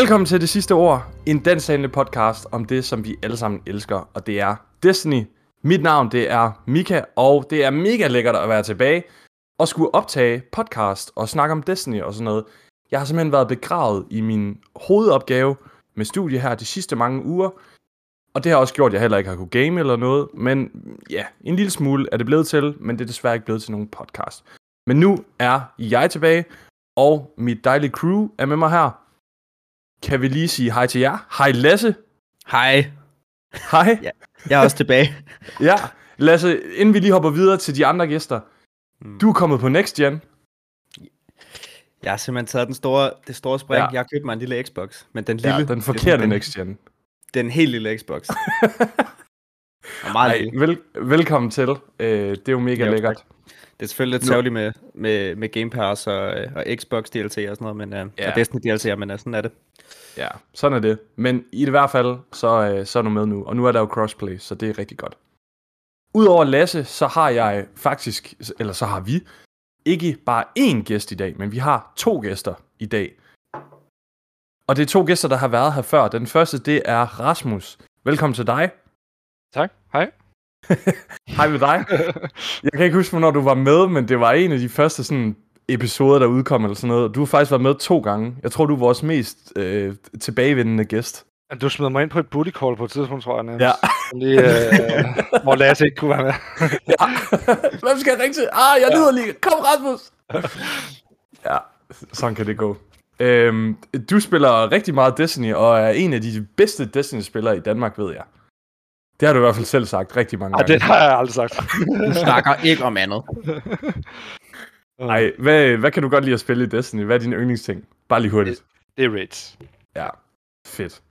Velkommen til det sidste ord, en danshandle podcast om det, som vi alle sammen elsker, og det er Destiny. Mit navn, det er Mika, og det er mega lækkert at være tilbage og skulle optage podcast og snakke om Destiny og sådan noget. Jeg har simpelthen været begravet i min hovedopgave med studie her de sidste mange uger, og det har også gjort, at jeg heller ikke har kunne game eller noget, men ja, en lille smule er det blevet til, men det er desværre ikke blevet til nogen podcast. Men nu er jeg tilbage, og mit dejlige crew er med mig her. Kan vi lige sige hej til jer? Hej Lasse. Hej. Hej. Ja, jeg er også tilbage. Ja, Lasse, inden vi lige hopper videre til de andre gæster. Mm. Du er kommet på Next Gen. Jeg har simpelthen taget den store, det store spring. Ja. Jeg har købt mig en lille Xbox, men den lille... Ja, den forkerte den, Next Gen. Den helt lille Xbox. Og meget Ej, vel, velkommen til. Øh, det er jo mega Jo, lækkert. tak. Det er selvfølgelig lidt sørgeligt med, med, med Game Pass og, øh, og Xbox DLC og sådan noget, men, uh, Ja. og Destiny DLC, men uh, sådan er det. Ja, sådan er det. Men i det hvert fald, så, øh, så er du med nu. Og nu er der jo crossplay, så det er rigtig godt. Udover Lasse, så har jeg faktisk, eller så har vi, ikke bare én gæst i dag, men vi har to gæster i dag. Og det er to gæster, der har været her før. Den første, det er Rasmus. Velkommen til dig. Tak. Hej. Hej med dig. Jeg kan ikke huske, hvornår du var med, men det var en af de første sådan, episoder, der udkom eller sådan noget. Du har faktisk været med to gange. Jeg tror, du er vores mest øh, tilbagevendende gæst. Du smed mig ind på et booty call på et tidspunkt, tror jeg. Nærmest. Ja. Lige, øh, hvor Lasse ikke kunne være med. Ja. Hvem skal jeg ringe til? Ah, jeg lyder lige. Kom, Rasmus! ja, sådan kan det gå. Øhm, du spiller rigtig meget Destiny, og er en af de bedste Destiny-spillere i Danmark, ved jeg. Det har du i hvert fald selv sagt rigtig mange Ej, gange. det har jeg aldrig sagt. Du snakker ikke om andet. Ej, hvad, hvad kan du godt lide at spille i Destiny? Hvad er din yndlingsting? Bare lige hurtigt. Det er Raids. Ja, fedt.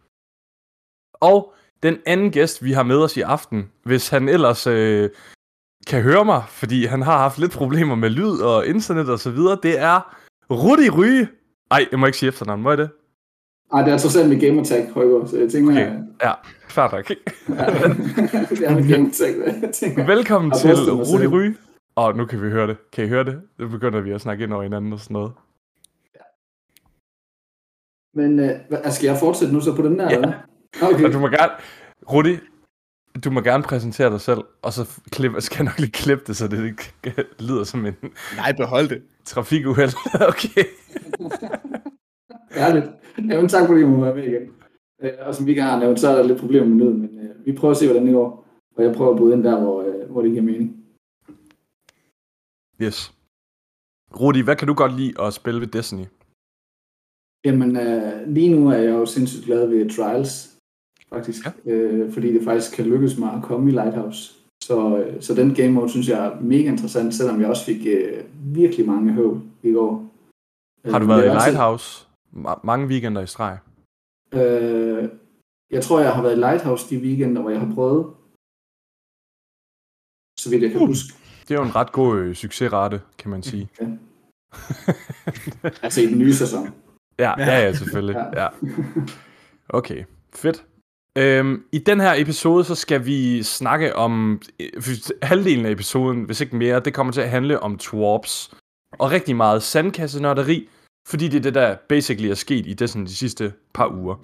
Og den anden gæst, vi har med os i aften, hvis han ellers øh, kan høre mig, fordi han har haft lidt problemer med lyd og internet og så videre, det er Rudi Ryge. Ej, jeg må ikke sige efternavn, må jeg det? Ej, det er trods alt med gamertag, Højgaard, så jeg tænker, Okay. Ja, fair nok. ja, det er med jeg tænker. Velkommen Jeg til Rudi selv. Ryge. Og nu kan vi høre det. Kan I høre det? Nu begynder vi at snakke ind over hinanden og sådan noget. Men øh, hvad- skal jeg fortsætte nu så på den der? Ja. eller? Okay. Og du må gerne... Rudi, du må gerne præsentere dig selv, og så klip, skal jeg nok lige klippe det, så det ikke lyder som en Nej, behold det. trafikuheld. okay. Ærligt. Jamen, tak fordi I må være med igen. Øh, og som vi ikke har nævnt, så er der lidt problemer med lyden, men øh, vi prøver at se, hvordan det går. Og jeg prøver at bryde ind der, hvor, øh, hvor det giver mening. Yes. Rudi, hvad kan du godt lide at spille ved Destiny? Jamen, øh, lige nu er jeg jo sindssygt glad ved Trials, faktisk. Ja. Øh, fordi det faktisk kan lykkes mig at komme i Lighthouse. Så, øh, så den game mode synes jeg er mega interessant, selvom jeg også fik øh, virkelig mange høv i går. Har du Øh, været i Lighthouse ma- mange weekender i streg? Øh, jeg tror, jeg har været i Lighthouse de weekender, hvor jeg har prøvet. Så vidt jeg kan Uh. huske. Det er jo en ret god øh, succesrate, kan man sige. Altså i den nye sæson. Ja, ja, ja, selvfølgelig. Ja. Ja. Okay, fedt. Øhm, I den her episode, så skal vi snakke om øh, halvdelen af episoden, hvis ikke mere, det kommer til at handle om twarps. Og rigtig meget sandkassenørderi, fordi det er det, der basically er sket i Destiny de sidste par uger.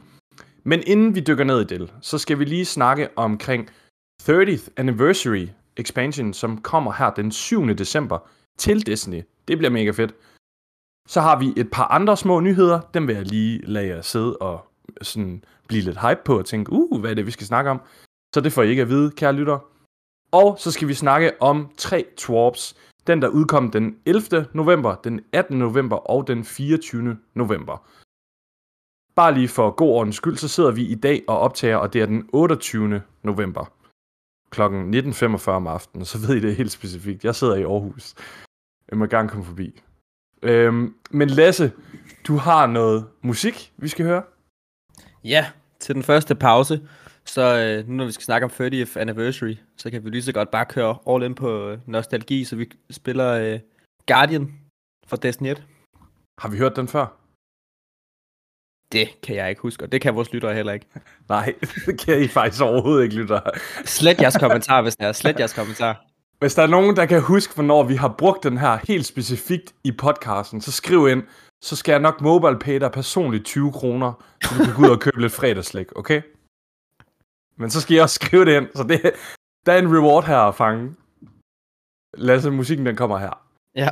Men inden vi dykker ned i det, så skal vi lige snakke omkring 30th Anniversary Expansion, som kommer her den 7. december til Destiny. Det bliver mega fedt. Så har vi et par andre små nyheder. Dem vil jeg lige lade jer sidde og sådan blive lidt hype på og tænke, uh, hvad er det, vi skal snakke om? Så det får I ikke at vide, kære lytter. Og så skal vi snakke om tre twarps. Den, der udkom den 11. november, den 18. november og den 24. november. Bare lige for god ordens skyld, så sidder vi i dag og optager, og det er den 28. november. Klokken 19.45 om aftenen, så ved I det helt specifikt. Jeg sidder i Aarhus. Jeg må gerne komme forbi. Øhm, men Lasse, du har noget musik, vi skal høre. Ja, til den første pause. Så øh, nu når vi skal snakke om 30th anniversary, så kan vi lige så godt bare køre all in på øh, nostalgi, så vi spiller øh, Guardian fra Destiny 1. Har vi hørt den før? Det kan jeg ikke huske, og det kan vores lyttere heller ikke. Nej, det kan I faktisk overhovedet ikke lytte. Slet jeres kommentar, hvis det er. Slet jeres kommentar. Hvis der er nogen, der kan huske, hvornår vi har brugt den her helt specifikt i podcasten, så skriv ind, så skal jeg nok mobile pay dig personligt 20 kroner, så du kan gå ud og købe lidt fredagslæg, okay? Men så skal jeg også skrive det ind, så det, der er en reward her at fange. Lasse, musikken den kommer her. Ja.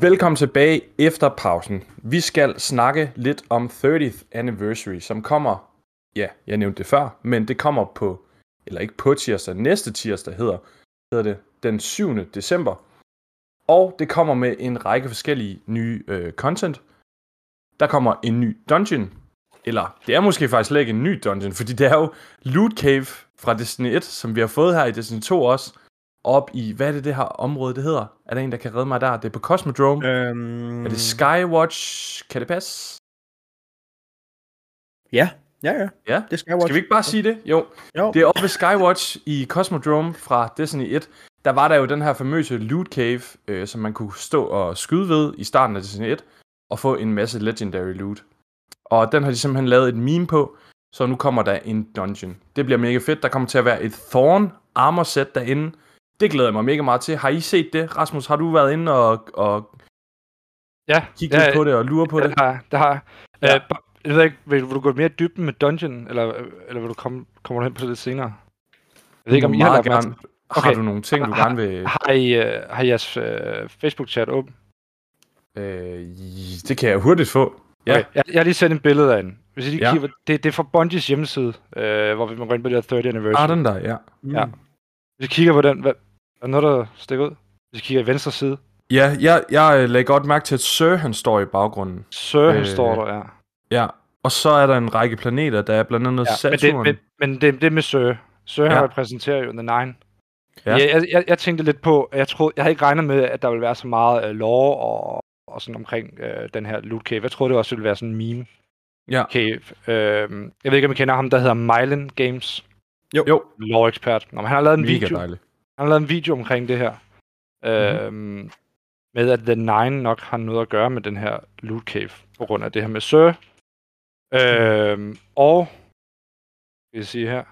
Velkommen tilbage efter pausen. Vi skal snakke lidt om 30th Anniversary, som kommer, ja, jeg nævnte det før, men det kommer på, eller ikke på tirsdag, næste tirsdag hedder, hedder det, den 7. december. Og det kommer med en række forskellige nye øh, content. Der kommer en ny dungeon, eller det er måske faktisk slet ikke en ny dungeon, fordi det er jo Loot Cave fra Destiny 1, som vi har fået her i Destiny 2 også, op i, hvad er det det her område, det hedder? Er der en, der kan redde mig der? Det er på Cosmodrome. Øh, Øhm, er det Skywatch? Kan det passe? Ja, ja, ja. Ja. Det skal jeg Skal vi ikke bare sige det? Jo. Jo. Det er oppe ved Skywatch i Cosmodrome fra Destiny 1. Der var der jo den her famøse loot cave, øh, som man kunne stå og skyde ved i starten af Destiny 1, og få en masse legendary loot. Og den har de simpelthen lavet et meme på, så nu kommer der en dungeon. Det bliver mega fedt. Der kommer til at være et Thorn armor set derinde. Det glæder jeg mig mega meget til. Har I set det? Rasmus, har du været inde og, og Ja, kigget ja, lidt på det og lure på det? det har. Det har jeg. Ja. Øh, jeg ved ikke, vil, vil, du gå mere dybden med dungeon, eller, eller vil du komme, kommer du hen på det lidt senere? Jeg ved ikke, om I har Meget gerne. mærke Har Okay. du nogle ting, du Har- gerne vil... Har I, øh, har I jeres øh, Facebook-chat åben? Øh, det kan jeg hurtigt få. Ja. Okay. Jeg, jeg har lige sendt et billede af den. Hvis I lige Ja. kigger, det, det er fra Bungies hjemmeside, øh, hvor vi må gå ind på det her 30 anniversary. Ah, den der, ja. Ja. Hvis I kigger på den, hvad, er noget, der stikker ud? Hvis I kigger i venstre side. Ja, jeg, jeg øh, lagde godt mærke til, at Sir han står i baggrunden. Sir, øh, Øh, står der, ja. Ja, og så er der en række planeter, der er blandt andet ja men, Saturn. det, men, men det, det med Sir. Sir, ja. Han repræsenterer jo The Nine. Ja. Jeg, jeg, jeg, jeg tænkte lidt på, jeg, troede, jeg havde ikke regnet med, at der ville være så meget uh, lore og, og sådan omkring uh, den her loot cave. Jeg troede, det også ville være sådan en meme Ja. cave. Uh, jeg ved ikke, om I kender ham, der hedder Mylan Games. Jo. Jo. Lore ekspert. Nå, men han har lavet en Mega video. dejligt. Han har lavet en video omkring det her. Mm-hmm. med at The Nine nok har noget at gøre med den her loot cave, på grund af det her med Sir. Øhm, og, skal jeg sige her,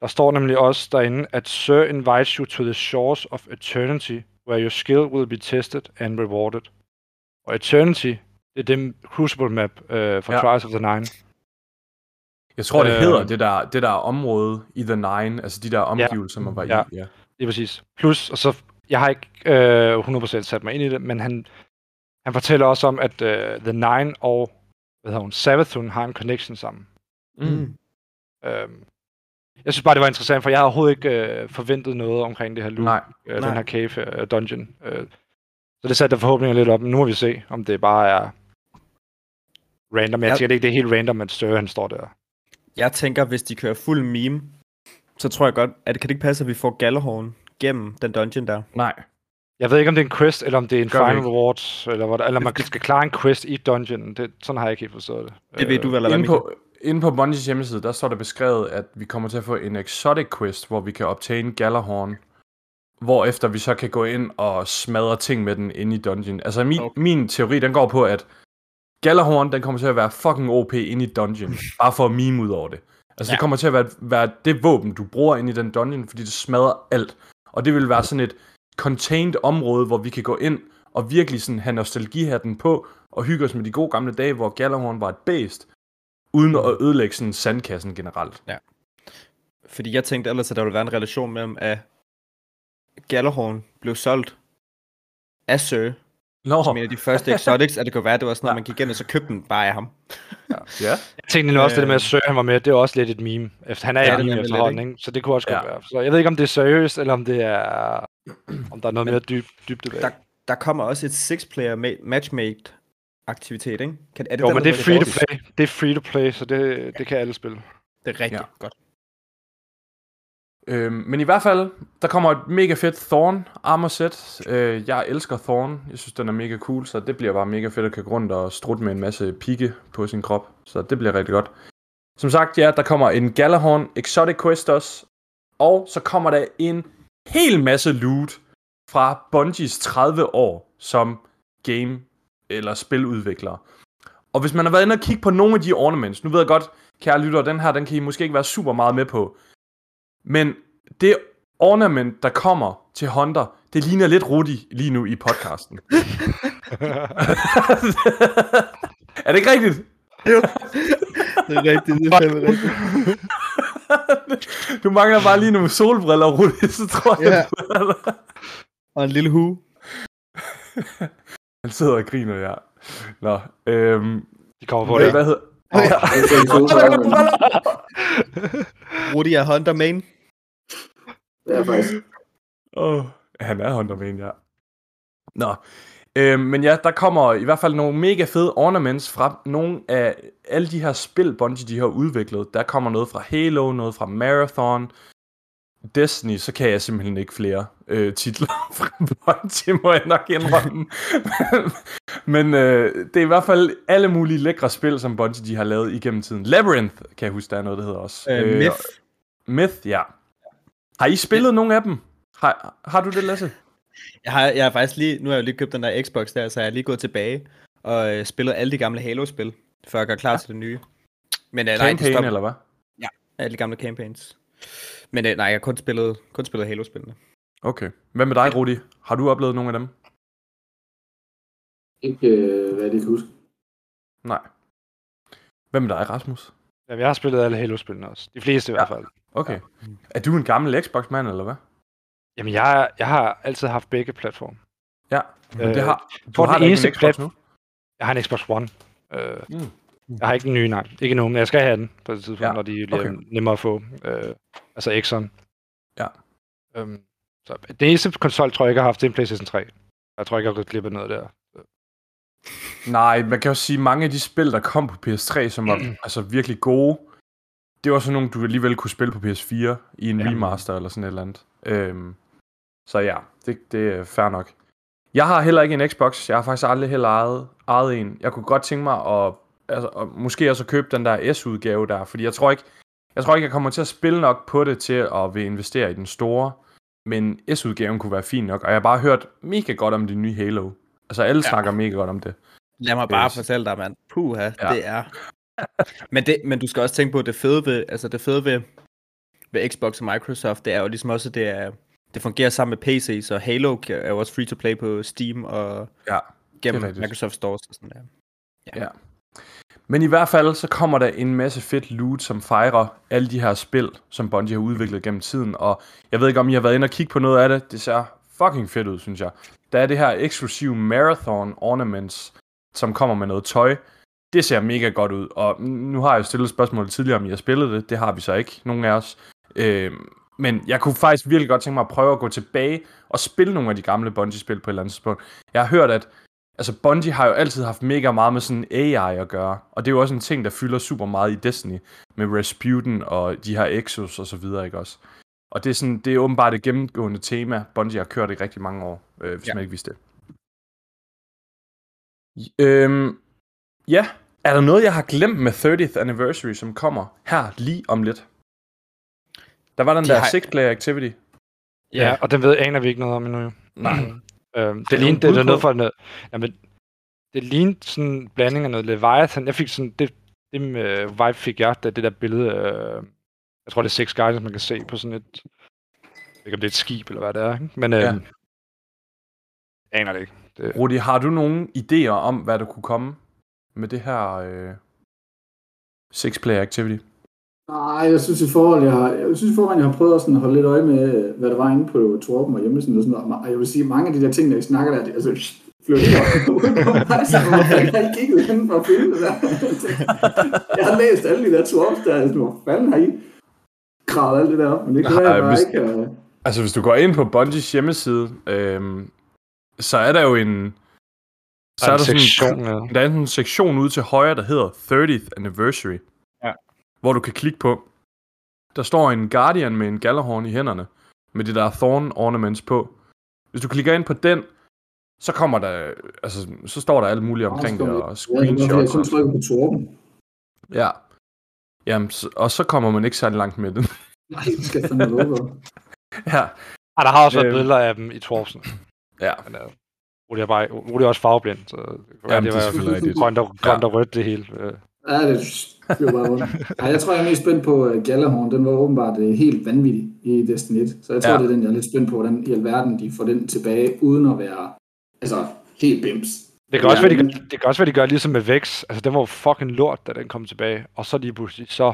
der står nemlig også derinde, at Sir invites you to the shores of eternity, where your skill will be tested and rewarded. Og Eternity, det er den Crucible map øh, fra Ja. ja. Trials of the Nine. Jeg tror, det Øh, hedder det der, det der område i The Nine, altså de der omgivelser, man var Ja. i. Ja. Er præcis. Plus, og så, jeg har ikke øh, 100% sat mig ind i det, men han, han fortæller også om, at øh, The Nine og hvad hedder hun, Savathun har en connection sammen. Mm. Øhm, jeg synes bare, det var interessant, for jeg havde overhovedet ikke øh, forventet noget omkring det her loop, Nej. øh, Nej. den her cave øh, dungeon. Øh, så det satte der forhåbninger lidt op, men nu må vi se, om det bare er random. Jeg Ja. tænker ikke, det er helt random, at Støre han står der. Jeg tænker, hvis de kører fuld meme, så tror jeg godt, at det kan det ikke passe, at vi får Gallahorn gennem den dungeon der. Nej. Jeg ved ikke, om det er en quest, eller om det er en Gør final reward, eller, hvad, eller man skal klare en quest i dungeon. Det, sådan har jeg ikke helt forstået det. Det ved du vel, eller hvad, Inde på, Bungies hjemmeside, der står der beskrevet, at vi kommer til at få en exotic quest, hvor vi kan obtain Galahorn. hvor efter vi så kan gå ind og smadre ting med den inde i dungeon. Altså min, Okay. min teori, den går på, at Galahorn, den kommer til at være fucking OP inde i dungeon, bare for at meme ud over det. Altså ja. Ja. det kommer til at være, være det våben, du bruger inde i den dungeon, fordi det smadrer alt. Og det vil være sådan et contained område, hvor vi kan gå ind og virkelig sådan have nostalgihatten på, og hygge os med de gode gamle dage, hvor Galahorn var et bæst, uden at ødelægge sådan sandkassen generelt. Fordi jeg tænkte ellers, at der ville være en relation mellem, at Galahorn blev solgt af Sir, Nå, som en af de første exotics, at det kunne være, at det var sådan Ja. man gik ind og så købte den bare af ham. ja. Jeg tænkte nu også, det der med, at Øh. Søren var med, det er også lidt et meme. Efter, han er Ja, ja, er meme efterhånden, ikke? så det kunne også godt Ja. være. Så jeg ved ikke, om det er seriøst, eller om det er... Om der er noget Men- mere dyb, dybde bag. Der, der kommer også et six-player ma- matchmade aktivitet, ikke? Kan, er det Jo, den, men der det er free to play. Det er free to play, så det, det kan alle spille. Det er rigtigt Ja. godt. Øhm, men i hvert fald, der kommer et mega fedt Thorn armor set. Øh, jeg elsker Thorn. Jeg synes, den er mega cool, så det bliver bare mega fedt at kan gå rundt og strutte med en masse pigge på sin krop. Så det bliver rigtig godt. Som sagt, ja, der kommer en Galahorn Exotic Quest også. Og så kommer der en hel masse loot fra Bungies 30 år som game- eller spiludvikler. Og hvis man har været inde og kigge på nogle af de ornaments, nu ved jeg godt, kære lytter, den her, den kan I måske ikke være super meget med på. Men det ornament, der kommer til Hunter, det ligner lidt Rudi lige nu i podcasten. er det ikke rigtigt? Det er rigtigt, det er fandme rigtigt. du mangler bare lige nogle solbriller, Rudi, så tror jeg, du Og en lille hue. Han sidder og griner, ja. Nå, øhm, De kommer på hvad, det. hvad hedder... Ja. Er to solbriller. Rudi er Hunter main. Det er faktisk. Åh, han er Hunter Main, ja. Nå, øhm, men ja, der kommer i hvert fald nogle mega fede ornaments fra nogle af alle de her spil, Bungie de har udviklet. Der kommer noget fra Halo, noget fra Marathon, Destiny, så kan jeg simpelthen ikke flere øh, titler fra Bungie, må jeg nok indrømme. men øh, det er i hvert fald alle mulige lækre spil, som Bungie de har lavet igennem tiden. Labyrinth, kan jeg huske, der er noget, der hedder også. Øh, Myth. Myth, ja. Har I spillet nogle af dem? Har, har du det, Lasse? Jeg har, jeg har faktisk lige, nu har jeg jo lige købt den der Xbox der, så jeg har lige gået tilbage og øh, spillet alle de gamle Halo-spil, før jeg gør klar ja. til det nye. Men øh, nej, det Campaign, stop, eller hvad? alle de gamle campaigns. Men øh, nej, jeg har kun spillet, kun spillet Halo-spillene. Okay. Hvad med dig, Rudi? Har du oplevet nogle af dem? Ikke, øh, hvad jeg lige kan huske. Nej. Hvad med dig, Rasmus? Ja, jeg har spillet alle Halo-spillene også. De fleste i Ja. hvert fald. Okay. Er du en gammel Xbox-mand, eller hvad? Jamen, jeg, jeg har altid haft begge platforme. Ja. Men Øh, det har, du tror, har den eneste en Xbox plat- nu? Jeg har en Xbox One. Øh, Mm. Jeg har ikke den nye, nej. Ikke nu, men jeg skal have den på et tidspunkt, Ja, ja. når de bliver okay. nemmere at få. Øh, altså X'eren. Ja. Øhm, så den eneste konsol, tror jeg ikke, har haft, det er en PlayStation 3. Jeg tror ikke, jeg har af noget der. Nej, man kan jo sige, at mange af de spil, der kom på PS3, som var altså virkelig gode, det var sådan nogle, du alligevel kunne spille på PS4 i en Ja. remaster eller sådan et eller andet. Øhm, så ja, det, det er fair nok. Jeg har heller ikke en Xbox. Jeg har faktisk aldrig heller ejet, ejet en. Jeg kunne godt tænke mig at, altså, at måske også købe den der S-udgave der, fordi jeg tror ikke, jeg tror ikke, jeg kommer til at spille nok på det til at vil investere i den store. Men S-udgaven kunne være fin nok, og jeg har bare hørt mega godt om det nye Halo. Altså alle Ja. snakker mega godt om det. Lad mig bare Yes. fortælle dig, mand. Puha, Ja. ja. det er... men, det, men du skal også tænke på, at det fede ved, altså det fede ved, ved Xbox og Microsoft, det er jo ligesom også, det, er, det fungerer sammen med PC, så Halo er jo også free to play på Steam og Ja, gennem. Microsoft Stores og sådan der. Ja. Men i hvert fald, så kommer der en masse fedt loot, som fejrer alle de her spil, som Bungie har udviklet gennem tiden. Og jeg ved ikke, om I har været inde og kigge på noget af det. Det ser fucking fedt ud, synes jeg. Der er det her eksklusive Marathon Ornaments, som kommer med noget tøj. Det ser mega godt ud. Og nu har jeg jo stillet spørgsmål tidligere, om I har spillet det. Det har vi så ikke, nogen af os. Øh, men jeg kunne faktisk virkelig godt tænke mig at prøve at gå tilbage og spille nogle af de gamle Bungie-spil på et eller andet tidspunkt. Jeg har hørt, at altså Bungie har jo altid haft mega meget med sådan AI at gøre, og det er jo også en ting, der fylder super meget i Destiny, med Rasputin og de her Exos og så videre, ikke også? Og det er, sådan, det er åbenbart et gennemgående tema, Bungie har kørt i rigtig mange år, øh, hvis ja. Ja. man ikke vidste det. Øhm, ja, er der noget, jeg har glemt med 30th Anniversary, som kommer her lige om lidt? Der var den De der har- six-player activity. Ja, og den ved aner vi ikke noget om endnu. jo. Nej. Øhm, det du lignede, det, bud er noget for noget, jamen, det lignede sådan en blanding af noget Leviathan. Jeg fik sådan, det, det med vibe fik jeg, da det der billede, øh, jeg tror det er Six Guardians, man kan se på sådan et, jeg ikke om det er et skib eller hvad det er, ikke? men øh, Ja. aner det ikke. Det, Rudi, har du nogle idéer om, hvad der kunne komme med det her øh, six-player activity? Nej, jeg synes i forhold, jeg, har, jeg synes i forhold, jeg har prøvet at sådan holde lidt øje med, hvad der var inde på Torben og hjemmesiden og sådan noget. Og jeg vil sige, mange af de der ting, der I snakker der, de- altså, flytter helt ud på mig, så fanden har kigget hen for at finde det der? Jeg har læst alle de der Torps der, altså, hvor fanden har I gravet alt det der op? Men det kan Nej, være, jeg bare hvis- ikke har... Altså, hvis du går ind på Bungies hjemmeside, øhm, så er der jo en... Så der er er der en sådan sektion, ja. Der er en sektion ude til højre, der hedder 30th Anniversary. Ja. Hvor du kan klikke på. Der står en Guardian med en Galahorn i hænderne. Med de der thorn ornaments på. Hvis du klikker ind på den, så kommer der, altså, så står der alt muligt omkring det, og Ja, var, jeg screenshots. kun og- trykker på Torben. Ja. Jamen, og så kommer man ikke særlig langt med den. Nej, det skal jeg fandme love ja. Ah, der har også været Øhm. billeder af dem i Torpsen. Ja. Men uh, Rudi er, bare, Rudi er også farveblind, så Jamen, det det er var selvfølgelig rigtigt. grønt og, grønt og rødt det hele. Øh, Ja, det blev bare rundt. Ej, jeg tror, jeg er mest spændt på uh, Galahorn. Den var åbenbart uh, helt vanvittig i Destiny 1. Så jeg tror, Ja. det er den, jeg er lidt spændt på, hvordan i alverden de får den tilbage, uden at være altså, helt bims. Det kan, Ja, også være, de gør, det kan også være, de gør ligesom med Vex. Altså, den var jo fucking lort, da den kom tilbage. Og så lige pludselig, så...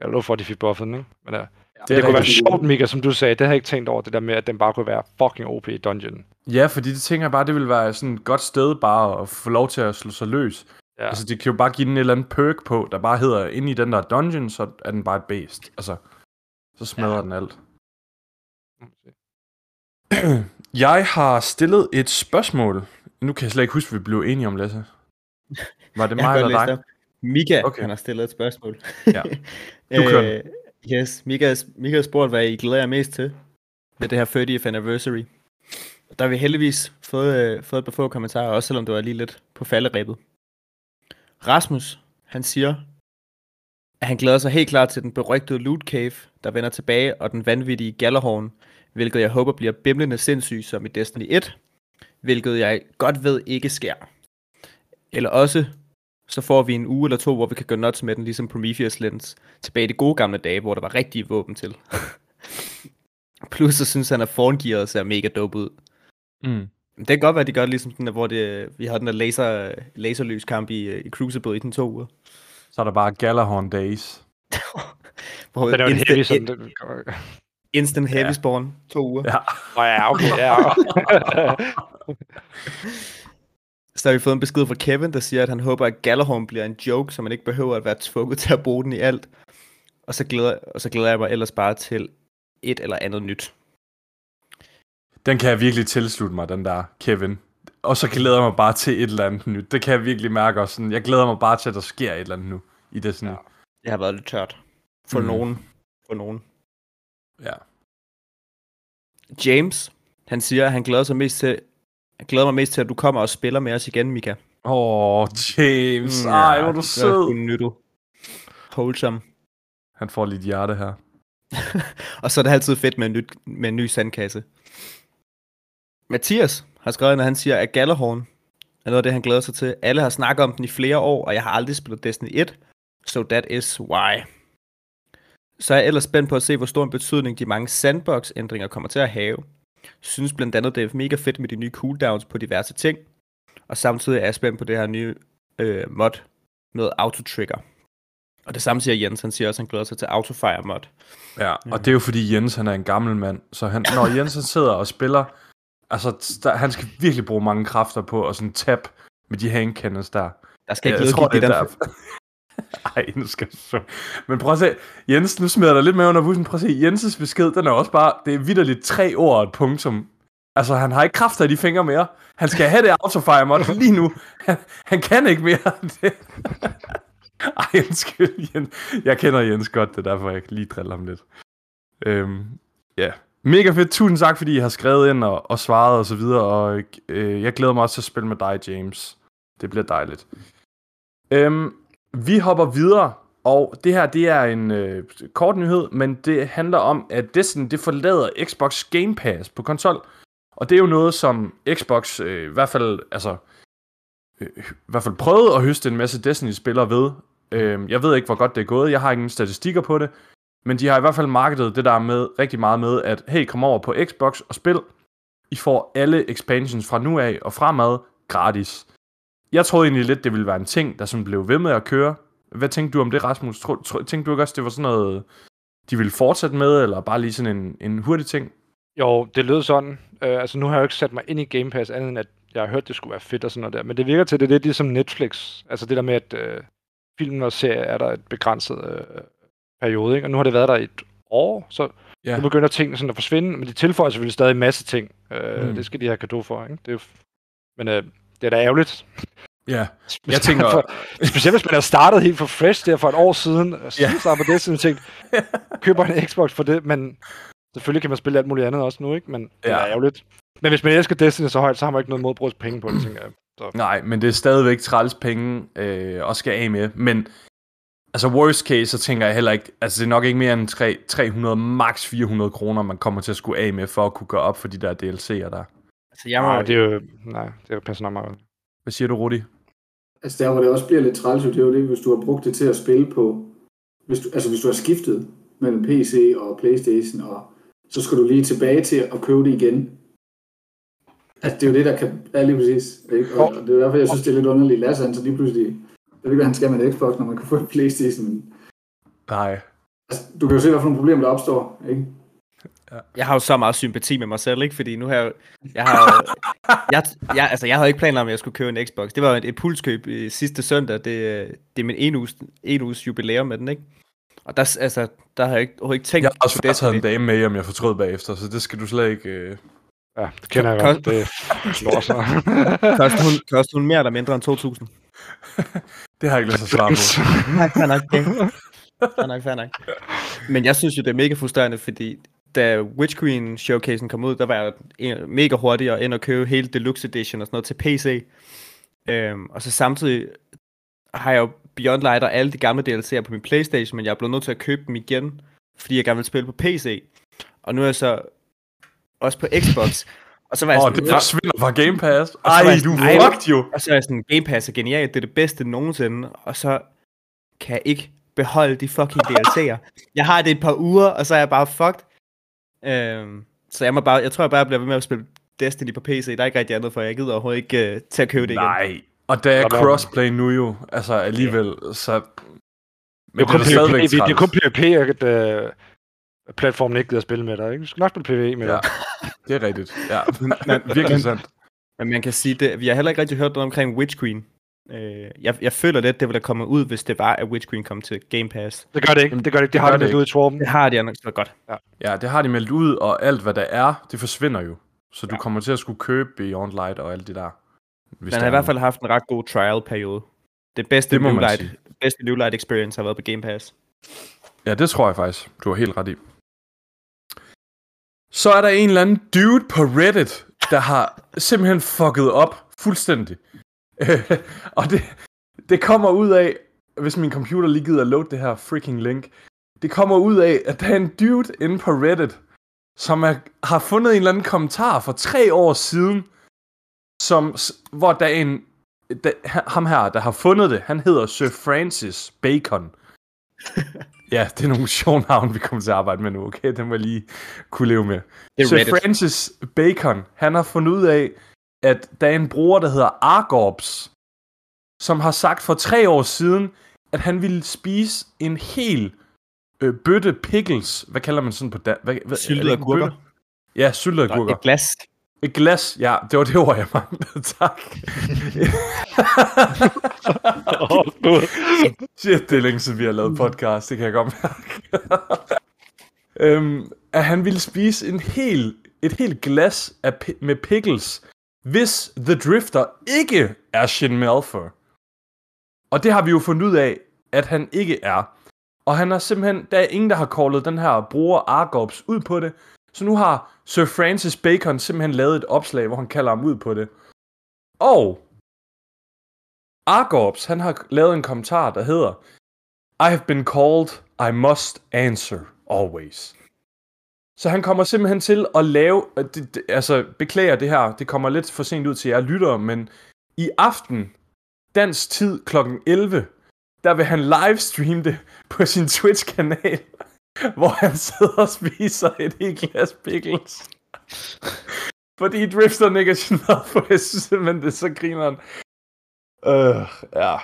Jeg er lov for, at de fik buffet den, ikke? Men, uh, det, det er kunne være sjovt, Mika, som du sagde. Det har jeg ikke tænkt over, det der med, at den bare kunne være fucking OP i dungeon. Ja, fordi det tænker jeg bare, det vil være sådan et godt sted bare at få lov til at slå sig løs. Ja. Altså, det kan jo bare give den et eller andet perk på, der bare hedder, inde i den der dungeon, så er den bare et beast. Altså, så smadrer ja. den alt. Jeg har stillet et spørgsmål. Nu kan jeg slet ikke huske, hvad vi blev enige om, Lasse. Var det mig eller dig? Mika, Okay. han har stillet et spørgsmål. Ja. Du kører øh, Yes, Mika, Mika har spurgt, hvad I glæder jer mest til med det her 30th anniversary. Der har vi heldigvis fået, øh, fået et par få kommentarer, også selvom det var lige lidt på falderæbet. Rasmus, han siger, at han glæder sig helt klart til den berygtede Loot Cave, der vender tilbage, og den vanvittige Galahorn, hvilket jeg håber bliver bimlende sindssyg som i Destiny 1, hvilket jeg godt ved ikke sker. Eller også, så får vi en uge eller to, hvor vi kan gå nuts med den, ligesom Prometheus Lens, tilbage i de gode gamle dage, hvor der var rigtige våben til. Plus så synes han, at forngearet ser mega dope ud. Mm. Det kan godt være, at de gør det ligesom sådan, hvor det, vi har den der laser, laserlyskamp i, øh, i Crucible i den to uger. Så er der bare Galahorn Days. Hvor Den er jo en instant, heavy, sådan... Den... instant heavy Ja. spawn, to uger. Ja. Ja, okay, ja. Så har vi fået en besked fra Kevin, der siger, at han håber, at Galahorn bliver en joke, så man ikke behøver at være tvunget til at bruge den i alt. Og så glæder, og så glæder jeg mig ellers bare til et eller andet nyt. Den kan jeg virkelig tilslutte mig, den der Kevin. Og så glæder jeg mig bare til et eller andet nyt. Det kan jeg virkelig mærke også. Sådan, jeg glæder mig bare til, at der sker et eller andet nu. I det sådan. Ja. Det har været lidt tørt. For mm. nogen. For nogen. Ja. James, han siger, at han glæder sig mest til, han glæder mig mest til, at du kommer og spiller med os igen, Mika. Åh, oh, James. Mm, Ej, hvor er du sød. nyttet. Wholesome. Han får lidt hjerte her. Og så er det altid fedt med en, nyt, med en ny sandkasse. Mathias har skrevet, når han siger, at Galahorn er noget af det, han glæder sig til. Alle har snakket om den i flere år, og jeg har aldrig spillet Destiny 1, so that is why. Så er jeg ellers spændt på at se, hvor stor en betydning de mange sandbox-ændringer kommer til at have. Synes blandt andet, det er mega fedt med de nye cooldowns på diverse ting. Og samtidig er jeg spændt på det her nye øh, mod med auto-trigger. Og det samme siger Jens, han siger også, at han glæder sig til autofire mod. Ja, og det er jo fordi Jens, han er en gammel mand. Så han, når Jens han sidder og spiller, altså, der, han skal virkelig bruge mange kræfter på at sådan tab med de handcannons der. Der skal ikke jeg lyde tror, det det er der. Ej, nu skal jeg så. Men prøv at se. Jens, nu smider der lidt med under bussen. Prøv at se. Jenses besked, den er også bare, det er vidderligt tre ord og et punktum. Altså, han har ikke kræfter i de fingre mere. Han skal have det autofire mod lige nu. Han, han kan ikke mere. Det. Ej, undskyld, Jens. Jeg kender Jens godt, det er derfor, jeg lige driller ham lidt. Øhm, ja. Mega fedt. Tusind tak, fordi I har skrevet ind og, og svaret og så videre. Og øh, jeg glæder mig også til at spille med dig, James. Det bliver dejligt. Øhm, vi hopper videre Og det her, det er en øh, kort nyhed, men det handler om, at Destiny det forlader Xbox Game Pass på konsol. Og det er jo noget, som Xbox øh, i hvert fald, altså, øh, i hvert fald prøvede at høste en masse Destiny-spillere ved. Øh, jeg ved ikke, hvor godt det er gået. Jeg har ingen statistikker på det. Men de har i hvert fald markedet det der med rigtig meget med, at hey, kom over på Xbox og spil. I får alle expansions fra nu af og fremad gratis. Jeg troede egentlig lidt, det ville være en ting, der sådan blev ved med at køre. Hvad tænkte du om det, Rasmus? Tro, tro, tænkte du ikke også, det var sådan noget, de ville fortsætte med, eller bare lige sådan en, en hurtig ting? Jo, det lød sådan. Øh, altså nu har jeg jo ikke sat mig ind i Game Pass, andet end at jeg har hørt, det skulle være fedt og sådan noget der. Men det virker til, at det er lidt ligesom Netflix. Altså det der med, at øh, film og serier er der et begrænset øh, periode, ikke? Og nu har det været der et år, så Ja. nu begynder tingene sådan at forsvinde, men de tilføjer selvfølgelig stadig en masse ting. Uh, Mm. Det skal de have kado for, ikke? Det er jo men uh, det er da ærgerligt. Ja, Hvis Jeg tænker- For, specielt hvis man er startet helt for fresh der for et år siden, og Ja. ja. på det, så tænkt, køber en Xbox for det, men selvfølgelig kan man spille alt muligt andet også nu, ikke? Men det Ja. er ærgerligt. Men hvis man elsker Destiny så højt, så har man ikke noget mod at bruge penge på det, tænker jeg. Så. nej, men det er stadigvæk træls penge øh, og skal af med. Men altså worst case, så tænker jeg heller ikke, altså det er nok ikke mere end 3, 300, max 400 kroner, man kommer til at skulle af med for at kunne gøre op for de der DLC'er der. Altså, jeg må, Nej, det er jo, nej, det er passer nok meget. Hvad siger du, Rudi? Altså der, hvor det også bliver lidt træls, det er jo det, hvis du har brugt det til at spille på, hvis du, altså hvis du har skiftet mellem PC og Playstation, og så skal du lige tilbage til at købe det igen. Altså det er jo det, der kan, ja lige præcis, ikke? Og, og det er derfor, jeg synes, det er lidt underligt. Lasse, han så lige pludselig, ved ikke, hvad han skal med en Xbox, når man kan få en Playstation, Nej. altså, du kan jo se, hvad for nogle problemer, der opstår, ikke? jeg har jo så meget sympati med mig selv, ikke? Fordi nu har jeg, jeg har, jeg, jeg, altså, jeg havde ikke planer om, at jeg skulle købe en Xbox. Det var jo et impulskøb i sidste søndag. Det, øh, det er min en uges, en uges jubilæum med den, ikke? Og der, altså, der har jeg ikke, overhovedet ikke tænkt Jeg har også på taget en dame med hjem, jeg fortrød bagefter, så det skal du slet ikke... Øh... Ja, det kender jeg godt. Det slår sig. Koster hun, koster hun mere eller mindre end 2.000? Det har jeg ikke lyst til at svare på. Nej, fair nok. Okay. Fair nok, fair nok. Men jeg synes jo, det er mega frustrerende, fordi da Witch Queen showcasen kom ud, der var jeg mega hurtig og ind og købe hele Deluxe Edition og sådan noget til PC. Øhm, og så samtidig har jeg jo Beyond Light og alle de gamle DLC'er på min Playstation, men jeg er blevet nødt til at købe dem igen, fordi jeg gerne vil spille på PC. Og nu er jeg så også på Xbox. Og så var jeg sådan, det forsvinder fra Game Pass. så Ej, var jeg du sådan, ej, fucked jo. og så er jeg sådan, Game Pass er genialt, det er det bedste nogensinde, og så kan jeg ikke beholde de fucking DLC'er. jeg har det et par uger, og så er jeg bare fucked. Øhm, så jeg må bare, jeg tror jeg bare bliver ved med at spille Destiny på PC. Der er ikke rigtig andet for, jeg gider overhovedet ikke uh, til at købe det igen. Nej, og der er crossplay nu jo, altså alligevel, så... Det Men er kun da stadigvæk PvP, det er kun PvP, at platformen ikke gider at spille med dig. Ikke? Du skal nok spille PvE med Ja, dig. det er rigtigt. Ja, Men, virkelig sandt. men man kan sige, det, vi har heller ikke rigtig hørt noget omkring Witch Queen. Øh, jeg, jeg føler lidt, det ville have kommet ud, hvis det var, at Witch Queen kom til Game Pass. Det gør det ikke. Det gør det ikke. Det har det det lidt ud i Torben. Det har de nok så godt. Ja, det har de meldt ud, og alt hvad der er, det forsvinder jo. Så du Ja. kommer til at skulle købe Beyond Light og alt det der. Hvis Man har i er hvert fald haft en ret god trial-periode. Det bedste Det New Light, bedste New Light experience har været på Game Pass. Ja, det tror jeg faktisk. Du har helt ret i. Så er der en eller anden dude på Reddit, der har simpelthen fucket op fuldstændig. og det, det kommer ud af, hvis min computer lige gider at load det her freaking link, det kommer ud af, at der er en dude inde på Reddit, som er, har fundet en eller anden kommentar for tre år siden, som, hvor der er en, der, ham her, der har fundet det, han hedder Sir Francis Bacon. Ja, det er nogle sjove navne, vi kommer til at arbejde med nu, okay? Den må jeg lige kunne leve med. Reddit. Francis Bacon, han har fundet ud af, at der er en bruger, der hedder Argorps, som har sagt for tre år siden, at han ville spise en hel øh, bøtte pickles. Hvad kalder man sådan på dan- hvad, hvad, er Syltede agurker. Ja, syltede agurker. Et glas. Et glas, ja, det var det ord, jeg manglede. Tak. Gud. Shit, det er længe siden, vi har lavet podcast. Det kan jeg godt mærke. øhm, at han ville spise en hel, et helt glas af, med pickles, hvis The Drifter ikke er Shin Malfoy. Og det har vi jo fundet ud af, at han ikke er. Og han har simpelthen, der er ingen, der har callet den her bruger Argops ud på det. Så nu har Sir Francis Bacon simpelthen lavet et opslag, hvor han kalder ham ud på det. Og Argops, han har lavet en kommentar, der hedder, I have been called, I must answer always. Så han kommer simpelthen til at lave, det, det, altså beklager det her, det kommer lidt for sent ud til jer lyttere, men i aften, dansk tid kl. 11, der vil han livestreame det på sin Twitch-kanal, hvor han sidder og spiser et helt glas pickles. Fordi Drifteren ikke er generet for, jeg synes simpelthen, det er så grineren. Øh, ja,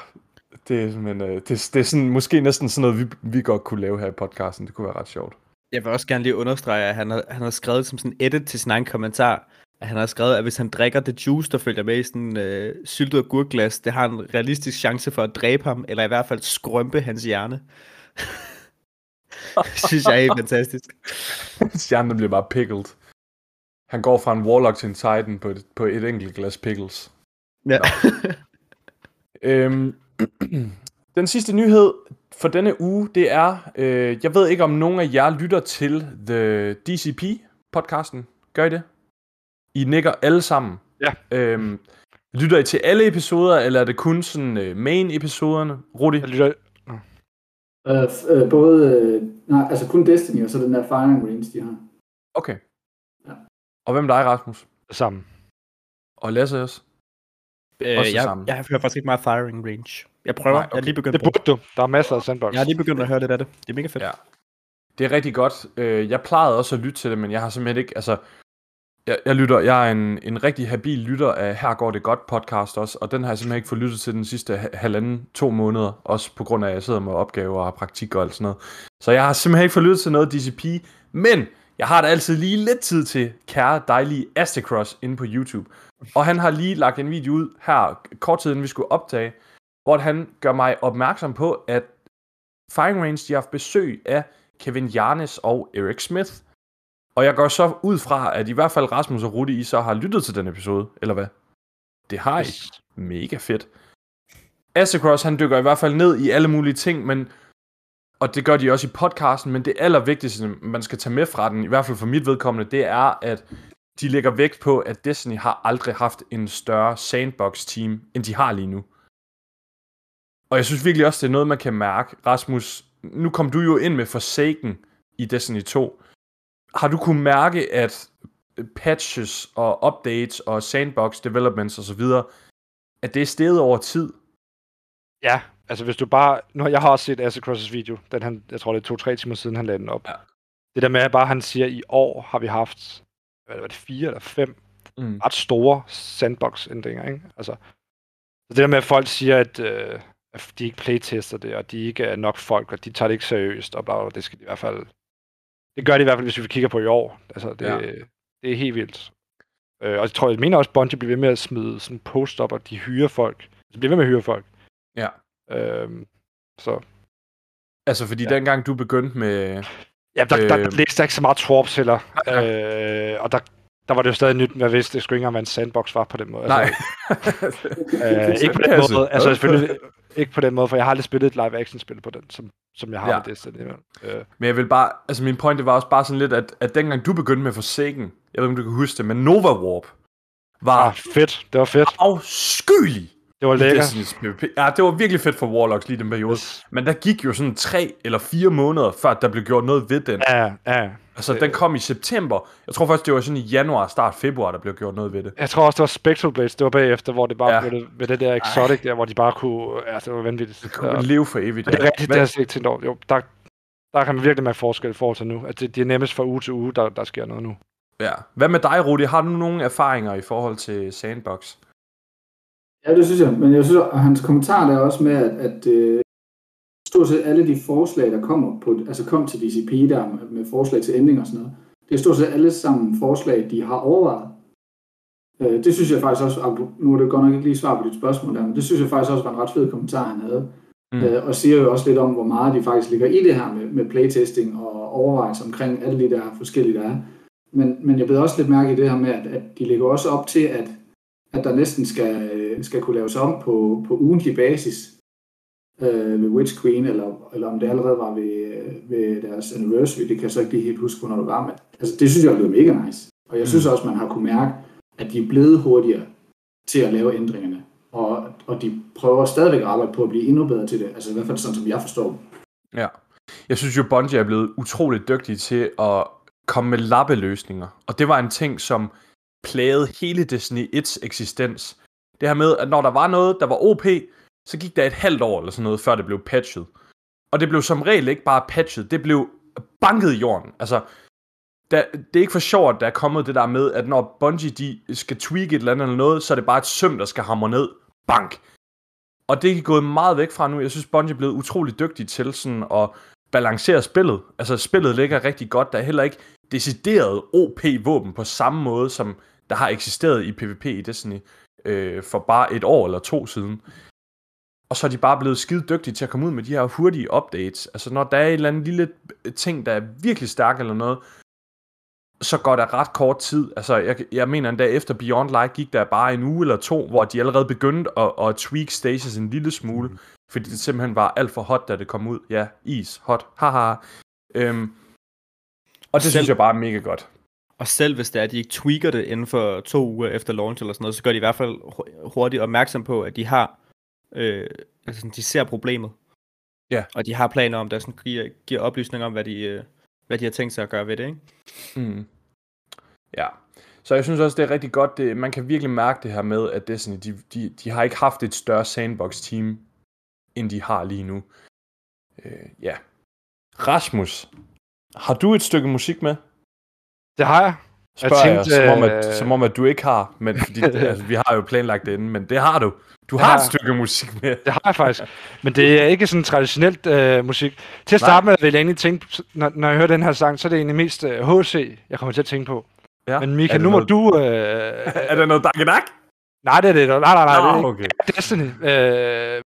det er, men, øh, det, det er sådan, måske næsten sådan noget, vi, vi godt kunne lave her i podcasten. Det kunne være ret sjovt. Jeg vil også gerne lige understrege, at han har, han har skrevet som sådan en edit til sin egen kommentar, at han har skrevet, at hvis han drikker det juice, der følger med i sådan øh, syltet agurkglas, det har en realistisk chance for at dræbe ham, eller i hvert fald skrømpe hans hjerne. det synes jeg er helt fantastisk. Stjernen bliver bare pickled. Han går fra en Warlock til en Titan på et, på et enkelt glas pickles. Ja. Øhm, den sidste nyhed for denne uge, det er, øh, jeg ved ikke om nogen af jer lytter til The DCP-podcasten. Gør I det? I nikker alle sammen. Ja. Øhm, lytter I til alle episoder, eller er det kun sådan øh, main-episoderne? Rudi? Jeg lytter, Øh, øh, både, øh, nej, altså kun Destiny, og så den der firing range, de har. Okay. Ja. Og hvem er dig, Rasmus? sammen. Og Lasse også? Øh, Også jeg, samme. jeg hører faktisk ikke meget firing range. Jeg prøver. Nej, okay. Jeg er lige begyndt Det burde du. Der er masser af sandbox. Jeg har lige begyndt at høre lidt af det. Det er mega fedt. Ja. Det er rigtig godt. Øh, Jeg plejede også at lytte til det, men jeg har simpelthen ikke, altså, jeg, jeg lytter, jeg er en, en rigtig habil lytter af Her går det godt podcast også, og den har jeg simpelthen ikke fået lyttet til den sidste halvanden, to måneder, også på grund af, at jeg sidder med opgaver og har praktik og alt sådan noget. Så jeg har simpelthen ikke fået lyttet til noget DCP, men jeg har da altid lige lidt tid til kære dejlige Astacross inde på YouTube. Og han har lige lagt en video ud her, kort tid inden vi skulle optage, hvor han gør mig opmærksom på, at Firing Range, de har haft besøg af Kevin Jarnes og Eric Smith. Og jeg går så ud fra, at i hvert fald Rasmus og Rudi, I så har lyttet til den episode, eller hvad? Det har I. Yes. Mega fedt. Astacross, han dykker i hvert fald ned i alle mulige ting, men og det gør de også i podcasten, men det allervigtigste, man skal tage med fra den, i hvert fald for mit vedkommende, det er, at de lægger vægt på, at Destiny har aldrig haft en større sandbox-team, end de har lige nu. Og jeg synes virkelig også, det er noget, man kan mærke. Rasmus, nu kom du jo ind med Forsaken i Destiny 2. Har du kunne mærke, at patches og updates og sandbox developments osv., at det er steget over tid? Ja, altså hvis du bare... Nu, jeg har også set Acid video. Den, han, jeg tror, det er to-tre timer siden, han lagde den op. Ja. Det der med, at bare han siger, at i år har vi haft hvad var det, fire eller fem Mm. ret store sandbox-ændringer, ikke? Altså, så det der med, at folk siger, at, øh, at de ikke playtester det, og de ikke er nok folk, og de tager det ikke seriøst, og bla, bla, det skal de i hvert fald... Det gør de i hvert fald, hvis vi kigger på i år. Altså, det, Ja. det er helt vildt. Øh, og jeg tror, jeg mener også, Bungie bliver ved med at smide sådan post op, og de hyrer folk. De bliver ved med at hyre folk. Ja. Øhm, så Altså, fordi ja. Dengang du begyndte med... Ja, der, øh, der, der læste ikke så meget Torps heller. Nej. Øh, og der, der var det jo stadig nyt, hvad hvis det skulle ikke engang være en sandbox var på den måde. Nej. Altså, øh, ikke på den Altså. måde. Altså selvfølgelig ikke på den måde, for jeg har aldrig spillet et live action spil på den, som, som jeg har Ja. med Destiny. Øh, Men jeg vil bare, altså min point, det var også bare sådan lidt, at, at dengang du begyndte med Forsaken, jeg ved ikke, om du kan huske det, men Nova Warp var ah, fedt. Det var fedt. afskyelig. Det var lækkert. Destiny's PvP. Ja, det var virkelig fedt for Warlocks lige den periode. Yes. Men der gik jo sådan tre eller fire måneder, før der blev gjort noget ved den. Ja, ja. Altså, den kom i september. Jeg tror faktisk, det var sådan i januar, start februar, der blev gjort noget ved det. Jeg tror også, det var Spectral Blades, det var bagefter, hvor det bare Ja. ja. blev det, ved det der exotic der, hvor de bare kunne... Ja, det var vanvittigt. Det kunne Ja. leve for evigt. Det er ja. rigtigt, det har jeg ikke tænkt over. Jo, der, der kan man virkelig mærke forskel i forhold til nu. At det, det er nemmest fra uge til uge, der, der sker noget nu. Ja. Hvad med dig, Rudi? Har du nogle erfaringer i forhold til Sandbox? Ja, det synes jeg. Men jeg synes, at hans kommentar der er også med, at, at øh, stort set alle de forslag, der kommer på, altså kom til DCP der med, med forslag til ændringer og sådan noget, det er stort set alle sammen forslag, de har overvejet. Øh, det synes jeg faktisk også, nu er det godt nok ikke lige svar på dit spørgsmål der, men det synes jeg faktisk også var en ret fed kommentar, han havde. Mm. Øh, og siger jo også lidt om, hvor meget de faktisk ligger i det her med, med playtesting og overvejelser omkring alle de der forskellige, der er. Men, men jeg blev også lidt mærke i det her med, at, at de ligger også op til, at, at der næsten skal, skal kunne laves om på, på ugentlig basis øh, ved Witch Queen, eller, eller om det allerede var ved, øh, ved deres anniversary. Det kan jeg så ikke lige helt huske, hvornår det var. Men, altså, det synes jeg lyder mega nice. Og jeg synes også, man har kunne mærke, at de er blevet hurtigere til at lave ændringerne. Og, og de prøver stadigvæk at arbejde på at blive endnu bedre til det. Altså i hvert fald sådan, som jeg forstår Ja. Jeg synes jo, Bungie er blevet utroligt dygtig til at komme med lappeløsninger. Og det var en ting, som plagede hele Destiny 1's eksistens. Det her med, at når der var noget, der var OP, så gik der et halvt år eller sådan noget, før det blev patchet. Og det blev som regel ikke bare patchet, det blev banket i jorden. Altså, der, det er ikke for sjovt, at der er kommet det der med, at når Bungie de skal tweak et eller andet eller noget, så er det bare et søm, der skal hamre ned. Bank! Og det er gået meget væk fra nu. Jeg synes, Bungie er blevet utrolig dygtig til sådan at balancere spillet. Altså, spillet ligger rigtig godt. Der er heller ikke decideret OP-våben på samme måde, som der har eksisteret i PvP i Destiny øh, for bare et år eller to siden. Og så er de bare blevet skide dygtige til at komme ud med de her hurtige updates. Altså når der er et eller andet lille ting, der er virkelig stærk eller noget, så går der ret kort tid. Altså jeg, jeg mener endda efter Beyond Light gik der bare en uge eller to, hvor de allerede begyndte at, at tweak stasis en lille smule. Mm. Fordi det simpelthen var alt for hot, da det kom ud. Ja, is, hot, haha. Øhm, og det selv, synes jeg bare er mega godt. Og selv hvis det er, at de ikke tweaker det inden for to uger efter launch eller sådan noget, så gør de i hvert fald hurtigt opmærksom på, at de har, øh, altså de ser problemet. Ja. Og de har planer om, der sådan giver, giver oplysninger om, hvad de, øh, hvad de har tænkt sig at gøre ved det, ikke? Mm. Ja. Så jeg synes også, det er rigtig godt. Det, man kan virkelig mærke det her med, at Destiny, de, de, de har ikke haft et større sandbox-team, end de har lige nu. Øh, ja. Rasmus, har du et stykke musik med? Det har jeg. Spørger jeg, tænkte, jeg som, om, at, øh... som om, at du ikke har, men fordi, altså, vi har jo planlagt det inden, men det har du. Du har, har et stykke musik med. Det har jeg faktisk. Men det er ikke sådan traditionelt øh, musik. Til at starte Nej. med vil jeg egentlig tænke, når, når jeg hører den her sang, så er det egentlig mest øh, HC, jeg kommer til at tænke på. Ja. Men Mika, nu må noget... du... Øh, er det noget Dagenak? Nej, det er det. Nej, nej, nej. Det er okay. Destiny. Øh,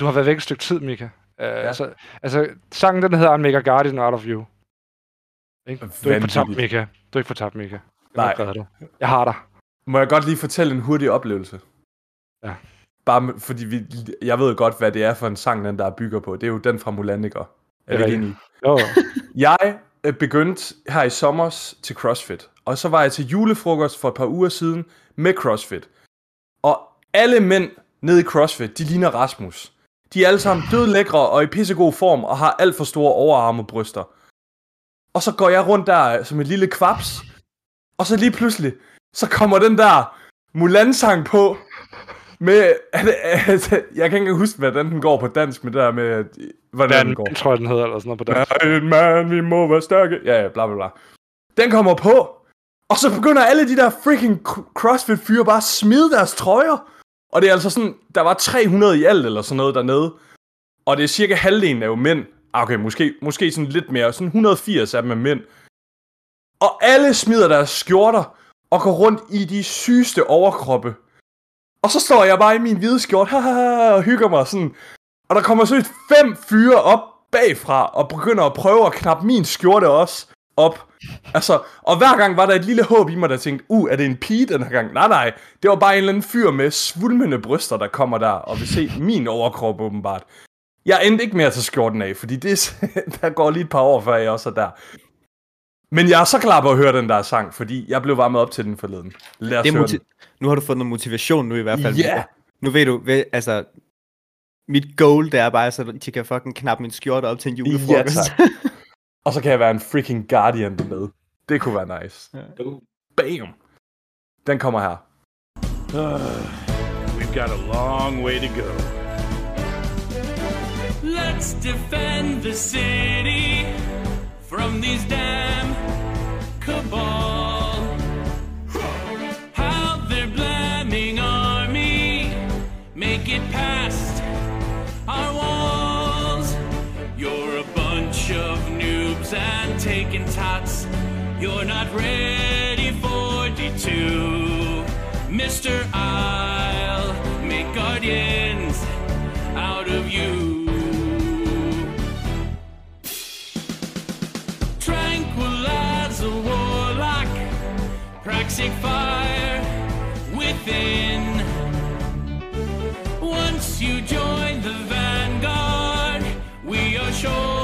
du har været væk et stykke tid, Mika. Øh, ja. altså, altså, sangen den hedder Mega Guardian Out of You. Ikke? Du er ikke tabt, Mika. Du er ikke tabt, Mika. Nej. Du. Jeg har dig. Må jeg godt lige fortælle en hurtig oplevelse? Ja. Bare fordi vi, jeg ved godt, hvad det er for en sang, den der bygger på. Det er jo den fra Mulaniker. Er det enig? Jo. jeg øh, begyndte her i sommer til CrossFit. Og så var jeg til julefrokost for et par uger siden med CrossFit. Og alle mænd nede i CrossFit, de ligner Rasmus. De er alle sammen dødlækre og i pissegod form og har alt for store overarme og bryster. Og så går jeg rundt der som et lille kvaps. Og så lige pludselig, så kommer den der Mulan-sang på. Med, altså, jeg kan ikke huske, hvad den går på dansk med det der med, hvordan den, den går. Jeg tror, den hedder eller sådan noget på dansk. Ja, en man, vi må være stærke. Ja, ja, bla bla bla. Den kommer på, og så begynder alle de der freaking CrossFit-fyre bare at smide deres trøjer. Og det er altså sådan, der var 300 i alt eller sådan noget dernede. Og det er cirka halvdelen af jo mænd. Ah, okay, måske, måske sådan lidt mere. Sådan 180 af dem er mænd. Og alle smider deres skjorter og går rundt i de sygeste overkroppe. Og så står jeg bare i min hvide skjort og hygger mig sådan. Og der kommer så fem fyre op bagfra og begynder at prøve at knappe min skjorte også op. Altså, og hver gang var der et lille håb i mig, der tænkte, uh, er det en pige den her gang? Nej, nej, det var bare en eller anden fyr med svulmende bryster, der kommer der og vil se min overkrop åbenbart. Jeg endte ikke mere til skjorten af, fordi det, der går lige et par år, før jeg også er der. Men jeg er så klar på at høre den der sang, fordi jeg blev varmet op til den forleden. Lad os det høre den. Nu har du fået noget motivation nu i hvert fald. Ja! Yeah. Nu ved du, ved, altså, mit goal, det er bare, så jeg kan fucking knappe min skjorte op til en julefrokost. Ja, Og så kan jeg være en freaking guardian med. Det kunne være nice. Ja. Bam! Den kommer her. Uh, we've got a long way to go. Let's defend the city from these damn cabal. How they're blaming army, make it past our walls. You're a bunch of noobs and taking tots. You're not ready for D2. Mr. I'll make guardians out of you. A warlock, praxic fire within. Once you join the vanguard, we are sure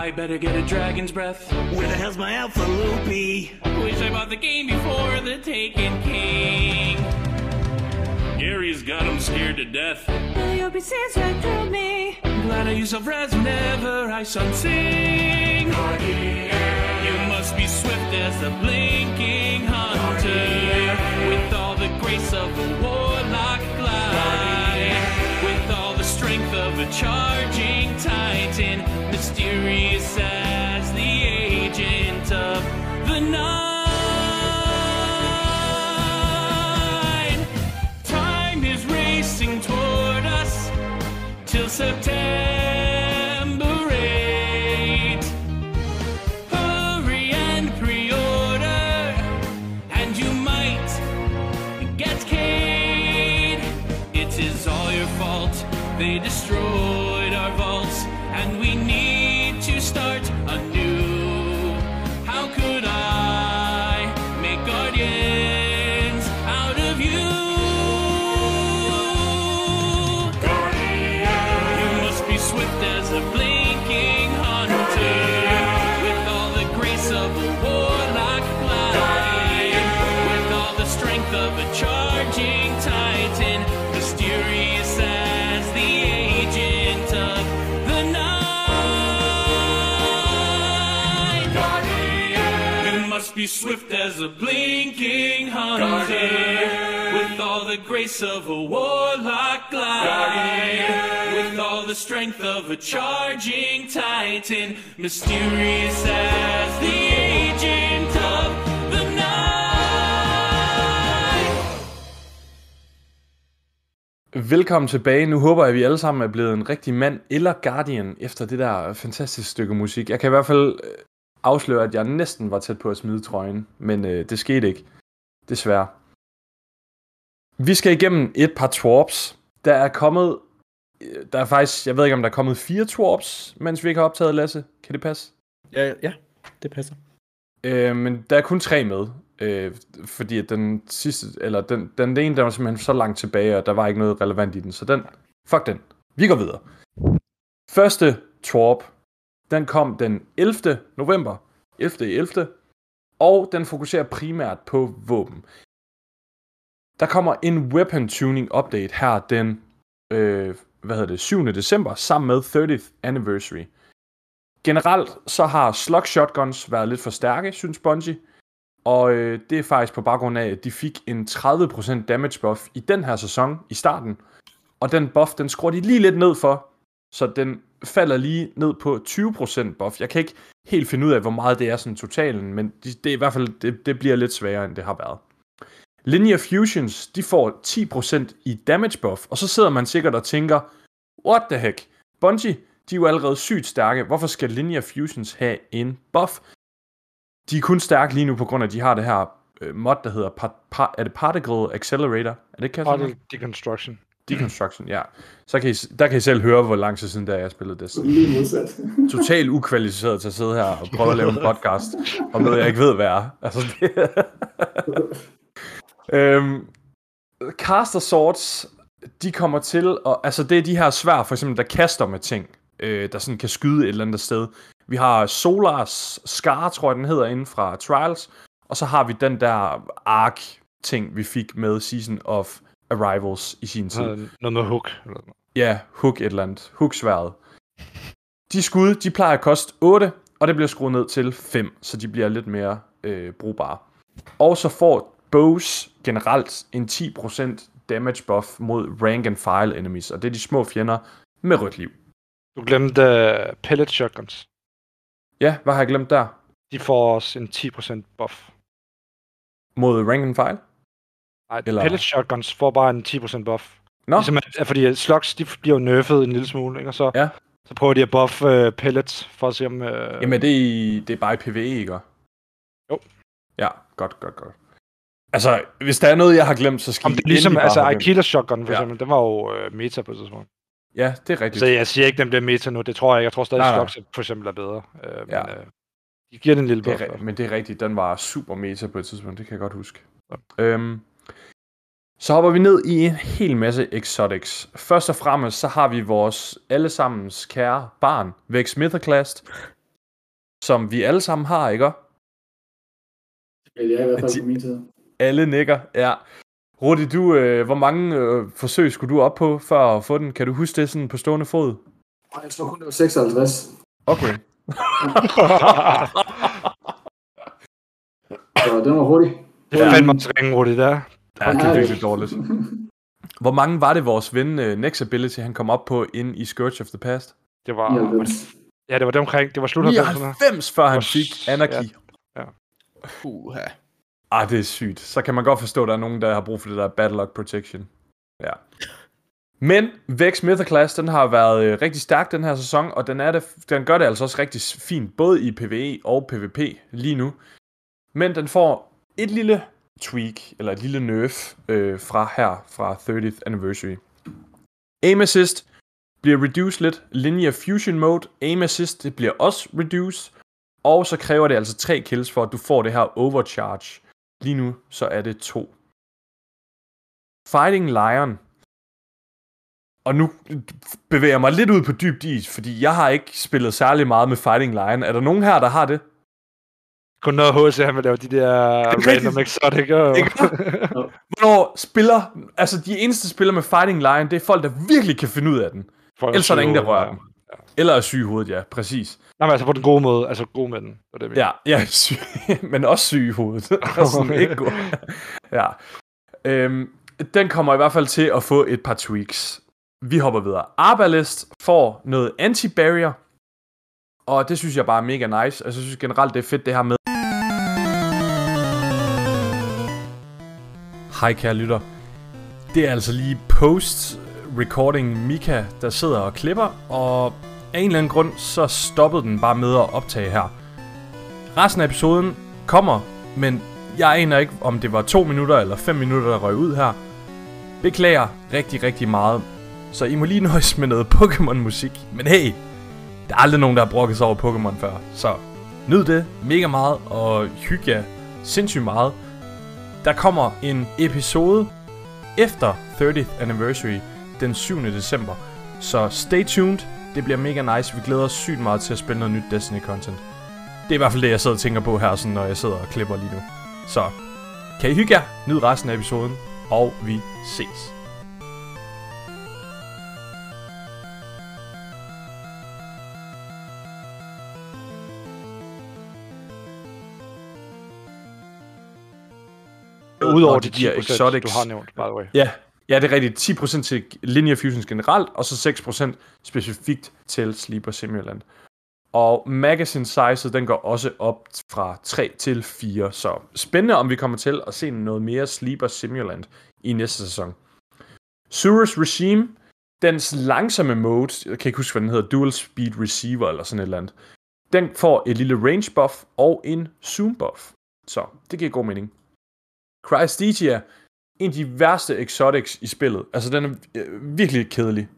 I better get a dragon's breath. Where the hell's my Alpha Loopy? Wish I bought the game before the Taken King. Gary's got him scared to death. You'll be sins right through me. Glad I use self-res whenever I sun sing. You must be swift as a blinking hunter. With all the grace of a warlock glide. With all the strength of a charging titan. Mysterious as the agent of the night. Time is racing toward us till September be swift as a blinking hunter, with all the grace of a warlock glide, with all the strength of a charging titan, mysterious as the agent of the night. Velkommen tilbage. Nu håber jeg, at vi alle sammen er blevet en rigtig mand eller guardian efter det der fantastiske stykke musik. Jeg kan i hvert fald afsløre, at jeg næsten var tæt på at smide trøjen, men øh, det skete ikke. Desværre. Vi skal igennem et par twarps. Der er kommet... øh, Der er faktisk... Jeg ved ikke, om der er kommet fire twarps, mens vi ikke har optaget, Lasse. Kan det passe? Ja, ja, det passer. Øh, men der er kun tre med. Øh, fordi den sidste, eller den, den, den ene, der var simpelthen så langt tilbage, og der var ikke noget relevant i den. Så den, fuck den. Vi går videre. Første Twarp, den kom den 11. november. 11. i 11. Og den fokuserer primært på våben. Der kommer en weapon tuning update her den øh, hvad hedder det, 7. december sammen med 30th anniversary. Generelt så har slug shotguns været lidt for stærke, synes Bungie. Og øh, det er faktisk på baggrund af, at de fik en 30% damage buff i den her sæson i starten. Og den buff, den skruer de lige lidt ned for, så den falder lige ned på 20% buff. Jeg kan ikke helt finde ud af, hvor meget det er sådan totalen, men det, det er i hvert fald, det, det bliver lidt sværere, end det har været. Linear Fusions, de får 10% i damage buff, og så sidder man sikkert og tænker, what the heck? Bungie, de er jo allerede sygt stærke. Hvorfor skal Linear Fusions have en buff? De er kun stærke lige nu på grund af, at de har det her øh, mod, der hedder par, par, er det Particle Accelerator? Er det kan Particle Deconstruction. Deconstruction, ja. Så kan I, der kan I selv høre, hvor lang tid siden, der jeg spillede det. Lige modsat. Totalt ukvalificeret til at sidde her og prøve at lave en podcast om noget, jeg ikke ved, hvad er. Altså, det... øhm, Caster Swords, de kommer til at... Altså, det er de her svær, for eksempel, der kaster med ting, øh, der sådan kan skyde et eller andet sted. Vi har Solars Scar, tror jeg, den hedder, inden fra Trials. Og så har vi den der Ark-ting, vi fik med Season of Arrivals i sin tid. Noget med hook. Ja, hook et eller andet. Hook-sværet. De skud, de plejer at koste 8, og det bliver skruet ned til 5, så de bliver lidt mere øh, brugbare. Og så får bows generelt en 10% damage buff mod rank and file enemies, og det er de små fjender med rødt liv. Du glemte uh, pellet shotguns. Ja, hvad har jeg glemt der? De får også en 10% buff. Mod rank and file? Nej, Eller- pellet shotguns får bare en 10% buff. Nå, Ligesom, at, at fordi slugs, de bliver jo nerfed en lille smule, ikke? Og så, Ja. så prøver de at buff uh, pellets, for at se om... Uh, jamen det er, det er bare i PvE, ikke? Jo. Ja, godt, godt, godt. Altså, hvis der er noget, jeg har glemt, så skal I det er ligesom, altså. Aikilas shotgun for Ja. eksempel, den var jo uh, meta på et tidspunkt. Ja, det er rigtigt. Så jeg siger ikke, den bliver meta nu, det tror jeg ikke. Jeg tror stadig, slugs for eksempel er bedre. Uh, Ja. Men uh, de giver den en lille Det buff. er, ri- men det er rigtigt, den var super meta på et tidspunkt, det kan jeg godt huske. Øhm, så hopper vi ned i en hel masse exotics. Først og fremmest så har vi vores allesammens kære barn, Vex Mythoclast. som vi alle sammen har, ikke? Ja, i hvert fald på min tid. Alle nikker, ja. Rudi, du, øh, hvor mange øh, forsøg skulle du op på for at få den? Kan du huske det sådan på stående fod? Jeg tror kun, det var 56. Okay. Så den var hurtig. Det er fandme også ringe, Rudi, der. Ja, det er virkelig dårligt. Hvor mange var det, vores ven uh, Next Ability, han kom op på ind i Scourge of the Past? Det var... 99. Ja, det var det omkring. Det var slut 90'erne. 99, før han fik Anarchy. Uha. Ah, det er sygt. Så kan man godt forstå, at der er nogen, der har brug for det der Battle Lock Protection. Ja. Men Vex Mythoclast, den har været øh, rigtig stærk den her sæson, og den, er det, den gør det altså også rigtig fint, både i PvE og PvP lige nu. Men den får et lille tweak, eller et lille nerf øh, fra her, fra 30th Anniversary. Aim Assist bliver reduced lidt. Linear Fusion Mode, Aim Assist, det bliver også reduced. Og så kræver det altså tre kills for, at du får det her overcharge. Lige nu, så er det to. Fighting Lion. Og nu bevæger jeg mig lidt ud på dybt is, fordi jeg har ikke spillet særlig meget med Fighting Lion. Er der nogen her, der har det? Kun noget HC, han vil lave de der random exotic. Og... Hvornår spiller... Altså, de eneste spiller med Fighting Lion, det er folk, der virkelig kan finde ud af den. Folk Ellers er der ingen, der syge, rører ja. den. Eller er syg i hovedet, ja, præcis. Nej, men altså på den gode måde. Altså god med den. Det er det. Ja, ja syg, men også syg i hovedet. Sådan ikke god. Ja. Øhm, den kommer i hvert fald til at få et par tweaks. Vi hopper videre. Arbalest får noget anti-barrier, og det synes jeg bare er mega nice. Altså, jeg synes generelt, det er fedt det her med... Hej kære lytter. Det er altså lige post-recording Mika, der sidder og klipper, og af en eller anden grund, så stoppede den bare med at optage her. Resten af episoden kommer, men jeg aner ikke, om det var to minutter eller 5 minutter, der røg ud her. Beklager rigtig, rigtig meget. Så I må lige nøjes med noget Pokémon-musik. Men hey, der er aldrig nogen, der har brokket sig over Pokémon før. Så nyd det mega meget, og hygge jer sindssygt meget. Der kommer en episode efter 30th Anniversary den 7. december. Så stay tuned. Det bliver mega nice. Vi glæder os sygt meget til at spille noget nyt Destiny-content. Det er i hvert fald det, jeg sidder og tænker på her, sådan, når jeg sidder og klipper lige nu. Så kan I hygge jer, nyd resten af episoden, og vi ses. Udover de de giver 10%, exotics. du har nævnt, by the way. Ja, ja, det er rigtigt. 10% til Linear Fusions generelt, og så 6% specifikt til Sleeper Simulant. Og magazine size, den går også op fra 3 til 4, så spændende om vi kommer til at se noget mere Sleeper Simulant i næste sæson. Surus Regime, dens langsomme mode, jeg kan ikke huske, hvad den hedder, Dual Speed Receiver eller sådan et eller andet, den får et lille range buff og en zoom buff. Så det giver god mening. Crystigia, en af de værste exotics i spillet. Altså, den er øh, virkelig kedelig.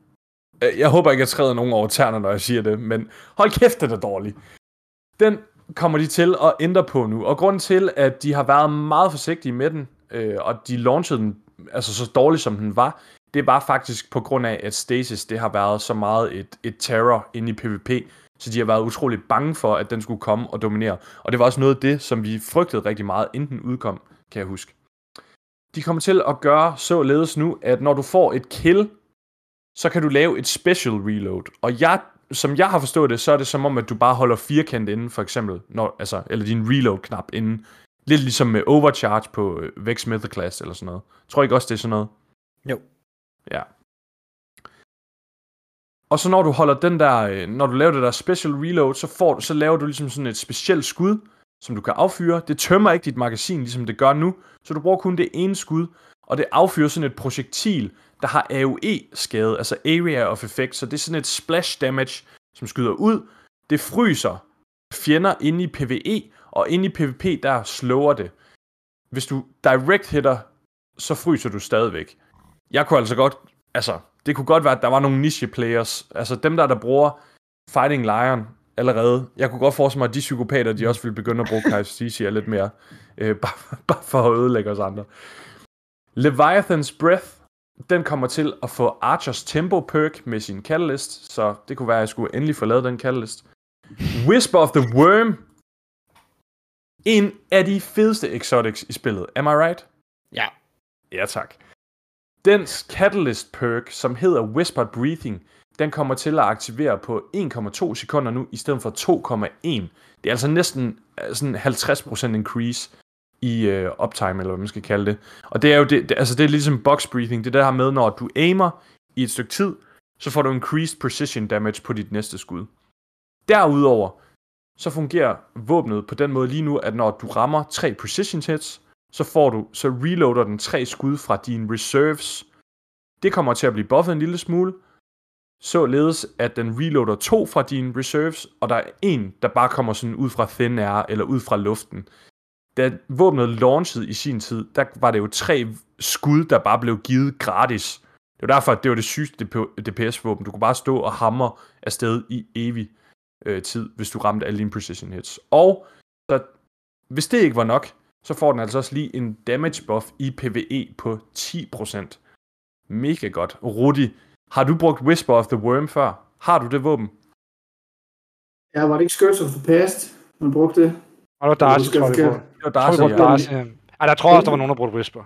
Øh, jeg håber ikke, jeg træder nogen over tæerne, når jeg siger det, men hold kæft, den er dårlig. Den kommer de til at ændre på nu, og grunden til, at de har været meget forsigtige med den, øh, og de launchede den altså så dårlig, som den var, det var faktisk på grund af, at Stasis, det har været så meget et, et terror inde i PvP, så de har været utrolig bange for, at den skulle komme og dominere. Og det var også noget af det, som vi frygtede rigtig meget, inden den udkom, kan jeg huske. De kommer til at gøre således nu, at når du får et kill, så kan du lave et special reload. Og jeg, som jeg har forstået det, så er det som om, at du bare holder firkant inden, for eksempel, når, altså, eller din reload-knap inden. Lidt ligesom med overcharge på øh, Vex Mythoclast eller sådan noget. Tror ikke også, det er sådan noget? Jo. Ja. Og så når du holder den der, øh, når du laver det der special reload, så, får, så laver du ligesom sådan et specielt skud, som du kan affyre. Det tømmer ikke dit magasin, ligesom det gør nu, så du bruger kun det ene skud, og det affyrer sådan et projektil, der har AOE-skade, altså Area of Effect, så det er sådan et splash damage, som skyder ud. Det fryser fjender inde i PvE, og inde i PvP, der slår det. Hvis du direct hitter, så fryser du stadigvæk. Jeg kunne altså godt, altså, det kunne godt være, at der var nogle niche players, altså dem der, der bruger Fighting Lion allerede. Jeg kunne godt forestille mig, at de psykopater, de også ville begynde at bruge Kaiser lidt mere, øh, bare, bare for at ødelægge os andre. Leviathan's Breath, den kommer til at få Archers Tempo perk med sin Catalyst, så det kunne være, at jeg skulle endelig få lavet den Catalyst. Whisper of the Worm. En af de fedeste exotics i spillet. Am I right? Ja. Ja, tak. Dens Catalyst perk, som hedder Whispered Breathing, den kommer til at aktivere på 1,2 sekunder nu, i stedet for 2,1. Det er altså næsten øh, sådan 50% increase i øh, uptime, eller hvad man skal kalde det. Og det er jo det, det, altså det er ligesom box breathing. Det er det her med, når du aimer i et stykke tid, så får du increased precision damage på dit næste skud. Derudover, så fungerer våbnet på den måde lige nu, at når du rammer tre precision hits, så får du, så reloader den tre skud fra dine reserves. Det kommer til at blive buffet en lille smule, således at den reloader to fra dine reserves, og der er en, der bare kommer sådan ud fra thin air, eller ud fra luften. Da våbnet launchede i sin tid, der var det jo tre skud, der bare blev givet gratis. Det var derfor, at det var det sygeste DPS-våben. Du kunne bare stå og hamre afsted i evig øh, tid, hvis du ramte alle dine precision hits. Og så, hvis det ikke var nok, så får den altså også lige en damage buff i PvE på 10%. Mega godt. Rudi, har du brugt Whisper of the Worm før? Har du det våben? Ja, var det ikke Skirts of the Past, man brugte det? Og der var Darcy, tror jeg. Det var Darcy, ja. Darcy. Ej, der tror jeg også, der var nogen, der brugte Whisper.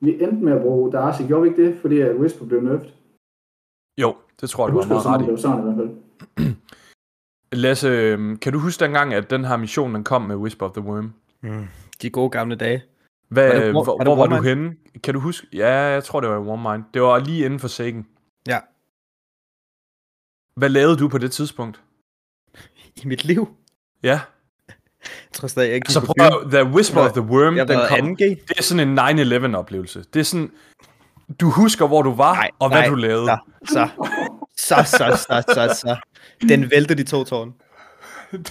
Vi endte med at bruge Darcy, gjorde vi ikke det? Fordi at Whisper blev nerfed. Jo, det tror jeg, du har meget ret det i. var sådan i hvert fald. Lasse, øhm, kan du huske dengang, at den her mission, den kom med Whisper of the Worm? De gode gamle dage. Hvad, Var det hvor, var det hvor var du henne? Kan du huske? Ja, jeg tror, det var i Warmind. Det var lige inden for Sagan. Hvad lavede du på det tidspunkt? I mit liv. Ja, Jeg tror stadig, jeg ikke altså på prøv at, The Whisper of the Worm, Jeg den kom, 2G. det er sådan en 9-11 oplevelse. Det er sådan, du husker, hvor du var, Nej, og hvad nej, du lavede. Så, så, så, så, så, så, så. Den væltede de to tårne.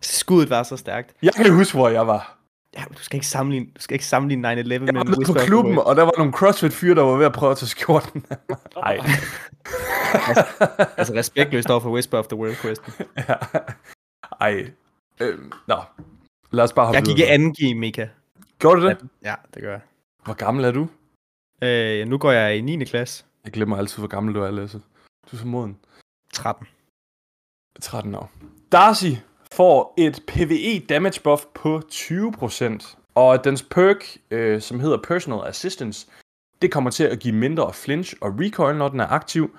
Skuddet var så stærkt. Jeg kan huske, hvor jeg var. Ja, du skal ikke sammenligne, du skal ikke sammenligne 9-11 Jeg med var nede på klubben, og der var nogle CrossFit-fyre, der var ved at prøve at tage skjorten. Nej. Altså respektløst over for Whisper of the World Quest. Ja. Ej. Øhm, nå. Lad os bare hoppe Jeg gik i anden G, Mika. Gjorde du det? Ja, det gør jeg. Hvor gammel er du? Øh, nu går jeg i 9. klasse. Jeg glemmer altid, hvor gammel du er, Lasse. Du er så moden. 13. 13 år. Darcy får et PvE damage buff på 20%, og dens perk, øh, som hedder Personal Assistance, det kommer til at give mindre flinch og recoil, når den er aktiv,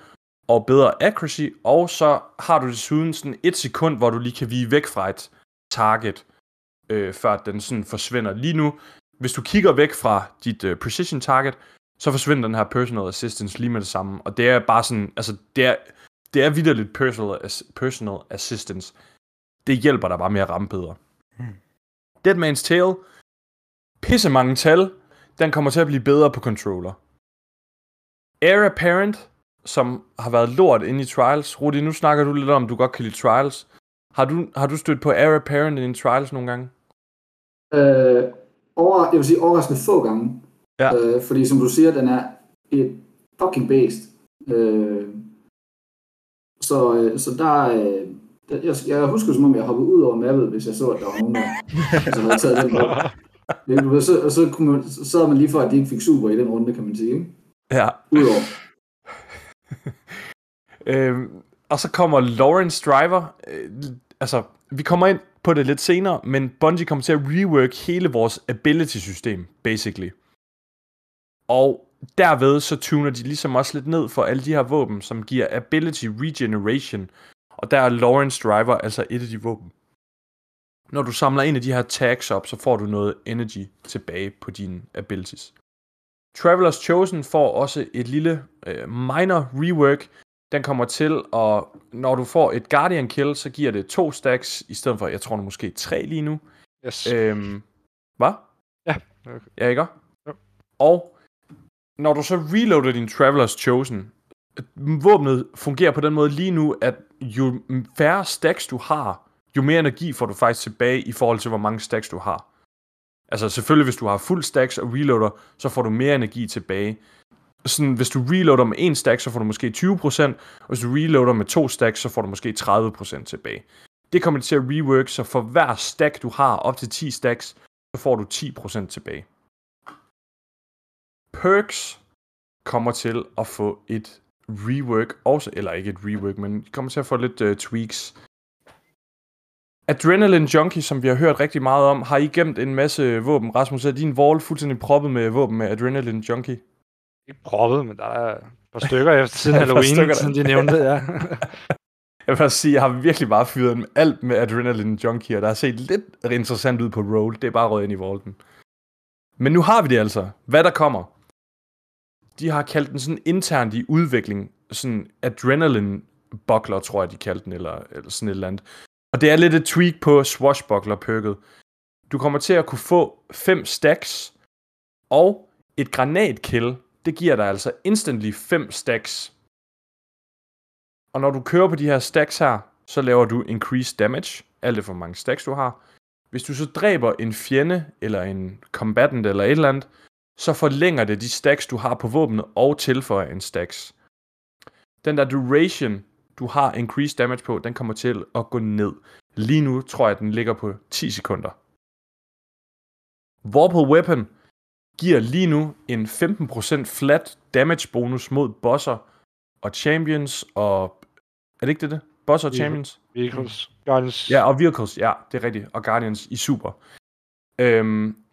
og bedre accuracy, og så har du desuden sådan et sekund, hvor du lige kan vige væk fra et target, øh, før den sådan forsvinder. Lige nu, hvis du kigger væk fra dit øh, precision target, så forsvinder den her personal assistance lige med det samme, og det er bare sådan, altså det er, det er vidderligt personal, as- personal assistance. Det hjælper dig bare med at ramme bedre. Hmm. Dead Man's Tale, pisse mange tal, den kommer til at blive bedre på controller. Air Apparent, som har været lort inde i Trials. Rudi, nu snakker du lidt om, du godt kan lide Trials. Har du, har du stødt på Air Apparent i Trials nogle gange? Øh, over, jeg vil sige overraskende få gange. Ja. Øh, fordi som du siger, den er et fucking based. Øh, så, øh, så der, øh, der jeg, jeg husker som om, jeg hoppede ud over mappet, hvis jeg så, at der var nogen, der altså, havde taget den ved, så, og så, kunne man, så sad man lige for, at de ikke fik super i den runde, kan man sige. Ikke? Ja. Udover. Øhm, og så kommer Lawrence Driver. Øh, altså, vi kommer ind på det lidt senere, men Bungie kommer til at rework hele vores ability-system, basically. Og derved så tuner de ligesom også lidt ned for alle de her våben, som giver ability regeneration. Og der er Lawrence Driver altså et af de våben. Når du samler en af de her tags op, så får du noget energy tilbage på dine abilities. Traveler's Chosen får også et lille øh, minor rework. Den kommer til at, når du får et Guardian Kill, så giver det to stacks, i stedet for, jeg tror nu måske tre lige nu. Yes. Øhm, hvad? Ja, okay. Ja, ikke? Jo. Og når du så reloader din Traveler's Chosen, våbnet fungerer på den måde lige nu, at jo færre stacks du har, jo mere energi får du faktisk tilbage i forhold til, hvor mange stacks du har. Altså selvfølgelig, hvis du har fuld stacks og reloader, så får du mere energi tilbage. Sådan, hvis du reloader med en stack, så får du måske 20%, og hvis du reloader med to stacks, så får du måske 30% tilbage. Det kommer til at rework, så for hver stack du har, op til 10 stacks, så får du 10% tilbage. Perks kommer til at få et rework også, eller ikke et rework, men de kommer til at få lidt uh, tweaks. Adrenaline Junkie, som vi har hørt rigtig meget om, har I gemt en masse våben. Rasmus, er din wall fuldstændig proppet med våben med Adrenaline Junkie? Ikke proppet, men der er et par stykker efter siden Halloween, siden de nævnte ja. Jeg vil sige, jeg har virkelig bare fyret dem alt med Adrenaline Junkie, og der har set lidt interessant ud på roll. Det er bare røget ind i volden. Men nu har vi det altså. Hvad der kommer. De har kaldt den sådan internt i udvikling, sådan Adrenaline Buckler, tror jeg, de kaldte den, eller, eller sådan et eller andet. Og det er lidt et tweak på Swashbuckler-perket. Du kommer til at kunne få fem stacks, og et granatkill, det giver dig altså instantly fem stacks. Og når du kører på de her stacks her, så laver du increased damage, alt det for mange stacks du har. Hvis du så dræber en fjende, eller en combatant, eller et eller andet, så forlænger det de stacks, du har på våbnet, og tilføjer en stacks. Den der duration, du har increased damage på, den kommer til at gå ned. Lige nu tror jeg, den ligger på 10 sekunder. Warped Weapon giver lige nu en 15% flat damage bonus mod bosser og champions og... Er det ikke det, det? Bosser og champions? Vehicles, Guardians. Ja, og Vehicles, ja, det er rigtigt. Og Guardians i Super. Øhm,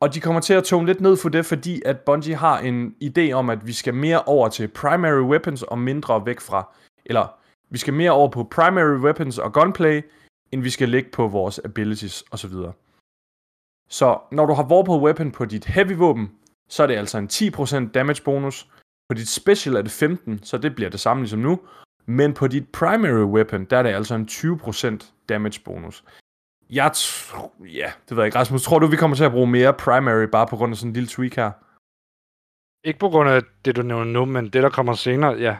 og de kommer til at tone lidt ned for det, fordi at Bungie har en idé om, at vi skal mere over til primary weapons og mindre væk fra... Eller, vi skal mere over på primary weapons og gunplay, end vi skal lægge på vores abilities osv. Så når du har Warped Weapon på dit heavy våben, så er det altså en 10% damage bonus. På dit special er det 15, så det bliver det samme ligesom nu. Men på dit primary weapon, der er det altså en 20% damage bonus. Jeg tror, ja, det ved jeg ikke. Rasmus, tror du, vi kommer til at bruge mere primary bare på grund af sådan en lille tweak her? Ikke på grund af det, du nævner nu, men det, der kommer senere, ja.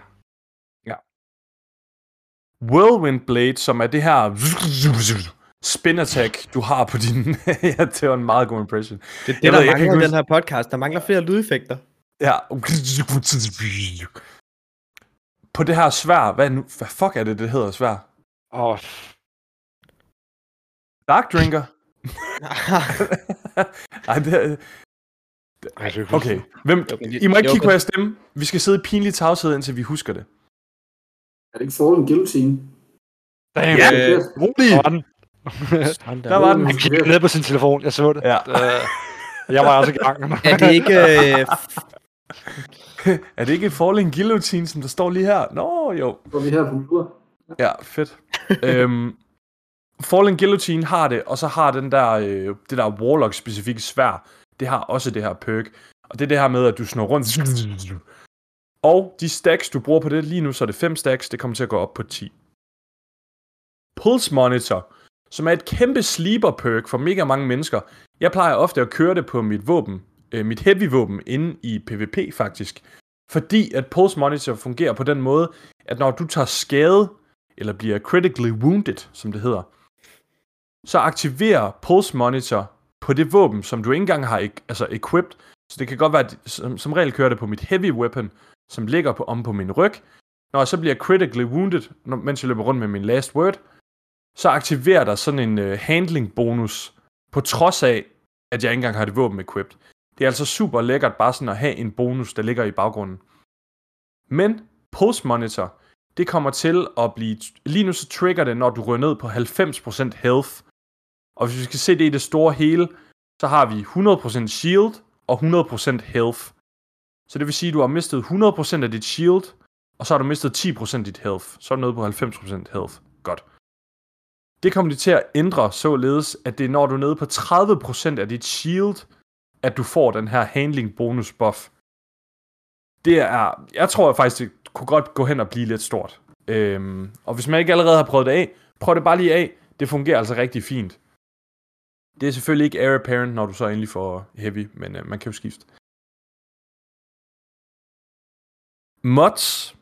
Whirlwind Blade, som er det her spin attack, du har på din... ja, det var en meget god impression. Det er det, Jeg der ved, jeg kan mangler i den her podcast. Der mangler flere lydeffekter. Ja. På det her svær, hvad, nu, hvad fuck er det, det hedder svær? Og Dark Drinker? Nej, det Okay, Hvem, I må ikke kigge på jeres stemme. Vi skal sidde i pinlig tavshed, indtil vi husker det. Er det ikke Fallen Guillotine? Damn, Ja. Øh, Rolig! der var den. Der var den. Han kiggede ned på sin telefon, jeg så det. Ja. Øh, jeg var også i gang. er det ikke... Øh, Er det ikke Falling Guillotine, som der står lige her? Nå, jo. Hvor vi her på mur. Ja, fedt. øhm, Falling Guillotine har det, og så har den der, øh, det der Warlock-specifikke svær, det har også det her perk. Og det er det her med, at du snor rundt. Og de stacks, du bruger på det lige nu, så er det 5 stacks, det kommer til at gå op på 10. Pulse Monitor, som er et kæmpe sleeper perk for mega mange mennesker. Jeg plejer ofte at køre det på mit våben, øh, mit heavy våben inde i PvP faktisk. Fordi at Pulse Monitor fungerer på den måde, at når du tager skade, eller bliver critically wounded, som det hedder, så aktiverer Pulse Monitor på det våben, som du ikke engang har altså equipped. Så det kan godt være, at som, som regel kører det på mit heavy weapon, som ligger på, om på min ryg. Når jeg så bliver critically wounded, når, mens jeg løber rundt med min last word, så aktiverer der sådan en uh, handling bonus, på trods af, at jeg ikke engang har det våben equipped. Det er altså super lækkert bare sådan at have en bonus, der ligger i baggrunden. Men Pulse Monitor, det kommer til at blive... Lige nu så trigger det, når du rører ned på 90% health. Og hvis vi skal se det i det store hele, så har vi 100% shield og 100% health. Så det vil sige, at du har mistet 100% af dit shield, og så har du mistet 10% af dit health. Så er du nede på 90% health. Godt. Det kommer de til at ændre således, at det er når du er nede på 30% af dit shield, at du får den her handling bonus buff. Det er, jeg tror faktisk, det kunne godt gå hen og blive lidt stort. Øhm, og hvis man ikke allerede har prøvet det af, prøv det bare lige af. Det fungerer altså rigtig fint. Det er selvfølgelig ikke air apparent, når du så endelig får heavy, men øh, man kan jo skifte. Mods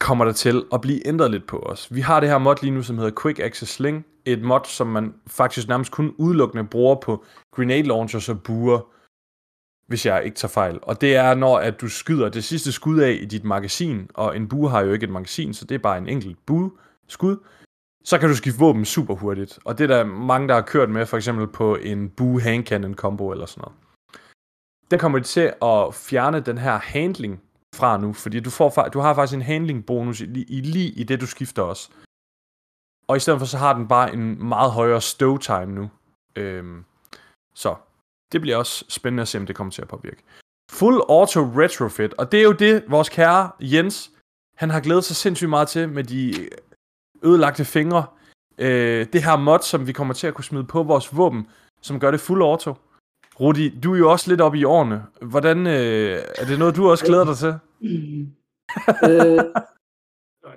kommer der til at blive ændret lidt på os. Vi har det her mod lige nu, som hedder Quick Access Sling. Et mod, som man faktisk nærmest kun udelukkende bruger på grenade launchers og buer, hvis jeg ikke tager fejl. Og det er, når at du skyder det sidste skud af i dit magasin, og en bue har jo ikke et magasin, så det er bare en enkelt bue skud, så kan du skifte våben super hurtigt. Og det er der mange, der har kørt med, for eksempel på en Boo hand cannon combo eller sådan noget. Den kommer de til at fjerne den her handling fra nu, fordi du, får, du har faktisk en handling bonus i, i, lige i det, du skifter også. Og i stedet for, så har den bare en meget højere stow time nu. Øhm, så det bliver også spændende at se, om det kommer til at påvirke. Full auto retrofit, og det er jo det, vores kære Jens, han har glædet sig sindssygt meget til med de ødelagte fingre. Øh, det her mod, som vi kommer til at kunne smide på vores våben, som gør det fuld auto. Rudi, du er jo også lidt oppe i årene. Hvordan, øh, er det noget, du også glæder dig til? øh,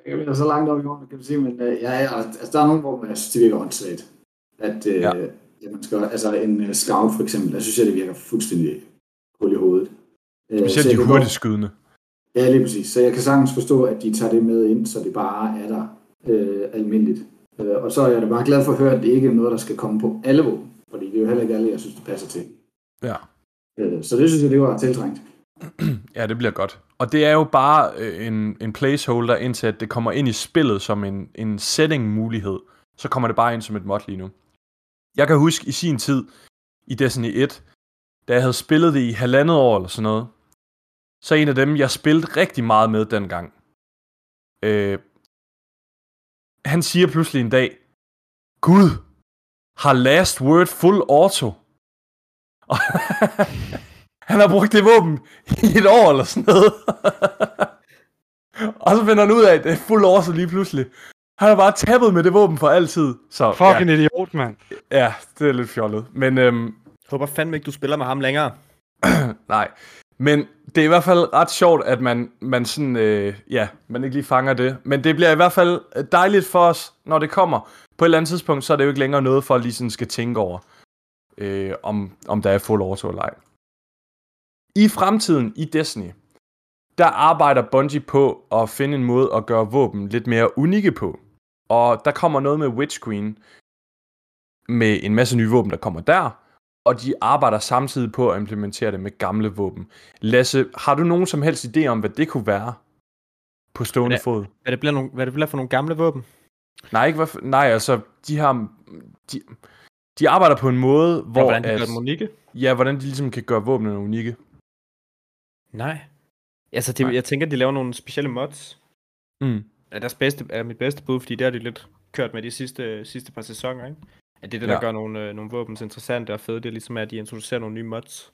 jeg er så langt op i årene, kan man sige, men øh, ja, altså, der er nogle, hvor jeg synes, det virker åndssvagt. At øh, Ja. ja, man skal, altså en øh, scout for eksempel, der synes jeg, det virker fuldstændig hul i hovedet. Øh, Specielt de hurtigt skydende. Ja, lige præcis. Så jeg kan sagtens forstå, at de tager det med ind, så det bare er der øh, almindeligt. Øh, og så er jeg da bare glad for at høre, at det ikke er noget, der skal komme på alle våben. Fordi det er jo heller ikke alle, jeg synes, det passer til. Ja. Øh, så det synes jeg, det var tiltrængt. Ja, det bliver godt. Og det er jo bare øh, en, en placeholder, indtil at det kommer ind i spillet som en, en setting-mulighed. Så kommer det bare ind som et mod lige nu. Jeg kan huske i sin tid i Destiny 1, da jeg havde spillet det i halvandet år eller sådan noget, så en af dem, jeg spillede rigtig meget med dengang, øh, han siger pludselig en dag, Gud, har last word full auto? Og han har brugt det våben i et år eller sådan noget. og så finder han ud af, at det er fuld auto lige pludselig. Han har bare tappet med det våben for altid. Så Fucking idiot, mand. ja, ja, det er lidt fjollet. Men øhm, Håber fandme ikke, du spiller med ham længere. Nej, men det er i hvert fald ret sjovt, at man, man sådan, øh, ja, man ikke lige fanger det. Men det bliver i hvert fald øh, dejligt for os, når det kommer. På et eller andet tidspunkt, så er det jo ikke længere noget, for at lige sådan skal tænke over, øh, om, om der er fuld over eller ej. I fremtiden i Destiny, der arbejder Bungie på at finde en måde at gøre våben lidt mere unikke på. Og der kommer noget med Witch Queen, med en masse nye våben, der kommer der og de arbejder samtidig på at implementere det med gamle våben. Lasse, har du nogen som helst idé om, hvad det kunne være på stående Ja. fod? Hvad det bliver, nogle, hvad det bliver for nogle gamle våben? Nej, ikke hvad, nej, altså, de har, de, de arbejder på en måde, Hvor hvor, hvordan de at, gør dem unikke? ja, hvordan de ligesom kan gøre våbnene unikke. Nej. Altså, det, Nej. jeg tænker, de laver nogle specielle mods. Mm. Er deres bedste, er mit bedste bud, fordi det har de lidt kørt med de sidste, sidste par sæsoner, ikke? At det er det, der Ja. gør nogle, øh, nogle våben så interessante og fede, det er ligesom, at de introducerer nogle nye mods.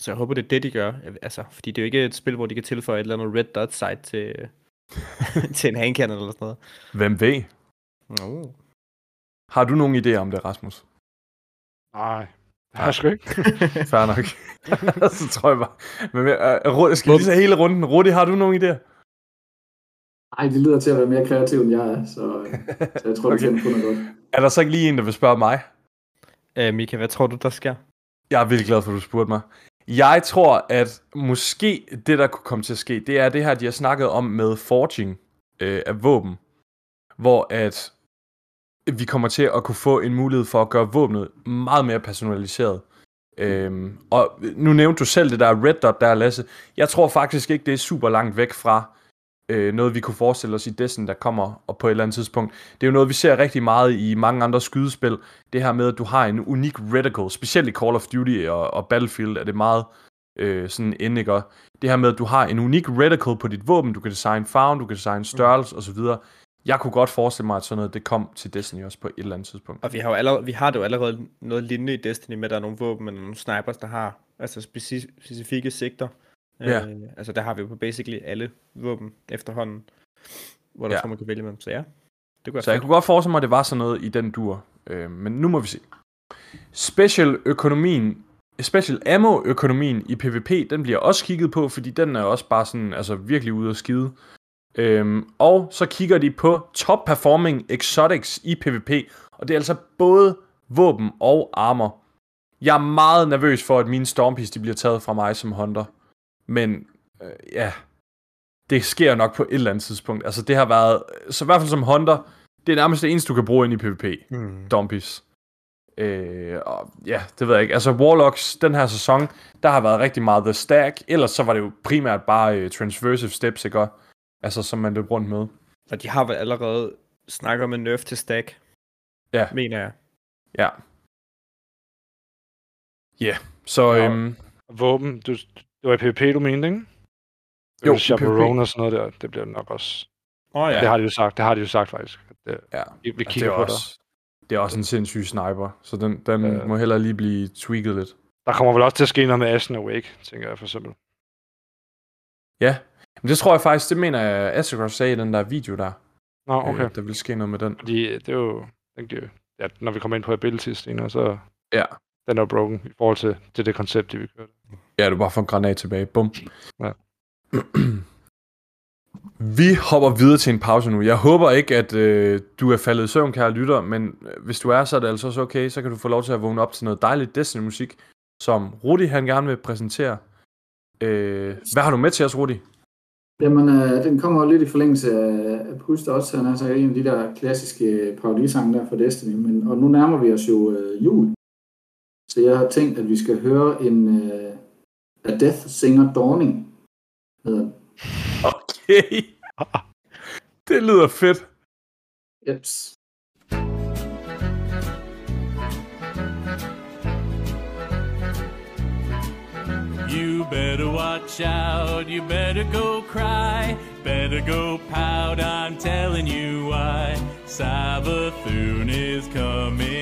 Så jeg håber, det er det, de gør. Altså, fordi det er jo ikke et spil, hvor de kan tilføje et eller andet red dot site til, til en handcannon eller sådan noget. Hvem ved? No. Har du nogen idé om det, Rasmus? Nej, det har jeg sgu ikke. Fair nok. så tror jeg bare. Men, uh, Rudi, skal vi lige tage hele runden? Rudi, har du nogen idéer? Ej, det lyder til at være mere kreativ, end jeg er, så, så jeg tror, okay. Det noget godt. Er der så ikke lige en, der vil spørge mig? Øh, Mika, hvad tror du, der sker? Jeg er virkelig glad for, at du spurgte mig. Jeg tror, at måske det, der kunne komme til at ske, det er det her, de har snakket om med forging øh, af våben. Hvor at vi kommer til at kunne få en mulighed for at gøre våbnet meget mere personaliseret. Øhm, og nu nævnte du selv det der red dot der, Lasse. Jeg tror faktisk ikke, det er super langt væk fra øh, noget, vi kunne forestille os i Destiny, der kommer og på et eller andet tidspunkt. Det er jo noget, vi ser rigtig meget i mange andre skydespil. Det her med, at du har en unik reticle, specielt i Call of Duty og, og Battlefield er det meget øh, sådan inde, ikke? Og Det her med, at du har en unik reticle på dit våben, du kan designe farven, du kan designe størrelse osv. Jeg kunne godt forestille mig, at sådan noget, det kom til Destiny også på et eller andet tidspunkt. Og vi har, jo allerede, vi har det jo allerede noget lignende i Destiny med, at der er nogle våben og nogle snipers, der har altså speci- specifikke sigter. Ja. Øh, altså der har vi jo på basically alle våben efterhånden, hvor der Ja. tror, man kan vælge mellem. Så ja, det kunne Så jeg kunne godt forestille mig, at det var sådan noget i den dur. Øh, men nu må vi se. Special økonomien, special ammo økonomien i PvP, den bliver også kigget på, fordi den er også bare sådan, altså virkelig ude at skide. Øhm, og så kigger de på top performing exotics i PvP, og det er altså både våben og armor. Jeg er meget nervøs for, at mine Stormpies de bliver taget fra mig som hunter. Men øh, ja, det sker nok på et eller andet tidspunkt. Altså det har været, så i hvert fald som hunter, det er nærmest det eneste, du kan bruge ind i PvP. Mm. Dompies. Øh, og ja, det ved jeg ikke. Altså Warlocks, den her sæson, der har været rigtig meget The Stack. Ellers så var det jo primært bare øh, Transversive Steps, ikke? Altså som man løb rundt med. Og de har vel allerede snakket om en nerf til stack, Ja. mener jeg. Ja. Ja, yeah. så Ja. øhm, Våben, du, det var i PvP, du mente, ikke? Jo, Chaperone PvP. og sådan noget der, det bliver nok også... Åh oh, ja. Det har de jo sagt, det har de jo sagt faktisk. at, øh, Ja. Vi, vi kigger det er på også, Det er også en sindssyg sniper, så den, den Øh. må heller lige blive tweaked lidt. det. Der kommer vel også til at ske noget med Ashen Awake, tænker jeg for eksempel. Ja, men det tror jeg faktisk, det mener jeg, Asagros sagde i den der video der. Nå, okay. Øh, der vil ske noget med den. Fordi det er jo, den giver, ja, når vi kommer ind på abilities senere, så Ja. den er broken i forhold til, til det koncept, de vi kørte. Ja, du bare får en granat tilbage. Bum. Ja. Vi hopper videre til en pause nu. Jeg håber ikke, at øh, du er faldet i søvn, kære lytter, men øh, hvis du er, så er det altså også okay. Så kan du få lov til at vågne op til noget dejligt Destiny-musik, som Rudi han gerne vil præsentere. Øh, hvad har du med til os, Rudi? Jamen, øh, den kommer jo lidt i forlængelse af, af der også han er altså en af de der klassiske parodisange der fra Destiny, men, og nu nærmer vi os jo øh, jul. Så jeg har tænkt, at vi skal høre en øh, A Death Singer Dawning. Hedder den. Okay. det lyder fedt. Jeps. You better watch out, you better go cry, better go pout, I'm telling you why. Sabathoon is coming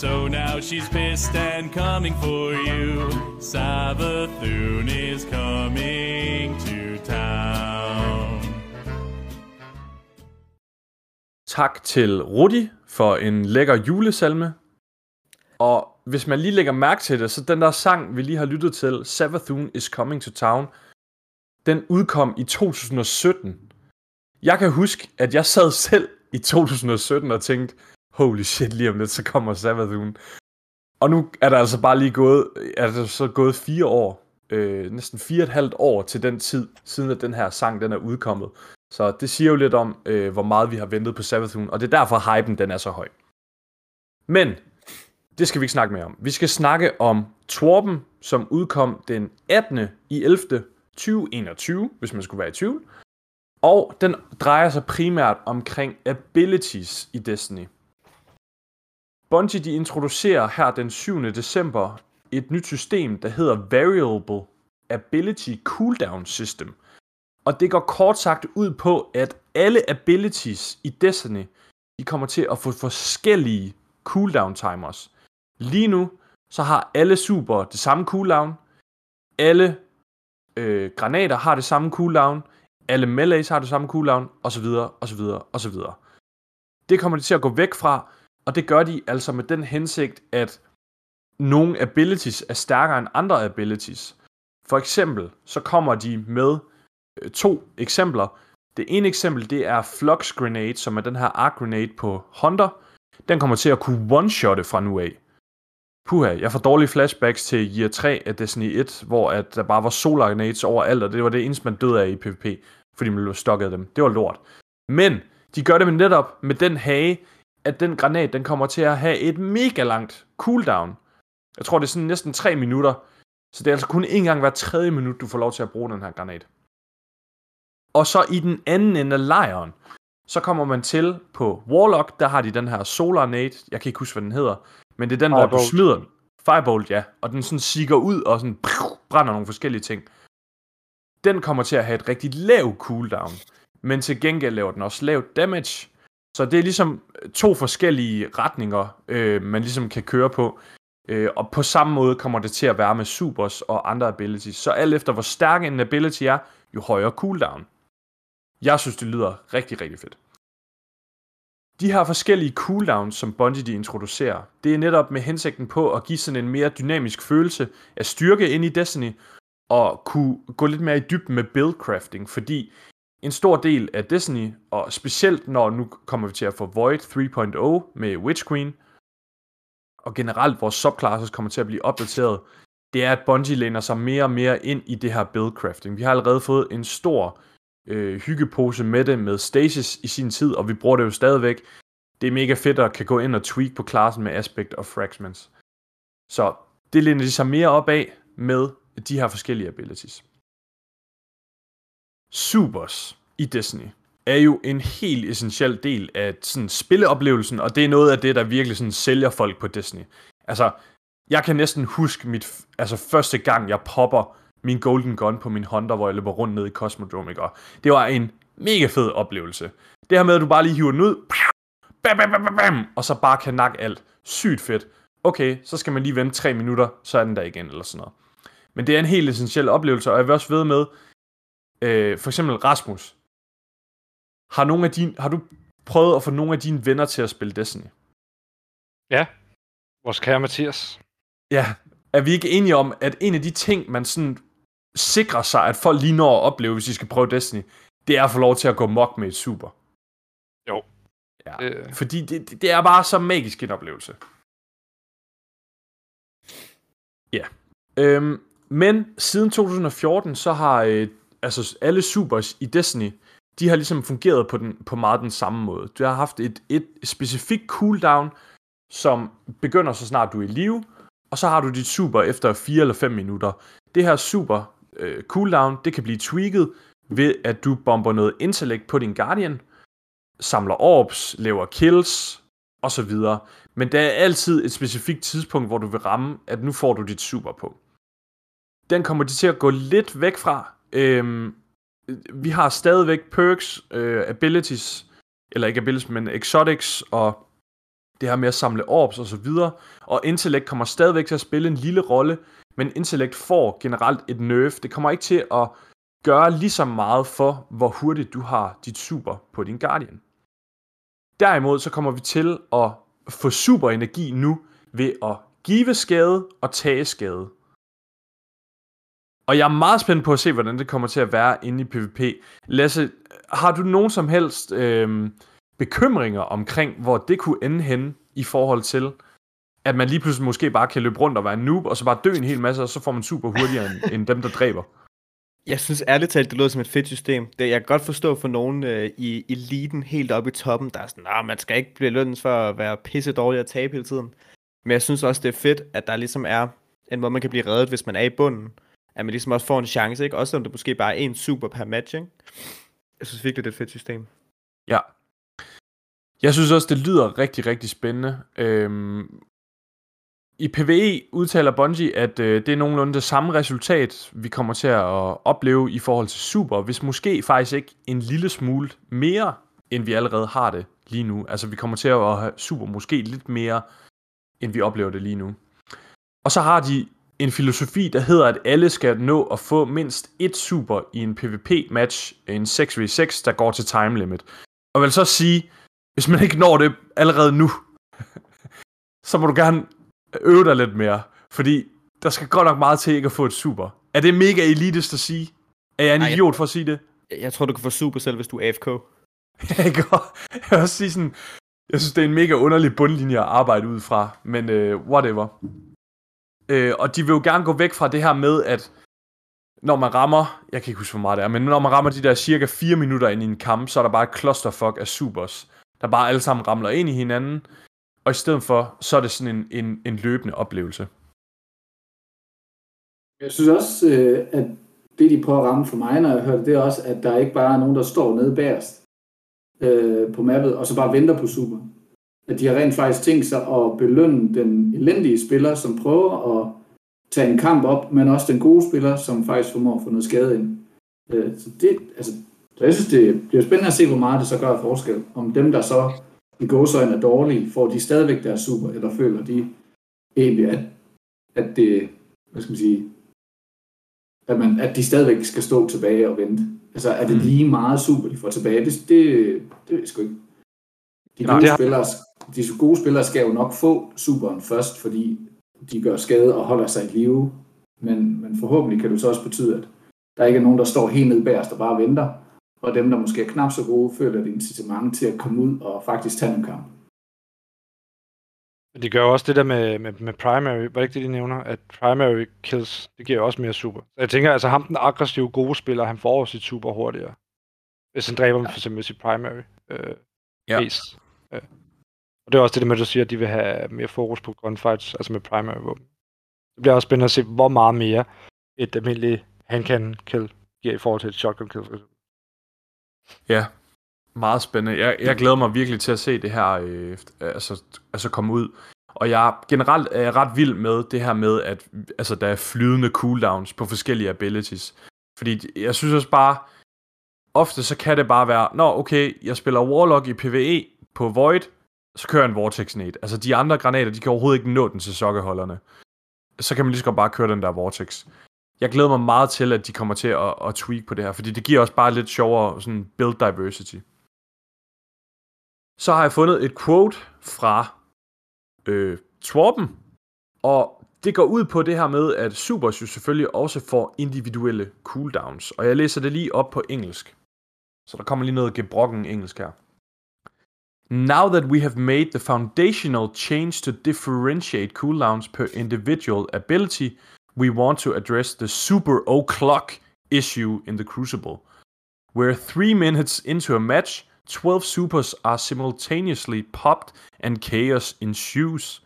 so now she's pissed and coming for you. Savathun is coming to town. Tak til Rudi for en lækker julesalme. Og hvis man lige lægger mærke til det, så den der sang, vi lige har lyttet til, Savathun is Coming to Town, den udkom i 2017. Jeg kan huske, at jeg sad selv i 2017 og tænkte, holy shit, lige om lidt, så kommer Savathun. Og nu er der altså bare lige gået, er der så gået fire år, øh, næsten fire og et halvt år til den tid, siden at den her sang den er udkommet. Så det siger jo lidt om, øh, hvor meget vi har ventet på Savathun, og det er derfor hypen den er så høj. Men, det skal vi ikke snakke mere om. Vi skal snakke om Torben, som udkom den 18. i 11. 2021, hvis man skulle være i tvivl. Og den drejer sig primært omkring abilities i Destiny. Bungie de introducerer her den 7. december et nyt system, der hedder Variable Ability Cooldown System. Og det går kort sagt ud på, at alle abilities i Destiny, de kommer til at få forskellige cooldown timers. Lige nu, så har alle super det samme cooldown. Alle øh, granater har det samme cooldown. Alle melees har det samme cooldown, osv., osv., osv. Det kommer de til at gå væk fra, og det gør de altså med den hensigt, at nogle abilities er stærkere end andre abilities. For eksempel, så kommer de med øh, to eksempler. Det ene eksempel, det er Flux Grenade, som er den her arc grenade på Hunter. Den kommer til at kunne one-shotte fra nu af. Puha, jeg får dårlige flashbacks til Year 3 af Destiny 1, hvor at der bare var solar grenades overalt, og det var det eneste, man døde af i PvP, fordi man blev stokket af dem. Det var lort. Men de gør det med netop med den hage, at den granat, den kommer til at have et mega langt cooldown. Jeg tror, det er sådan næsten 3 minutter. Så det er altså kun en gang hver tredje minut, du får lov til at bruge den her granat. Og så i den anden ende af lejren, så kommer man til på Warlock, der har de den her Solar Nade, jeg kan ikke huske, hvad den hedder, men det er den, hvor du Firebolt. smider den. Firebolt, ja. Og den sådan siger ud og sådan brænder nogle forskellige ting. Den kommer til at have et rigtig lavt cooldown, men til gengæld laver den også lavt damage. Så det er ligesom øh, to forskellige retninger, øh, man ligesom kan køre på. Øh, og på samme måde kommer det til at være med supers og andre abilities. Så alt efter hvor stærk en ability er, jo højere cooldown. Jeg synes, det lyder rigtig, rigtig fedt. De her forskellige cooldowns, som Bungie de introducerer, det er netop med hensigten på at give sådan en mere dynamisk følelse af styrke ind i Destiny, og kunne gå lidt mere i dybden med buildcrafting, fordi en stor del af Destiny, og specielt når nu kommer vi til at få Void 3.0 med Witch Queen, og generelt vores subclasses kommer til at blive opdateret, det er, at Bungie læner sig mere og mere ind i det her buildcrafting. Vi har allerede fået en stor øh, hyggepose med det med Stasis i sin tid, og vi bruger det jo stadigvæk. Det er mega fedt at kan gå ind og tweak på klassen med Aspect og Fragments. Så det læner de sig mere op af med de her forskellige abilities. Supers i Destiny er jo en helt essentiel del af sådan spilleoplevelsen, og det er noget af det, der virkelig sådan sælger folk på Destiny. Altså, Jeg kan næsten huske mit, altså første gang, jeg popper min Golden Gun på min Honda, hvor jeg løber rundt ned i Cosmodrome, ikke? Og det var en mega fed oplevelse. Det her med, at du bare lige hiver den ud, bam, bam, bam, bam, bam, og så bare kan nakke alt. Sygt fedt. Okay, så skal man lige vente tre minutter, så er den der igen, eller sådan noget. Men det er en helt essentiel oplevelse, og jeg vil også ved med, øh, for eksempel Rasmus, har, nogle af din, har du prøvet at få nogle af dine venner til at spille Destiny? Vores kære Mathias. Ja, er vi ikke enige om, at en af de ting, man sådan sikrer sig, at folk lige når at opleve, hvis de skal prøve Destiny, det er at få lov til at gå mok med et super. Jo. Ja, Øh. fordi det, det- det er bare så magisk en oplevelse. Ja. Øhm, men siden 2014, så har øh, altså alle supers i Destiny, de har ligesom fungeret på, den, på meget den samme måde. Du har haft et, et specifikt cooldown, som begynder så snart du er i live, og så har du dit super efter 4 eller 5 minutter. Det her super øh, cooldown, det kan blive tweaked ved, at du bomber noget intellect på din Guardian, samler orbs, laver kills, og så videre. Men der er altid et specifikt tidspunkt, hvor du vil ramme, at nu får du dit super på. Den kommer de til at gå lidt væk fra. Øhm, vi har stadigvæk perks, øh, abilities, eller ikke abilities, men exotics, og det her med at samle orbs og så videre. Og intellect kommer stadigvæk til at spille en lille rolle, men intellect får generelt et nerf. Det kommer ikke til at gøre lige så meget for, hvor hurtigt du har dit super på din Guardian. Derimod så kommer vi til at få super energi nu ved at give skade og tage skade. Og jeg er meget spændt på at se, hvordan det kommer til at være inde i PvP. Lasse, har du nogen som helst øh, bekymringer omkring, hvor det kunne ende hen i forhold til, at man lige pludselig måske bare kan løbe rundt og være en noob, og så bare dø en hel masse, og så får man super hurtigere end, end dem, der dræber? Jeg synes ærligt talt, det lyder som et fedt system. Det, jeg kan godt forstå for nogen øh, i eliten helt oppe i toppen, der er sådan, nah, man skal ikke blive lønnet for at være pisse dårlig at tabe hele tiden. Men jeg synes også, det er fedt, at der ligesom er en måde, man kan blive reddet, hvis man er i bunden. At man ligesom også får en chance, ikke? Også om det måske bare er en super per match, ikke? Jeg synes virkelig, det er et fedt system. Ja. Jeg synes også, det lyder rigtig, rigtig spændende. Øhm, I PvE udtaler Bungie, at øh, det er nogenlunde det samme resultat, vi kommer til at opleve i forhold til Super, hvis måske faktisk ikke en lille smule mere, end vi allerede har det lige nu. Altså, vi kommer til at have Super måske lidt mere, end vi oplever det lige nu. Og så har de en filosofi, der hedder, at alle skal nå at få mindst et super i en PvP-match, en 6v6, der går til time limit. Og vil så sige, hvis man ikke når det allerede nu, så må du gerne øve dig lidt mere. Fordi der skal godt nok meget til ikke at få et super. Er det mega elitist at sige? Er jeg en jeg- idiot for at sige det? Jeg- Jeg tror, du kan få super selv, hvis du er AFK. Jeg kan også sige sådan, jeg synes, det er en mega underlig bundlinje at arbejde ud fra, men øh, whatever. Øh, og de vil jo gerne gå væk fra det her med, at når man rammer, jeg kan ikke huske, hvor meget det er, men når man rammer de der cirka 4 minutter ind i en kamp, så er der bare et clusterfuck af supers, der bare alle sammen ramler ind i hinanden, og i stedet for, så er det sådan en, en, en løbende oplevelse. Jeg synes også, øh, at det, de prøver at ramme for mig, når jeg hører det, det er også, at der ikke bare er nogen, der står nede bagerst øh, på mappet, og så bare venter på super. At de har rent faktisk tænkt sig at belønne den elendige spiller, som prøver at tage en kamp op, men også den gode spiller, som faktisk formår at få noget skade ind. Øh, så, det, altså, så jeg synes, det bliver spændende at se, hvor meget det så gør af forskel. Om dem, der så i gåsøjne er dårlige, får de stadigvæk deres super, eller føler de egentlig, at, at det, hvad skal man sige, at, man, at de stadigvæk skal stå tilbage og vente. Altså, er det Mm. lige meget super, de får tilbage? Det, det, det ved jeg sgu ikke. De gode, har- spillere, de gode spillere skal jo nok få superen først, fordi de gør skade og holder sig i live. Men, men forhåbentlig kan det så også betyde, at der ikke er nogen, der står helt nede bagerst og bare venter. Og dem, der måske er knap så gode, føler et incitament til at komme ud og faktisk tage en kamp. Men de gør jo også det der med, med, med primary, var det ikke det, de nævner? At primary kills, det giver jo også mere super. Så jeg tænker, altså ham den aggressive gode spiller, han får sit super hurtigere. Hvis han dræber ja. for eksempel med sit primary øh, Ja. ace. Og det er også det med, at du siger, at de vil have mere fokus på gunfights, altså med primary våben. Det bliver også spændende at se, hvor meget mere et almindeligt handcan kill giver i forhold til et shotgun kill. Ja, meget spændende. Jeg, jeg glæder mig virkelig til at se det her øh, altså, altså komme ud. Og jeg er generelt er jeg ret vild med det her med, at altså, der er flydende cooldowns på forskellige abilities. Fordi jeg synes også bare, ofte så kan det bare være, nå okay, jeg spiller Warlock i PvE på Void, så kører en Vortex ned. Altså de andre granater, de kan overhovedet ikke nå den til sokkeholderne. Så kan man lige så godt bare køre den der Vortex. Jeg glæder mig meget til, at de kommer til at, at tweak på det her, fordi det giver også bare lidt sjovere sådan build diversity. Så har jeg fundet et quote fra øh, Torben, og det går ud på det her med, at Supers jo selvfølgelig også får individuelle cooldowns. Og jeg læser det lige op på engelsk. Så der kommer lige noget gebrokken engelsk her. Now that we have made the foundational change to differentiate cooldowns per individual ability, we want to address the super o'clock issue in the Crucible. Where three minutes into a match, 12 supers are simultaneously popped and chaos ensues.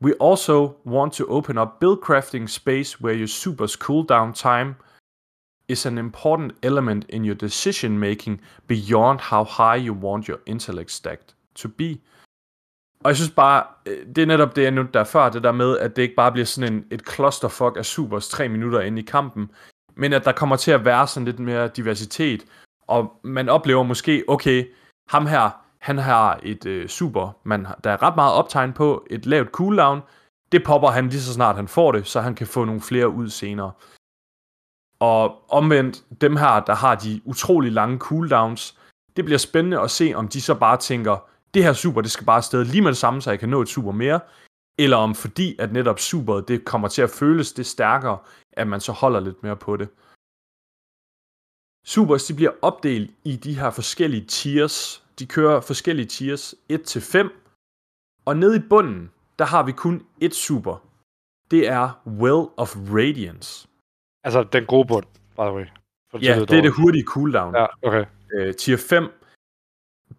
We also want to open up build crafting space where your super's cooldown time is an important element in your decision making beyond how high you want your intellect stacked to be. Og jeg synes bare, øh, det er netop det, jeg nævnte der før, det der med, at det ikke bare bliver sådan en, et clusterfuck af supers tre minutter inde i kampen, men at der kommer til at være sådan lidt mere diversitet, og man oplever måske, okay, ham her, han har et øh, super, man, der er ret meget optegn på, et lavt cooldown, det popper han lige så snart han får det, så han kan få nogle flere ud senere. Og omvendt, dem her, der har de utrolig lange cooldowns, det bliver spændende at se, om de så bare tænker, det her super, det skal bare afsted lige med det samme, så jeg kan nå et super mere, eller om fordi, at netop superet, det kommer til at føles det stærkere, at man så holder lidt mere på det. Supers, de bliver opdelt i de her forskellige tiers. De kører forskellige tiers 1-5. Og nede i bunden, der har vi kun et super. Det er Well of Radiance. Altså, den gode bund, by the way. For Ja, det er det hurtige cooldown. Ja, okay. øh, tier 5.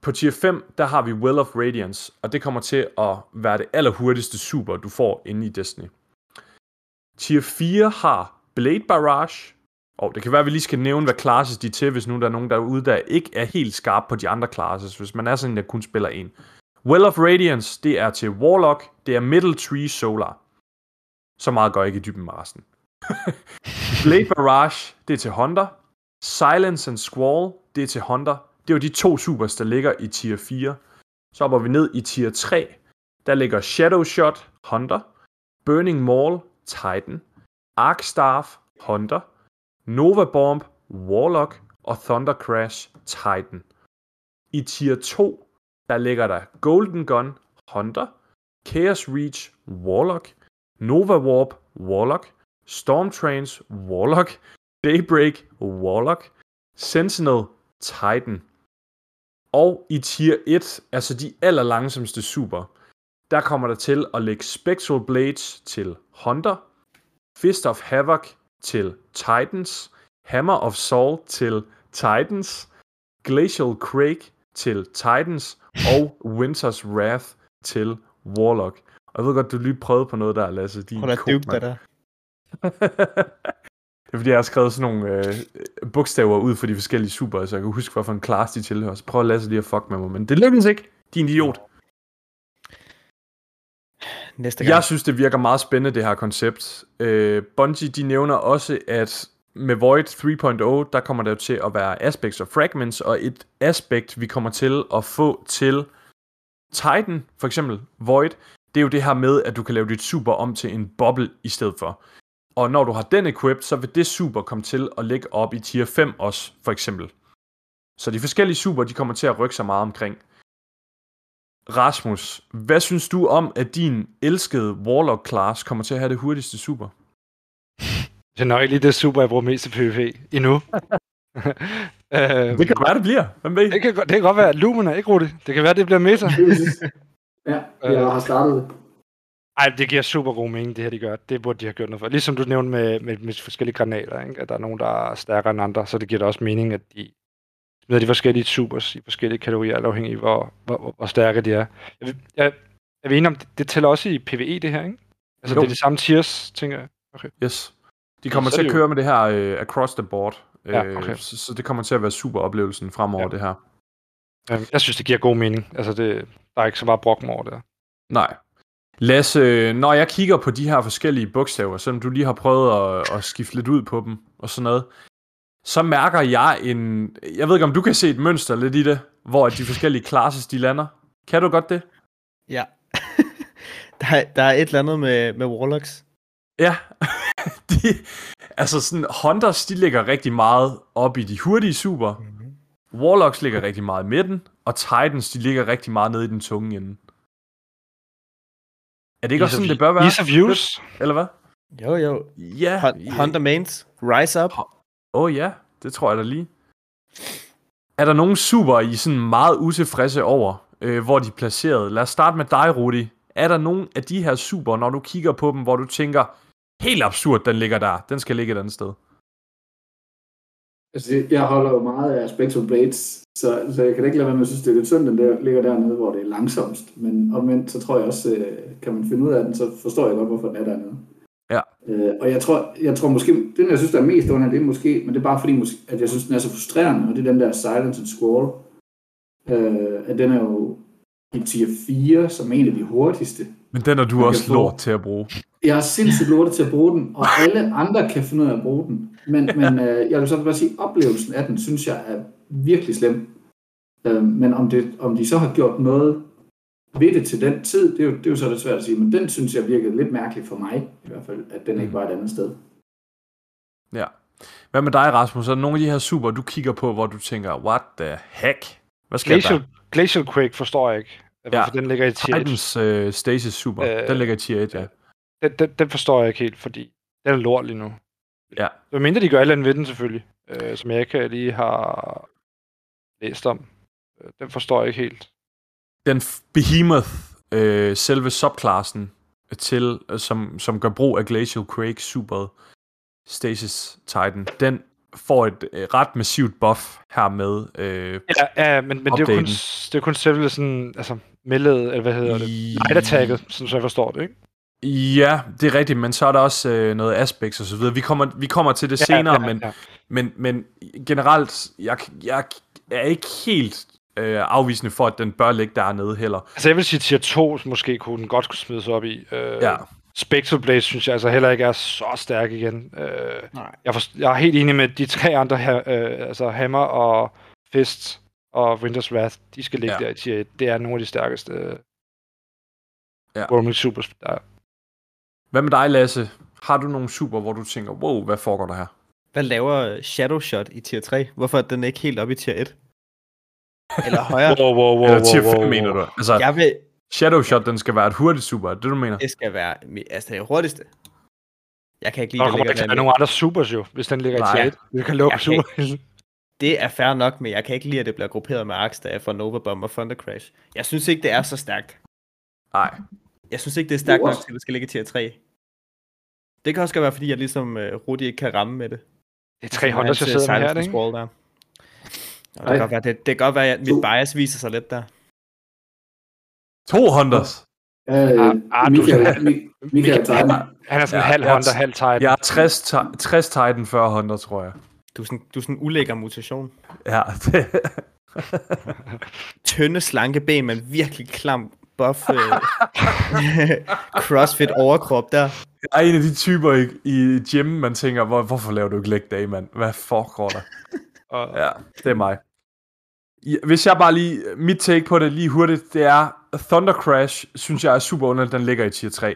På tier 5, der har vi Well of Radiance, og det kommer til at være det allerhurtigste super, du får inde i Destiny. Tier 4 har Blade Barrage, og det kan være, at vi lige skal nævne, hvad classes de er til, hvis nu der er nogen derude, der ikke er helt skarp på de andre classes, hvis man er sådan en, der kun spiller en. Well of Radiance, det er til Warlock, det er Middle Tree Solar. Så meget går jeg ikke i dybden med resten. Blade Barrage, det er til Hunter. Silence and Squall, det er til Hunter. Det er jo de to supers, der ligger i tier 4. Så hopper vi ned i tier 3. Der ligger Shadow Shot, Hunter. Burning Maul, Titan. Arc Staff, Hunter. Nova Bomb, Warlock. Og Thunder Crash, Titan. I tier 2, der ligger der Golden Gun, Hunter. Chaos Reach, Warlock. Nova Warp, Warlock. Storm Trains, Warlock. Daybreak, Warlock. Sentinel, Titan. Og i tier 1, altså de aller langsomste super, der kommer der til at lægge Spectral Blades til Hunter, Fist of Havoc til Titans, Hammer of Saul til Titans, Glacial Quake til Titans og Winter's Wrath til Warlock. Og jeg ved godt, du lige prøvede på noget der, Lasse. Din Hold da dybt, der. det er fordi, jeg har skrevet sådan nogle øh, bogstaver ud for de forskellige super, så jeg kan huske, hvorfor en class de tilhører. Så prøv at Lasse lige at fuck med mig, men det lykkedes ikke. Din idiot. Næste gang. Jeg synes, det virker meget spændende, det her koncept. Øh, Bungie, de nævner også, at med Void 3.0, der kommer der jo til at være aspects og fragments, og et aspekt, vi kommer til at få til Titan, for eksempel Void, det er jo det her med, at du kan lave dit super om til en boble i stedet for. Og når du har den equipped, så vil det super komme til at ligge op i tier 5 også, for eksempel. Så de forskellige super, de kommer til at rykke sig meget omkring. Rasmus, hvad synes du om, at din elskede Warlock-class kommer til at have det hurtigste super? Det er nok lige det super, jeg bruger mest til PvP endnu. øh, Det kan være, det bliver. Hvem ved? det, kan, godt- det kan godt være, at Lumen er ikke hurtigt. Det kan være, det bliver meta. ja, jeg har startet det. Ej, det giver super god mening, det her, de gør. Det burde de have gjort noget for. Ligesom du nævnte med, med, med forskellige granater, ikke? at der er nogen, der er stærkere end andre, så det giver da også mening, at de smider de forskellige supers i forskellige kategorier, alt afhængig af, hvor, hvor, hvor, stærke de er. Jeg, vil- jeg, er vi enige om, det, det tæller også i PvE, det her, ikke? Altså, Jo. det er de samme tiers, tænker jeg. Yes. De kommer så til det at køre med det her øh, across the board. Ja, Øh, okay. så, så det kommer til at være super oplevelsen fremover, Ja. det her. Jeg synes, det giver god mening. Altså, det, der er ikke så meget brok over det. Nej. Lasse, når jeg kigger på de her forskellige bogstaver, selvom du lige har prøvet at, at skifte lidt ud på dem og sådan noget, så mærker jeg en... Jeg ved ikke, om du kan se et mønster lidt i det, hvor de forskellige classes, de lander. Kan du godt det? Ja. der, er, der er et eller andet med, med Warlocks. Ja. de, altså sådan, Hunters, de ligger rigtig meget op i de hurtige super. Mm-hmm. Warlocks ligger rigtig meget i midten, og Titans, de ligger rigtig meget nede i den tunge ende. Er det ikke også sådan, det bør være? Ease of use. Eller hvad? Jo, jo. Ja. Hun, Hunter Mains, Rise Up. Åh oh, ja, det tror jeg da lige. Er der nogen super, I sådan meget utilfredse over, øh, hvor de er placeret? Lad os starte med dig, Rudi. Er der nogen af de her super, når du kigger på dem, hvor du tænker, helt absurd, den ligger der. Den skal ligge et andet sted. Altså, jeg holder jo meget af Spectral Blades, så, så jeg kan da ikke lade være med at synes, det er lidt synd, den der ligger dernede, hvor det er langsomst. Men omvendt, så tror jeg også, øh, kan man finde ud af den, så forstår jeg godt, hvorfor den er dernede. Ja. Øh, og jeg tror, jeg tror måske, den jeg synes, der er mest under, det er måske, men det er bare fordi, at jeg synes, den er så frustrerende, og det er den der Silence and Squall. Øh, at den er jo i tier 4, som er en af de hurtigste. Men den er du også lort til at bruge. Jeg er sindssygt lortet til at bruge den, og alle andre kan finde ud af at bruge den. Men, men øh, jeg vil så bare sige, oplevelsen af den, synes jeg er virkelig slem. Øh, men om, det, om de så har gjort noget ved det til den tid, det er, jo, det er jo så lidt svært at sige, men den synes jeg virkede lidt mærkeligt for mig, i hvert fald, at den ikke var et andet sted. Ja. Hvad med dig, Rasmus? Er der nogle af de her super, du kigger på, hvor du tænker, what the heck? Hvad sker Glacial, der? Glacial Quake forstår jeg ikke. Hvorfor Ja. den ligger i tier 1. Titans uh, Stasis Super. Øh, den ligger i tier 1, ja. Den, den, den forstår jeg ikke helt, fordi den er lort lige nu. Ja. Det mindre de gør et eller andet ved den selvfølgelig, øh, som jeg ikke lige har læst om. Øh, Den forstår jeg ikke helt. Den Behemoth, øh, selve subklassen, til, øh, som, som gør brug af Glacial Quake Super Stasis Titan, den får et øh, ret massivt buff her med. Øh, Ja, ja men, men det, er jo kun, det er kun selve sådan, altså, meldet, eller hvad hedder det? Light attacket, sådan så jeg forstår det, ikke? Ja, det er rigtigt, men så er der også øh, noget aspects og så videre. Vi kommer, vi kommer til det ja, senere, ja, men, ja. men, men generelt, jeg, jeg er ikke helt øh, afvisende for, at den bør ligge dernede heller. Altså jeg vil sige, tier 2 måske kunne den godt kunne smides op i. Øh, Ja. Spectral Blade synes jeg altså heller ikke er så stærk igen. Øh, Nej. jeg, forst- jeg er helt enig med de tre andre her, øh, altså Hammer og Fist og Winter's Wrath, de skal ligge Ja. der i tier 1. Det er nogle af de stærkeste øh, Ja. roaming supers, der er. Hvad med dig, Lasse? Har du nogle super, hvor du tænker, wow, hvad foregår der her? Hvad laver Shadow Shot i tier 3? Hvorfor er den ikke helt oppe i tier 1? Eller højere? Wow, wow, wow, Eller wow, tier wow, 5, wow. mener du? Altså, Jeg vil, Shadow Shot, den skal være et hurtigt super, er det du mener? det skal være altså det hurtigste. Jeg kan ikke lide, Der ligger ikke at der. være nogen andre supers jo, hvis den ligger Nej. i tier 1. Vi kan lukke super. Det er fair nok, men jeg kan ikke lide, at det bliver grupperet med Arkstag for Nova Bomb og Thunder Crash. Jeg synes ikke, det er så stærkt. Nej. Jeg synes ikke, det er stærkt nok til, at det skal ligge i tier 3. Det kan også godt være, fordi jeg ligesom uh, Rudi ikke kan ramme med det. Det er tre håndter, jeg sidder med her, ikke? Squall der. Og det, kan godt være, det, det kan godt være, at mit bias viser sig lidt der. To Hunters. Øh, Ah, ah, du- Michael, Mi- Michael Titan. Han er sådan Ja, ja, halv er- hunter, halv titan. Jeg er 60, ti- 60 Titan, 40 Hunter, tror jeg. Du er sådan, du er sådan en ulækker mutation. Ja, det, Tynde, slanke ben, men virkelig klam buff øh, crossfit overkrop der. Jeg er en af de typer i, i gym, man tænker, hvor, hvorfor laver du ikke leg day, mand? Hvad foregår der? Og, Ja, det er mig. Hvis jeg bare lige, mit take på det lige hurtigt, det er, Thunder Crash, synes jeg er super underligt, den ligger i tier 3.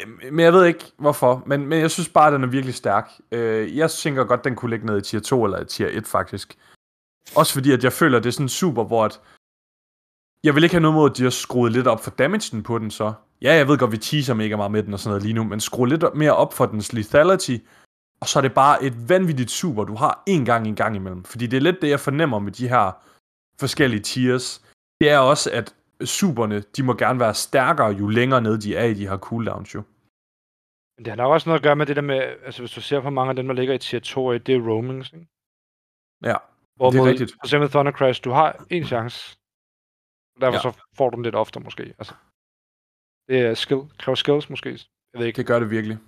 Øhm, Men jeg ved ikke, hvorfor, men, men jeg synes bare, at den er virkelig stærk. Øh, Jeg tænker godt, den kunne ligge ned i tier 2 eller i tier 1, faktisk. Også fordi, at jeg føler, at det er sådan super, hvor at jeg vil ikke have noget mod, at de har skruet lidt op for damagen på den så. Ja, jeg ved godt, vi teaser mega meget med den og sådan noget lige nu, men skru lidt mere op for dens lethality, og så er det bare et vanvittigt super, du har en gang en gang imellem. Fordi det er lidt det, jeg fornemmer med de her forskellige tiers. Det er også, at superne, de må gerne være stærkere, jo længere ned de er i de her cooldowns jo. Men det har nok også noget at gøre med det der med, altså hvis du ser på mange af dem, der ligger i tier 2, og et, det er roamings, ikke? Ja, Hvor det er rigtigt. For eksempel Thunder Crash, du har en chance. Derfor Ja. så får du den lidt oftere måske. Altså, det er skill, kræver skills måske. Jeg ved ikke. Det gør det virkelig.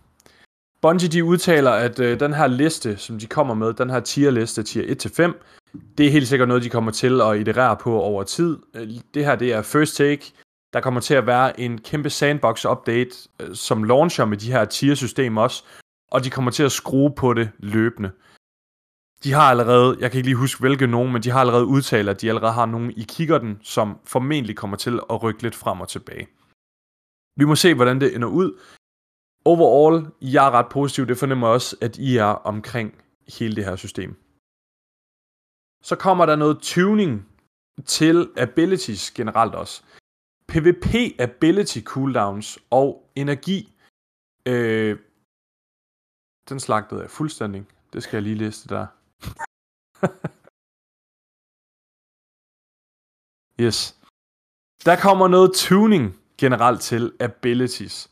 Bungie de udtaler, at øh, den her liste, som de kommer med, den her tier-liste, tier 1-5, det er helt sikkert noget, de kommer til at iterere på over tid. Øh, Det her, det er first take. Der kommer til at være en kæmpe sandbox-update, øh, som launcher med de her tier-systemer også, og de kommer til at skrue på det løbende. De har allerede, jeg kan ikke lige huske hvilke nogen, men de har allerede udtalt, at de allerede har nogen i kikkerten, som formentlig kommer til at rykke lidt frem og tilbage. Vi må se, hvordan det ender ud. Overall, jeg er ret positiv. Det fornemmer jeg også, at I er omkring hele det her system. Så kommer der noget tuning til abilities generelt også. PvP ability cooldowns og energi. Øh, den slagtede jeg fuldstændig. Det skal jeg lige læse der. yes. Der kommer noget tuning generelt til abilities.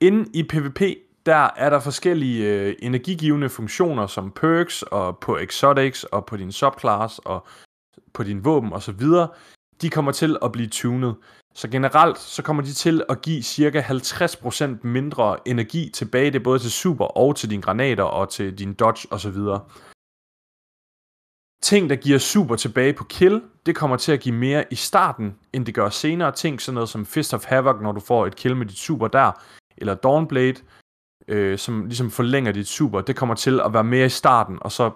Inden i PvP, der er der forskellige øh, energigivende funktioner som perks og på exotics og på din subclass og på din våben osv. De kommer til at blive tunet. Så generelt så kommer de til at give cirka 50% mindre energi tilbage. Det er både til super og til dine granater og til din dodge osv. Ting, der giver super tilbage på kill, det kommer til at give mere i starten, end det gør senere. Ting sådan noget som Fist of Havoc, når du får et kill med dit super der, eller Dawnblade, øh, som ligesom forlænger dit super, det kommer til at være mere i starten, og så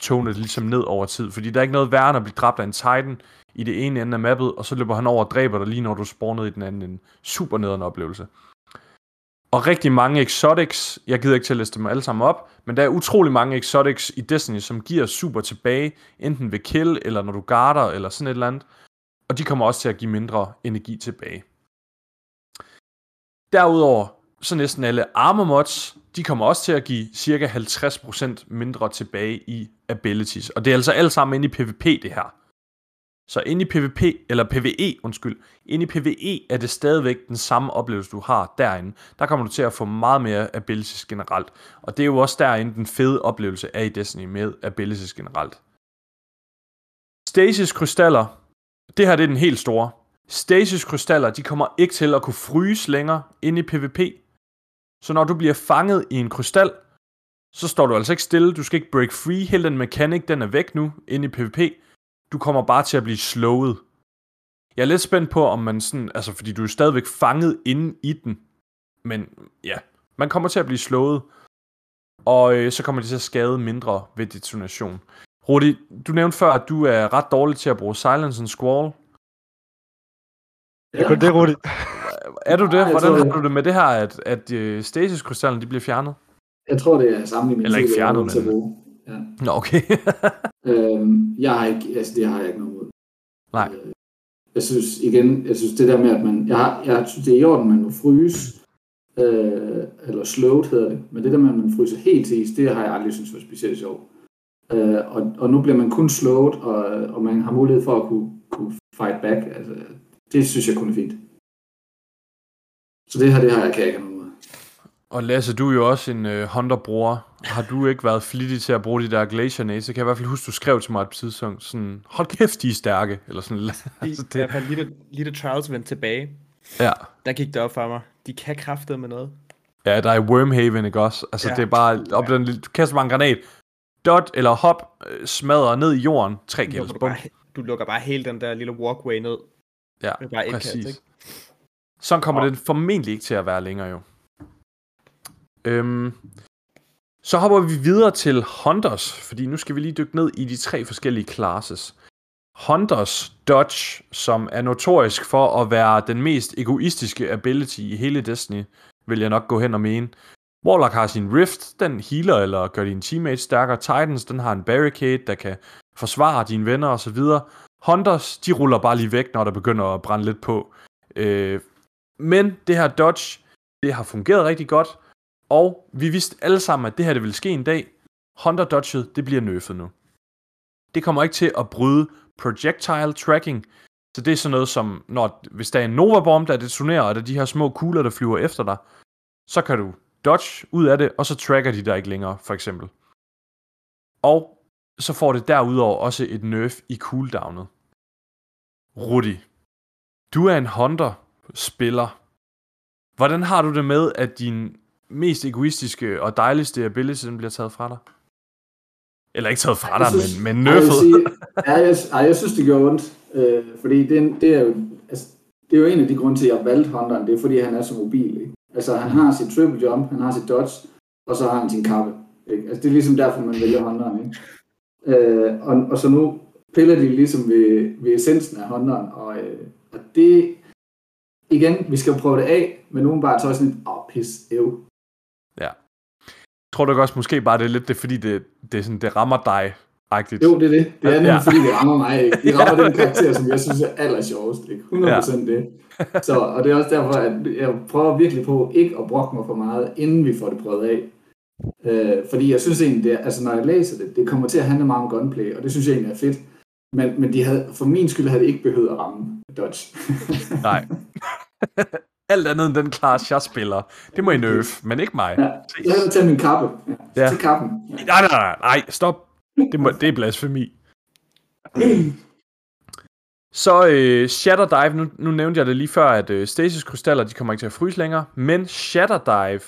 tone det ligesom ned over tid. Fordi der er ikke noget værre end at blive dræbt af en Titan i det ene ende af mappet, og så løber han over og dræber dig lige når du spawner i den anden ende. Super nederen oplevelse. Og rigtig mange exotics, jeg gider ikke til at læse dem alle sammen op, men der er utrolig mange exotics i Destiny, som giver super tilbage, enten ved kill, eller når du garder, eller sådan et eller andet. Og de kommer også til at give mindre energi tilbage. Derudover, så næsten alle armor mods, de kommer også til at give cirka 50% mindre tilbage i abilities. Og det er altså alt sammen inde i PvP det her. Så inde i PvP, eller PvE, undskyld, inde i PvE er det stadigvæk den samme oplevelse, du har derinde. Der kommer du til at få meget mere abilities generelt. Og det er jo også derinde den fede oplevelse er i Destiny med abilities generelt. Stasis krystaller, det her det er den helt store. Stasis krystaller, de kommer ikke til at kunne fryse længere inde i PvP. Så når du bliver fanget i en krystal, så står du altså ikke stille, du skal ikke break free, hele den mekanik, den er væk nu inde i PvP. Du kommer bare til at blive slået. Jeg er lidt spændt på, om man sådan, altså fordi du er stadigvæk fanget inde i den. Men ja, man kommer til at blive slået. Og øh, så kommer det til at skade mindre ved detonation. Rudi, du nævnte før, at du er ret dårlig til at bruge Silence and Squall. Det er kun det, Rudi. Er du det? Hvordan har det. du det med det her, at, at stasis-krystallen de bliver fjernet? Jeg tror, det er samme i min Eller ikke er fjernet, men-. Ja. Nå, okay. Øhm, jeg har ikke, altså det har jeg ikke noget mod. Nej. Øh, Jeg synes igen, jeg synes det der med, at man, jeg, har, jeg synes det er i orden, man må fryse, øh, eller slowed hedder det, men det der med, at man fryser helt til is, det har jeg aldrig synes var specielt sjovt. Øh, og, og nu bliver man kun slowed, og, og man har mulighed for at kunne, kunne fight back. Altså, det synes jeg kun er fint. Så det her, det har jeg, kan ikke. Og Lasse, du er jo også en uh, Hunter-bror. Har du ikke været flittig til at bruge de der Glacier Nades? Så kan jeg i hvert fald huske, du skrev til mig et tidspunkt sådan, hold kæft, de er stærke. Eller sådan altså, det... Fald lige, da- lige da Trials vendte tilbage, Ja. der gik det op for mig. De kan kræfte med noget. ja, der er Wormhaven, ikke også? Altså, ja. Ja. det er bare, op den, lille- du kaster bare en granat, dot eller hop, øh, smadrer ned i jorden, tre Du kills, bare, du lukker bare hele den der lille walkway ned. Ja, bare et kast, præcis. ikke? Sådan kommer det formentlig ikke til at være længere jo. Øhm, så hopper vi videre til Hunters, fordi nu skal vi lige dykke ned i de tre forskellige classes. Hunters Dodge, som er notorisk for at være den mest egoistiske ability i hele Destiny, vil jeg nok gå hen og mene. Warlock har sin Rift, den healer eller gør dine teammates stærkere. Titans, den har en Barricade, der kan forsvare dine venner osv. Hunters, de ruller bare lige væk, når der begynder at brænde lidt på. Øh, men det her dodge, det har fungeret rigtig godt, og vi vidste alle sammen, at det her det ville ske en dag. Hunter Dodge'et, det bliver nerfed nu. Det kommer ikke til at bryde projectile tracking, så det er sådan noget som, når, hvis der er en Nova Bomb, der detonerer, og der er de her små kugler, der flyver efter dig, så kan du dodge ud af det, og så tracker de dig ikke længere, for eksempel. Og så får det derudover også et nerf i cooldownet. Rudi, du er en Hunter-spiller. Hvordan har du det med, at din mest egoistiske og dejligste ability den bliver taget fra dig? Eller ikke taget fra Jeg dig, synes- men, men Ej, jeg nerfed. sige, ja, jeg, ej, jeg synes, det gjorde ondt. Øh, fordi det, er det er jo... Altså, det er jo en af de grunde til, at jeg valgte Hunteren, det er fordi, han er så mobil. Ikke? Altså, han har sit triple jump, han har sit dodge, og så har han sin kappe. Ikke? Altså, det er ligesom derfor, man vælger Hunteren. Ikke? Øh, og, og så nu piller de ligesom ved, ved essensen af Hunteren, og, øh, og det, igen, vi skal prøve det af, men nogen bare tager sådan lidt, åh, oh, pis, ev. Tror du ikke også måske bare, det er lidt det, fordi det, det, er sådan, det rammer dig rigtigt? Jo, det er det. Det er Ja. nemlig, fordi det rammer mig. Ikke? Det rammer den karakter, som jeg synes er aller sjovest. Ikke? 100% det. Så, og det er også derfor, at jeg prøver virkelig på ikke at brokke mig for meget, inden vi får det prøvet af. Øh, fordi jeg synes egentlig, det er, altså når jeg læser det, det kommer til at handle meget om gunplay, og det synes jeg egentlig er fedt. Men, men de havde, for min skyld havde det ikke behøvet at ramme Dodge. Nej. Alt andet end den class, jeg spiller. Det må I nerf, men ikke mig. ja, jeg havde taget min kappe. Ja, Ja. Til kappen. Nej, nej, nej, nej, stop. Det, må, det er blasfemi. Så øh, Shatter Dive, nu, nu nævnte jeg det lige før, at øh, stasis krystaller, de kommer ikke til at fryse længere, men Shatter Dive,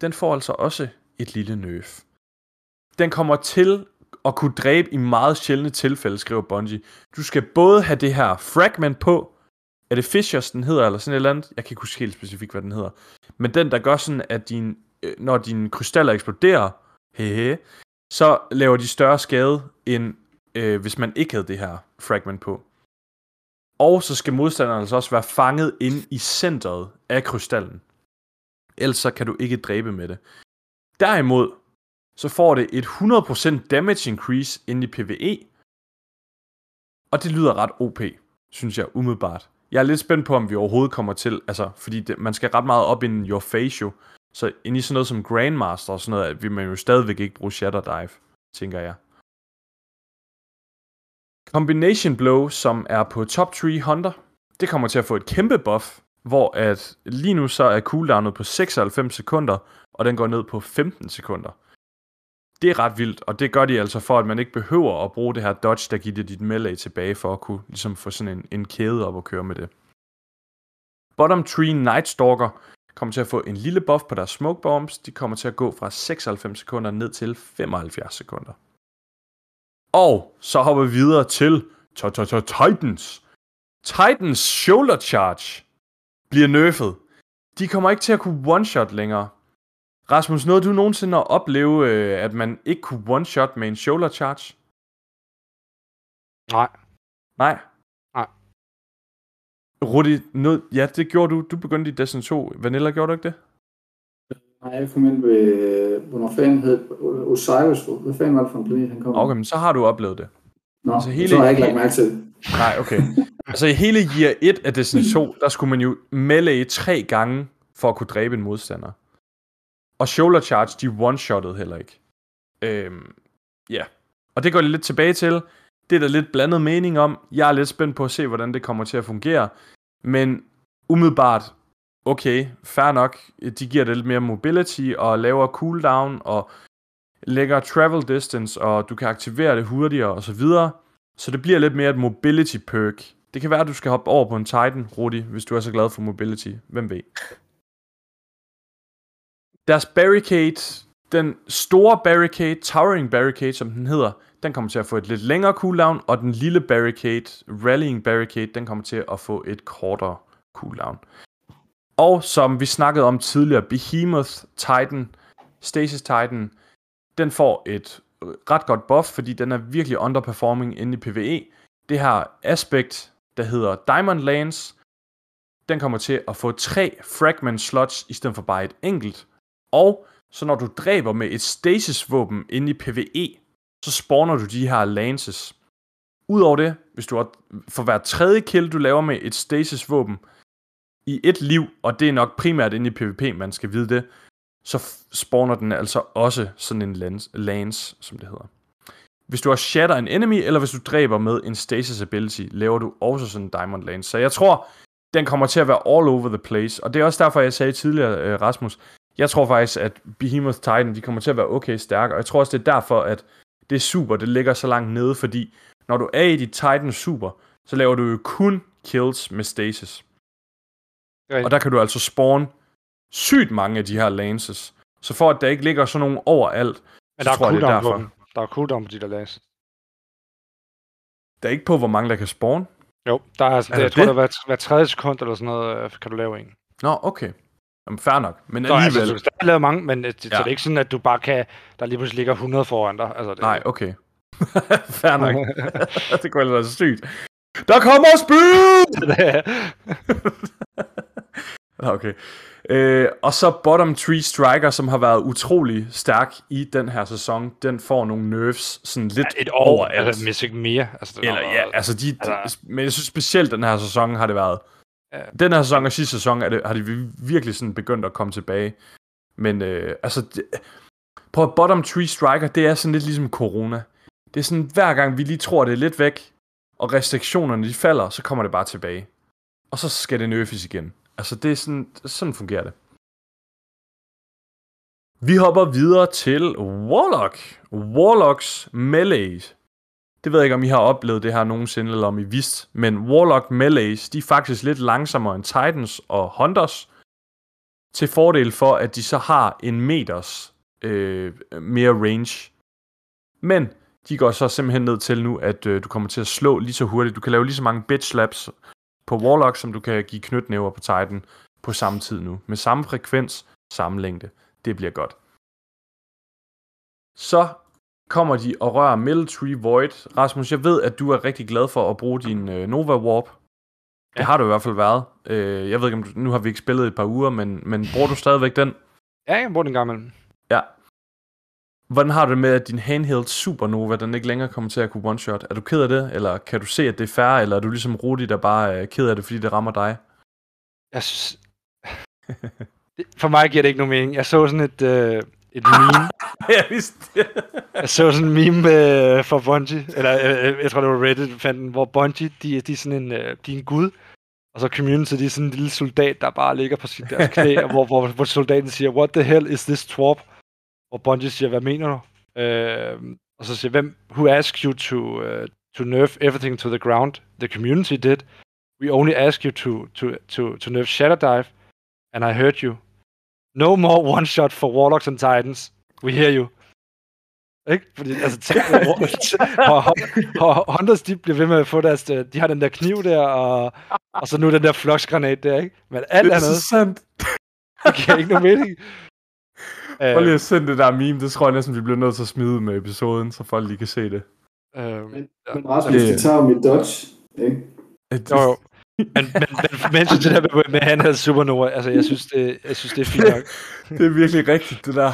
den får altså også et lille nerf. Den kommer til at kunne dræbe i meget sjældne tilfælde, skriver Bungie. Du skal både have det her fragment på, er det Fishers, den hedder, eller sådan et eller andet? Jeg kan ikke huske helt specifikt, hvad den hedder. Men den, der gør sådan, at din, øh, når dine krystaller eksploderer, hehe, så laver de større skade, end øh, hvis man ikke havde det her fragment på. Og så skal modstanderen altså også være fanget inde i centret af krystallen. Ellers så kan du ikke dræbe med det. Derimod, så får det et 100% damage increase ind i PvE. Og det lyder ret OP, synes jeg umiddelbart. Jeg er lidt spændt på, om vi overhovedet kommer til, altså, fordi det, man skal ret meget op i your face jo. Så ind i sådan noget som Grandmaster og sådan noget, at vi man jo stadigvæk ikke bruge Shatter Dive, tænker jeg. Combination Blow, som er på top 3 Hunter, det kommer til at få et kæmpe buff, hvor at lige nu så er cooldownet på 96 sekunder, og den går ned på 15 sekunder. Det er ret vildt, og det gør de altså for, at man ikke behøver at bruge det her dodge, der giver dig dit melee tilbage, for at kunne ligesom få sådan en, en kæde op og køre med det. Bottom Tree Nightstalker kommer til at få en lille buff på deres smoke bombs. De kommer til at gå fra 96 sekunder ned til 75 sekunder. Og så hopper vi videre til Titans. Titans Shoulder Charge bliver nerfed. De kommer ikke til at kunne one-shot længere. Rasmus, nåede du nogensinde at opleve, øh, at man ikke kunne one-shot med en Shoulder Charge? Nej. Nej. Nej. Rudi, noget, ja, det gjorde du. Du begyndte i Destiny 2. Vanilla, gjorde du ikke det? Nej, jeg kom ind ved, hvornår fanden hed Osiris, hvad fanden var det for en planet, han kom? Okay, men så har du oplevet det. Nå, altså hele- så har jeg ikke lagt mærke til det. Nej, okay. altså i hele year 1 af Destiny 2, der skulle man jo melee tre gange for at kunne dræbe en modstander. Og shoulder charge, de one-shottede heller ikke. Øhm, ja. Og det går lidt tilbage til. Det er der lidt blandet mening om. Jeg er lidt spændt på at se, hvordan det kommer til at fungere. Men umiddelbart, okay, fair nok. De giver det lidt mere mobility og lavere cooldown og lægger travel distance, og du kan aktivere det hurtigere og så videre. Så det bliver lidt mere et mobility perk. Det kan være, at du skal hoppe over på en Titan, Rudi, hvis du er så glad for mobility. Hvem ved? Deres barricade, den store barricade, towering barricade, som den hedder, den kommer til at få et lidt længere cooldown, og den lille barricade, rallying barricade, den kommer til at få et kortere cooldown. Og som vi snakkede om tidligere, Behemoth Titan, Stasis Titan, den får et ret godt buff, fordi den er virkelig underperforming inde i PvE. Det her aspekt, der hedder Diamond Lance, den kommer til at få tre fragment slots, i stedet for bare et enkelt. Og så når du dræber med et stasis våben inde i PvE, så spawner du de her lances. Udover det, hvis du har, for hver tredje kill, du laver med et stasis våben i et liv, og det er nok primært inde i PvP, man skal vide det, så spawner den altså også sådan en lance, lance, som det hedder. Hvis du har shatter en enemy, eller hvis du dræber med en stasis ability, laver du også sådan en diamond lance. Så jeg tror, den kommer til at være all over the place. Og det er også derfor, jeg sagde tidligere, øh, Rasmus, jeg tror faktisk, at Behemoth Titan, de kommer til at være okay stærke. Og jeg tror også, det er derfor, at det er super, det ligger så langt nede, fordi når du er i dit Titan super, så laver du jo kun kills med stasis. Okay. Og der kan du altså spawn sygt mange af de her lances. Så for at der ikke ligger sådan nogen overalt, Men der er tror jeg, det er på derfor. Der er cooldown på de der las. Der er ikke på, hvor mange der kan spawn. Jo, der er, altså, Er det, der jeg tror, det? der hver, hver tredje sekund eller sådan noget, øh, kan du lave en. Nå, okay. Jamen, fair nok. Men Så altså, alligevel... du stadig lave mange, men øh, det, ja. så Ja. det er ikke sådan, at du bare kan, der lige pludselig ligger 100 foran dig. Altså, det, Nej, okay. fair nok. det kunne ellers være sygt. Der kommer spyd! Okay. Øh, og så bottom tree striker, som har været utrolig stærk i den her sæson, den får nogle nerves sådan lidt et år, overalt. altså, hvis ikke mere. Altså, det er Eller ja, altså de, altså, men jeg synes specielt den her sæson har det været. Ja. Den her sæson og sidste sæson er det, har de virkelig sådan begyndt at komme tilbage. Men øh, altså, det, på bottom tree striker, det er sådan lidt ligesom corona. Det er sådan, hver gang vi lige tror, det er lidt væk, og restriktionerne de falder, så kommer det bare tilbage. Og så skal det nerfes igen. Altså, det er sådan, sådan fungerer det. Vi hopper videre til Warlock. Warlocks Melee. Det ved jeg ikke, om I har oplevet det her nogensinde, eller om I vidste. Men Warlock Melees, de er faktisk lidt langsommere end Titans og Hunters. Til fordel for, at de så har en meters øh, mere range. Men de går så simpelthen ned til nu, at øh, du kommer til at slå lige så hurtigt. Du kan lave lige så mange bitch slaps på Warlock, som du kan give knytnæver på Titan på samme tid nu. Med samme frekvens, samme længde. Det bliver godt. Så kommer de og rører Military Void. Rasmus, jeg ved, at du er rigtig glad for at bruge din øh, Nova Warp. Det Ja. har du i hvert fald været. Øh, jeg ved ikke, om du, nu har vi ikke spillet et par uger, men, men bruger du stadigvæk den? Ja, jeg bruger den gammel. Ja. Hvordan har du det med, at din handheld Supernova, den ikke længere kommer til at kunne one-shot? Er du ked af det, eller kan du se, at det er fair, eller er du ligesom Rudi, der bare er ked af det, fordi det rammer dig? Jeg synes... For mig giver det ikke nogen mening. Jeg så sådan et, øh, et meme. jeg vidste det. Jeg så sådan en meme øh, fra Bungie, eller øh, jeg tror det var Reddit, fandt den, hvor Bungie, de, de er sådan en, øh, de er en gud, og så community, de er sådan en lille soldat, der bare ligger på sit deres knæ, og hvor, hvor, hvor soldaten siger, what the hell is this twarp? Og Bungie siger, hvad mener du? Øh, og så siger, hvem, who asked you to, uh, to nerf everything to the ground? The community did. We only ask you to, to, to, to nerf Shadow Dive, and I heard you. No more one shot for Warlocks and Titans. We hear you. Ikke? Fordi, altså, tænk, og, og, og Hunters, de bliver ved med at få deres, øh, de har den der kniv der, og, og så nu den der floksgranat der, ikke? Men alt Det er andet, så sandt. det giver ikke nogen mening. Prøv lige at sende det der meme, det tror jeg næsten, vi bliver nødt til at smide med episoden, så folk lige kan se det. øh, Men, ja. men Rasmus, det- de tager mit dodge, ikke? Jo, jo. Men, men, men mens det der med, med han havde Supernova, altså jeg synes, det, jeg synes, det er fint nok. Det er virkelig rigtigt, det der.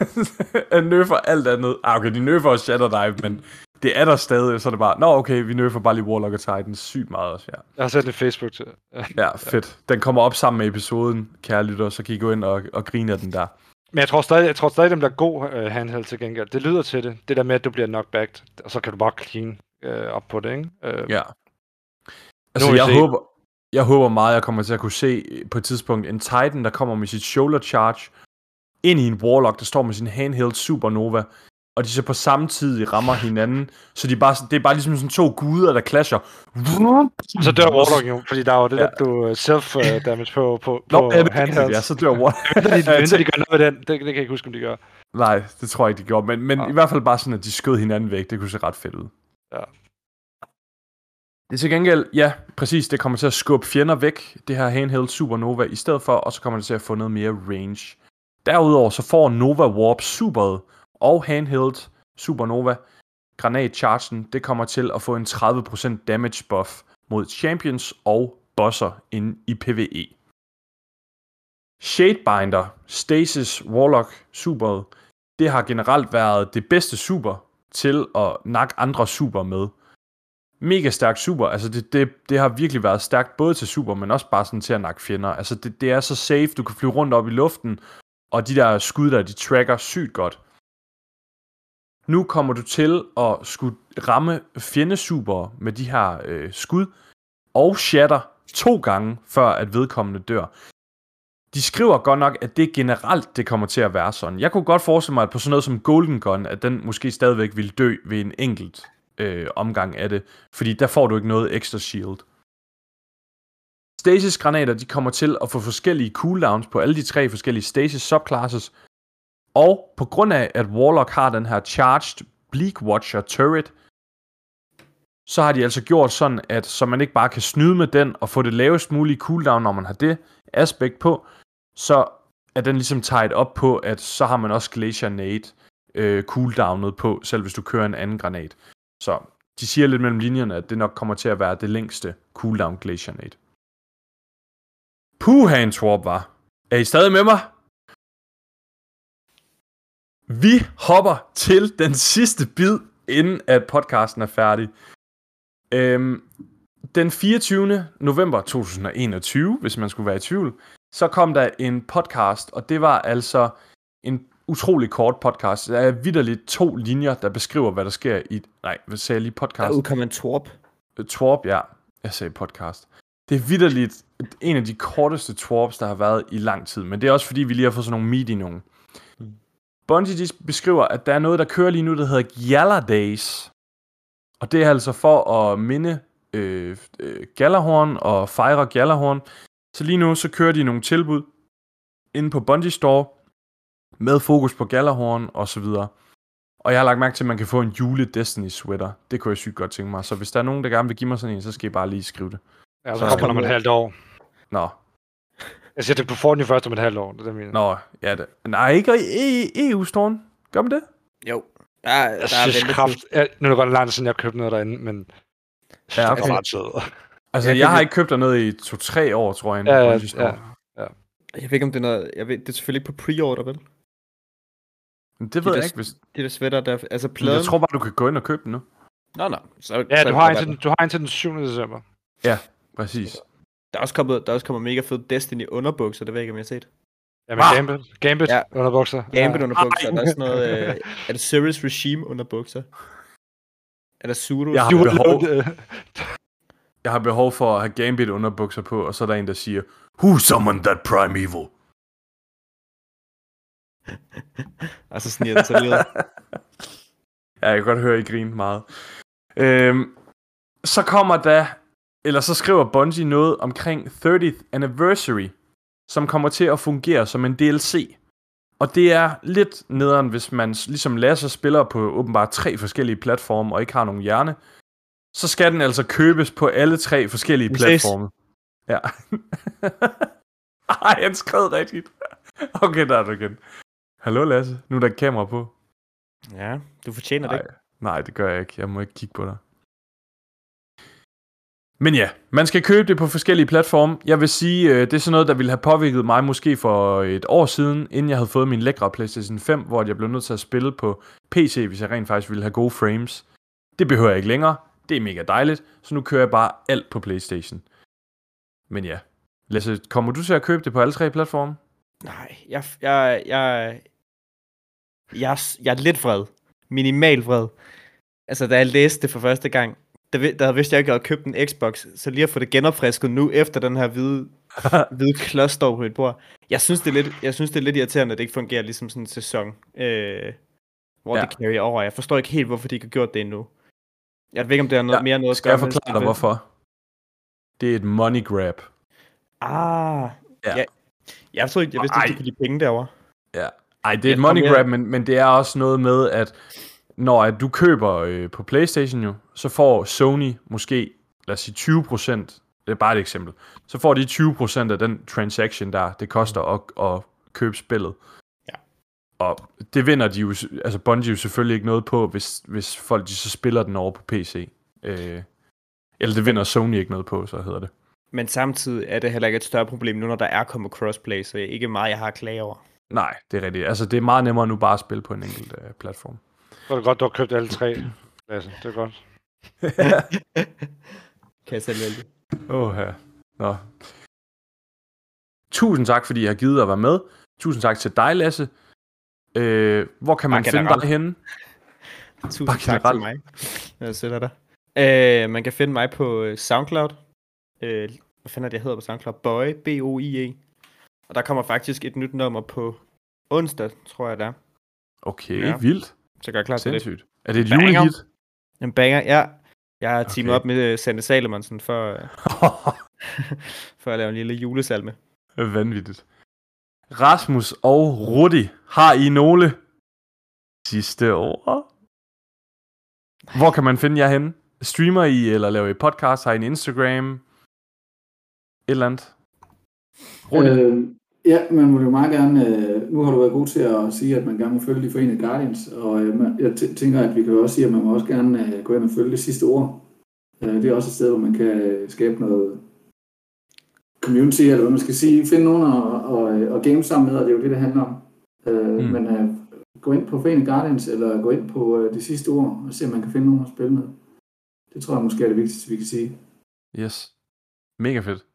Han nerfer alt andet. Ah, okay, de nerfer også Shadow Dive, men det er der stadig, så er det bare, nå okay, vi nerfer bare lige Warlock og Titan sygt meget også, ja. Jeg har sendt det Facebook til. Ja, fedt. Den kommer op sammen med episoden, kære lytter, så kan I gå ind og, og grine af den der. Men jeg tror stadig, jeg tror stadig, dem der er god uh, handheld til gengæld. Det lyder til det. Det der med, at du bliver knockbacked, og så kan du bare clean uh, op på det, ikke? Uh, Ja. Altså, jeg se. håber, jeg håber meget, jeg kommer til at kunne se på et tidspunkt en Titan, der kommer med sit shoulder charge ind i en Warlock, der står med sin handheld Supernova, og de så på samme tid rammer hinanden, så de bare, det er bare ligesom sådan to guder, der clasher. Så dør Warlock jo, fordi der er jo det Ja. der, du self-damage på, på, Nå, på ja, rigtigt, ja, så dør Warlock. Venter de, venter, de gør noget ved den. Det, det kan jeg ikke huske, om de gør. Nej, det tror jeg ikke, de gjorde. Men, men Ja. i hvert fald bare sådan, at de skød hinanden væk. Det kunne se ret fedt ud. Ja. Det er til gengæld, ja, præcis, det kommer til at skubbe fjender væk, det her handheld Supernova, i stedet for, og så kommer det til at få noget mere range. Derudover så får Nova Warp Superet og handheld Supernova granatchargen, det kommer til at få en 30% damage buff mod champions og bosser inde i PvE. Shadebinder, Stasis, Warlock, Superet, det har generelt været det bedste super til at nakke andre super med. Mega stærk super, altså det, det, det har virkelig været stærkt både til super, men også bare sådan til at nakke fjender. Altså det, det er så safe, du kan flyve rundt op i luften, og de der skud der, de tracker sygt godt. Nu kommer du til at skulle ramme fjendesuper med de her øh, skud, og shatter to gange, før at vedkommende dør. De skriver godt nok, at det generelt det kommer til at være sådan. Jeg kunne godt forestille mig, at på sådan noget som Golden Gun, at den måske stadigvæk vil dø ved en enkelt øh, omgang af det, fordi der får du ikke noget ekstra shield. Stasis granater, de kommer til at få forskellige cooldowns på alle de tre forskellige Stasis subclasses, og på grund af, at Warlock har den her charged Bleak Watcher turret, så har de altså gjort sådan, at så man ikke bare kan snyde med den og få det lavest mulige cooldown, når man har det aspekt på, så er den ligesom tied op på, at så har man også Glacier Nade øh, cooldownet på, selv hvis du kører en anden granat. Så de siger lidt mellem linjerne, at det nok kommer til at være det længste cooldown Glacier Nade. Puha, en Torp var. Er I stadig med mig? Vi hopper til den sidste bid, inden at podcasten er færdig. Øhm, den 24. november 2021, hvis man skulle være i tvivl, så kom der en podcast, og det var altså en utrolig kort podcast. Der er vidderligt to linjer, der beskriver, hvad der sker i... Nej, hvad sagde jeg lige Der podcast? udkom en torp. Øh, Twarp, ja. Jeg sagde podcast. Det er vidderligt en af de korteste twarps, der har været i lang tid. Men det er også fordi, vi lige har fået sådan nogle i nogen. Bungie de beskriver, at der er noget, der kører lige nu, der hedder Gala Days. Og det er altså for at minde øh, øh, Gjallarhorn og fejre Gjallarhorn. Så lige nu, så kører de nogle tilbud inde på Bungie Store med fokus på Gjallarhorn og så videre. Og jeg har lagt mærke til, at man kan få en jule Destiny sweater. Det kunne jeg sygt godt tænke mig. Så hvis der er nogen, der gerne vil give mig sådan en, så skal I bare lige skrive det. Ja, så Så- kommer den om et halvt år. Nå, Jeg siger, du får den jo først om et halvt år. Det er det, jeg mener. nå, ja det. Nej, ikke i EU-storen. Gør man det? Jo. Der, er- der Jeg er synes ventetid. kraft... Ja, nu er det godt lang tid siden, jeg købte noget derinde, men Ja, det okay. var ret sød. Altså, Jeg jeg har ikke købt der noget i to-tre år, tror jeg. Ja, på ja, ja. Jeg ved ikke, om det er noget... Jeg ved, det er selvfølgelig ikke på pre-order, vel? Men det ved De jeg der- ikke, hvis... Det der sweater, der... Altså Men pladen... Jeg tror bare, du kan gå ind og købe den nu. Nå, nå. Så, Ja, så du er har, det en til, godt. den, du har en til den 7. december. Præcis. Der er også kommet, der er også kommet mega fed Destiny underbukser, det ved jeg ikke, om jeg har set. Ja, men Ah! Gambit, Gambit Ja. ja. underbukser. Gambit ja. underbukser, er der også noget... Øh, er det Serious Regime underbukser? Er der Sudo? Jeg har behov, jeg har behov for at have Gambit underbukser på, og så er der en, der siger, Who summoned that primeval? Og så sniger den sig. Ja, jeg kan godt høre, I griner meget. Øhm, så kommer der, eller så skriver Bungie noget omkring 30th Anniversary, som kommer til at fungere som en DLC. Og det er lidt nederen, hvis man ligesom Lasse spiller på åbenbart tre forskellige platforme og ikke har nogen hjerne. Så skal den altså købes på alle tre forskellige platforme. Ja. Ej, han skrev rigtigt. Okay, der er du igen. Hallo Lasse, nu er der kamera på. Ja, du fortjener det. Nej, nej, det gør jeg ikke. Jeg må ikke kigge på dig. Men ja, man skal købe det på forskellige platforme. Jeg vil sige, øh, det er sådan noget, der ville have påvirket mig måske for et år siden, inden jeg havde fået min lækre PlayStation 5, hvor jeg blev nødt til at spille på PC, hvis jeg rent faktisk ville have gode frames. Det behøver jeg ikke længere. Det er mega dejligt, så nu kører jeg bare alt på PlayStation. Men ja, Lasse, kommer du til at købe det på alle tre platforme? Nej, jeg, jeg, jeg, jeg, er- jeg er lidt vred. Minimal vred. Altså, da jeg læste det for første gang, der, der vidste jeg ikke, at jeg havde købt en Xbox, så lige at få det genopfrisket nu, efter den her hvide, hvide klods står på mit bord. Jeg synes, det er lidt, jeg synes, det er lidt irriterende, at det ikke fungerer ligesom sådan en sæson, øh, hvor Ja. det carry over. Jeg forstår ikke helt, hvorfor de ikke har gjort det endnu. Jeg ved ikke, om det har noget, Ja, mere noget at Skal jeg forklare dig, hvorfor? Det er et money grab. Ah, Ja. jeg, jeg tror ikke, jeg vidste ikke, de kunne lide penge derovre. Ja. Ej, det er et money grab, men, men det er også noget med, at når at du køber øh, på Playstation jo, så får Sony måske, lad os sige 20% det er bare et eksempel, så får de 20% af den transaction der, det koster at, at købe spillet. Ja. Og det vinder de jo, altså Bungie jo selvfølgelig ikke noget på, hvis, hvis folk de så spiller den over på PC. Øh, eller det vinder Sony ikke noget på, så hedder det. Men samtidig er det heller ikke et større problem nu, når der er kommet crossplay, så ikke meget, jeg har at klage over. Nej, det er rigtigt. Altså, det er meget nemmere nu bare at spille på en enkelt øh, platform. Så er det godt, du har købt alle tre. Lasse. Det er godt. Kan jeg selv vælge. Åh, ja. Nå. Tusind tak, fordi I har givet at være med. Tusind tak til dig, Lasse. Øh, hvor kan man Bare finde generelt. dig henne? Tusind Bare tak generelt. til mig. Jeg sætter dig. Øh, man kan finde mig på øh, SoundCloud. Øh, hvad fanden er det, jeg hedder på SoundCloud? Boy, B-O-I-E. Og der kommer faktisk et nyt nummer på onsdag, tror jeg det er. Okay, Ja. vildt. Så gør jeg klar til det. Sindssygt. Er det et julehit? En banger, ja. Jeg har teamet Okay. op med øh, Sande Salomonsen for, øh, for at lave en lille julesalme. Vanvittigt. Rasmus og Rudi, har I nogle sidste ord? Hvor kan man finde jer henne? Streamer I, eller laver I podcast? Har I en Instagram? Et eller andet? Roligt. Øh, ja, man vil jo meget gerne, øh, nu har du været god til at sige, at man gerne må følge de forenede Guardians, og øh, man- jeg tænker, at vi kan jo også sige, at man må også gerne øh, gå ind og følge det sidste ord. Øh, det er også et sted, hvor man kan øh, skabe noget community, eller hvad man skal sige, finde nogen og, og, og game sammen med, og det er jo det, det handler om. Øh, mm. Men øh, gå ind på Forenede Guardians, eller gå ind på øh, det sidste ord, og se, om man kan finde nogen at spille med. Det tror jeg måske er det vigtigste, vi kan sige. Yes. Mega fedt.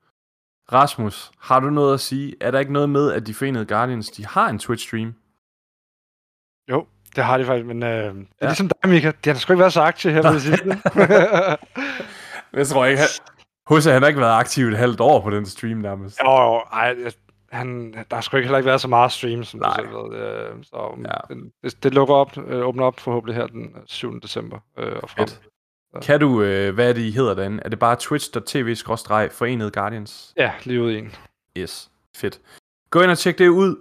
Rasmus, har du noget at sige? Er der ikke noget med, at de forenede Guardians, de har en Twitch-stream? Det har de faktisk, men øh, det er ligesom dig, Mika. De har sgu ikke været så aktive her på det sidste. Jeg tror ikke, Husse, han har ikke været aktiv et halvt år på den stream nærmest. jo, jo, ej, han, der har sgu ikke heller ikke været så meget stream, som Nej. du selv ved. Øh, så Ja. det, det, lukker op, øh, åbner op forhåbentlig her den 7. december øh, og frem. Fedt. Kan du, øh, hvad er det, I hedder derinde? Er det bare twitch.tv-forenede Guardians? Ja, lige ud en. Yes, fedt. Gå ind og tjek det ud.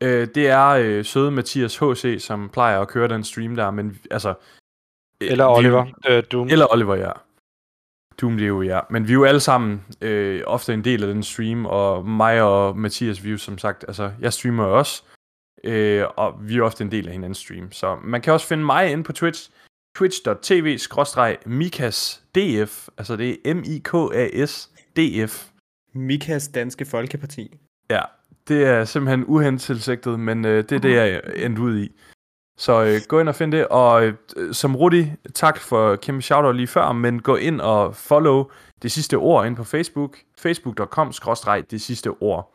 Øh, det er øh, søde Mathias H.C., som plejer at køre den stream der, men altså... øh, Eller vi- Oliver. Øh, Doom. Eller Oliver, ja. Doom, det er jo ja. Men vi er jo alle sammen øh, ofte en del af den stream, og mig og Mathias, vi er jo som sagt, altså, jeg streamer også, øh, og vi er ofte en del af hinandens stream. Så man kan også finde mig inde på Twitch, twitch.tv-mikasdf, altså det er M-I-K-A-S-D-F. Mikas Danske Folkeparti. Ja, det er simpelthen uhentilsigtet, men øh, det er det, jeg endte ud i. Så øh, gå ind og find det, og øh, som Rudi, tak for kæmpe shoutout lige før, men gå ind og follow det sidste ord ind på Facebook, facebook.com det sidste ord.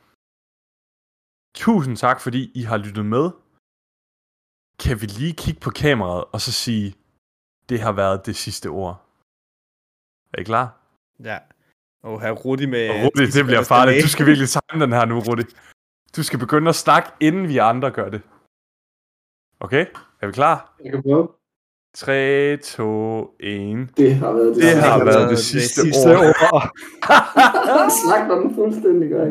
Tusind tak, fordi I har lyttet med. Kan vi lige kigge på kameraet og så sige, det har været det sidste ord. Er I klar? Ja. Og her Rudi med... Og Rudi, det bliver farligt. Du skal virkelig tegne den her nu, Rudi. Du skal begynde at snakke, inden vi andre gør det. Okay? Er vi klar? Jeg kan prøve. 3, 2, 1. Det har været det, Det har været det det sidste sidste ord. ord. Slagter den fuldstændig, gør?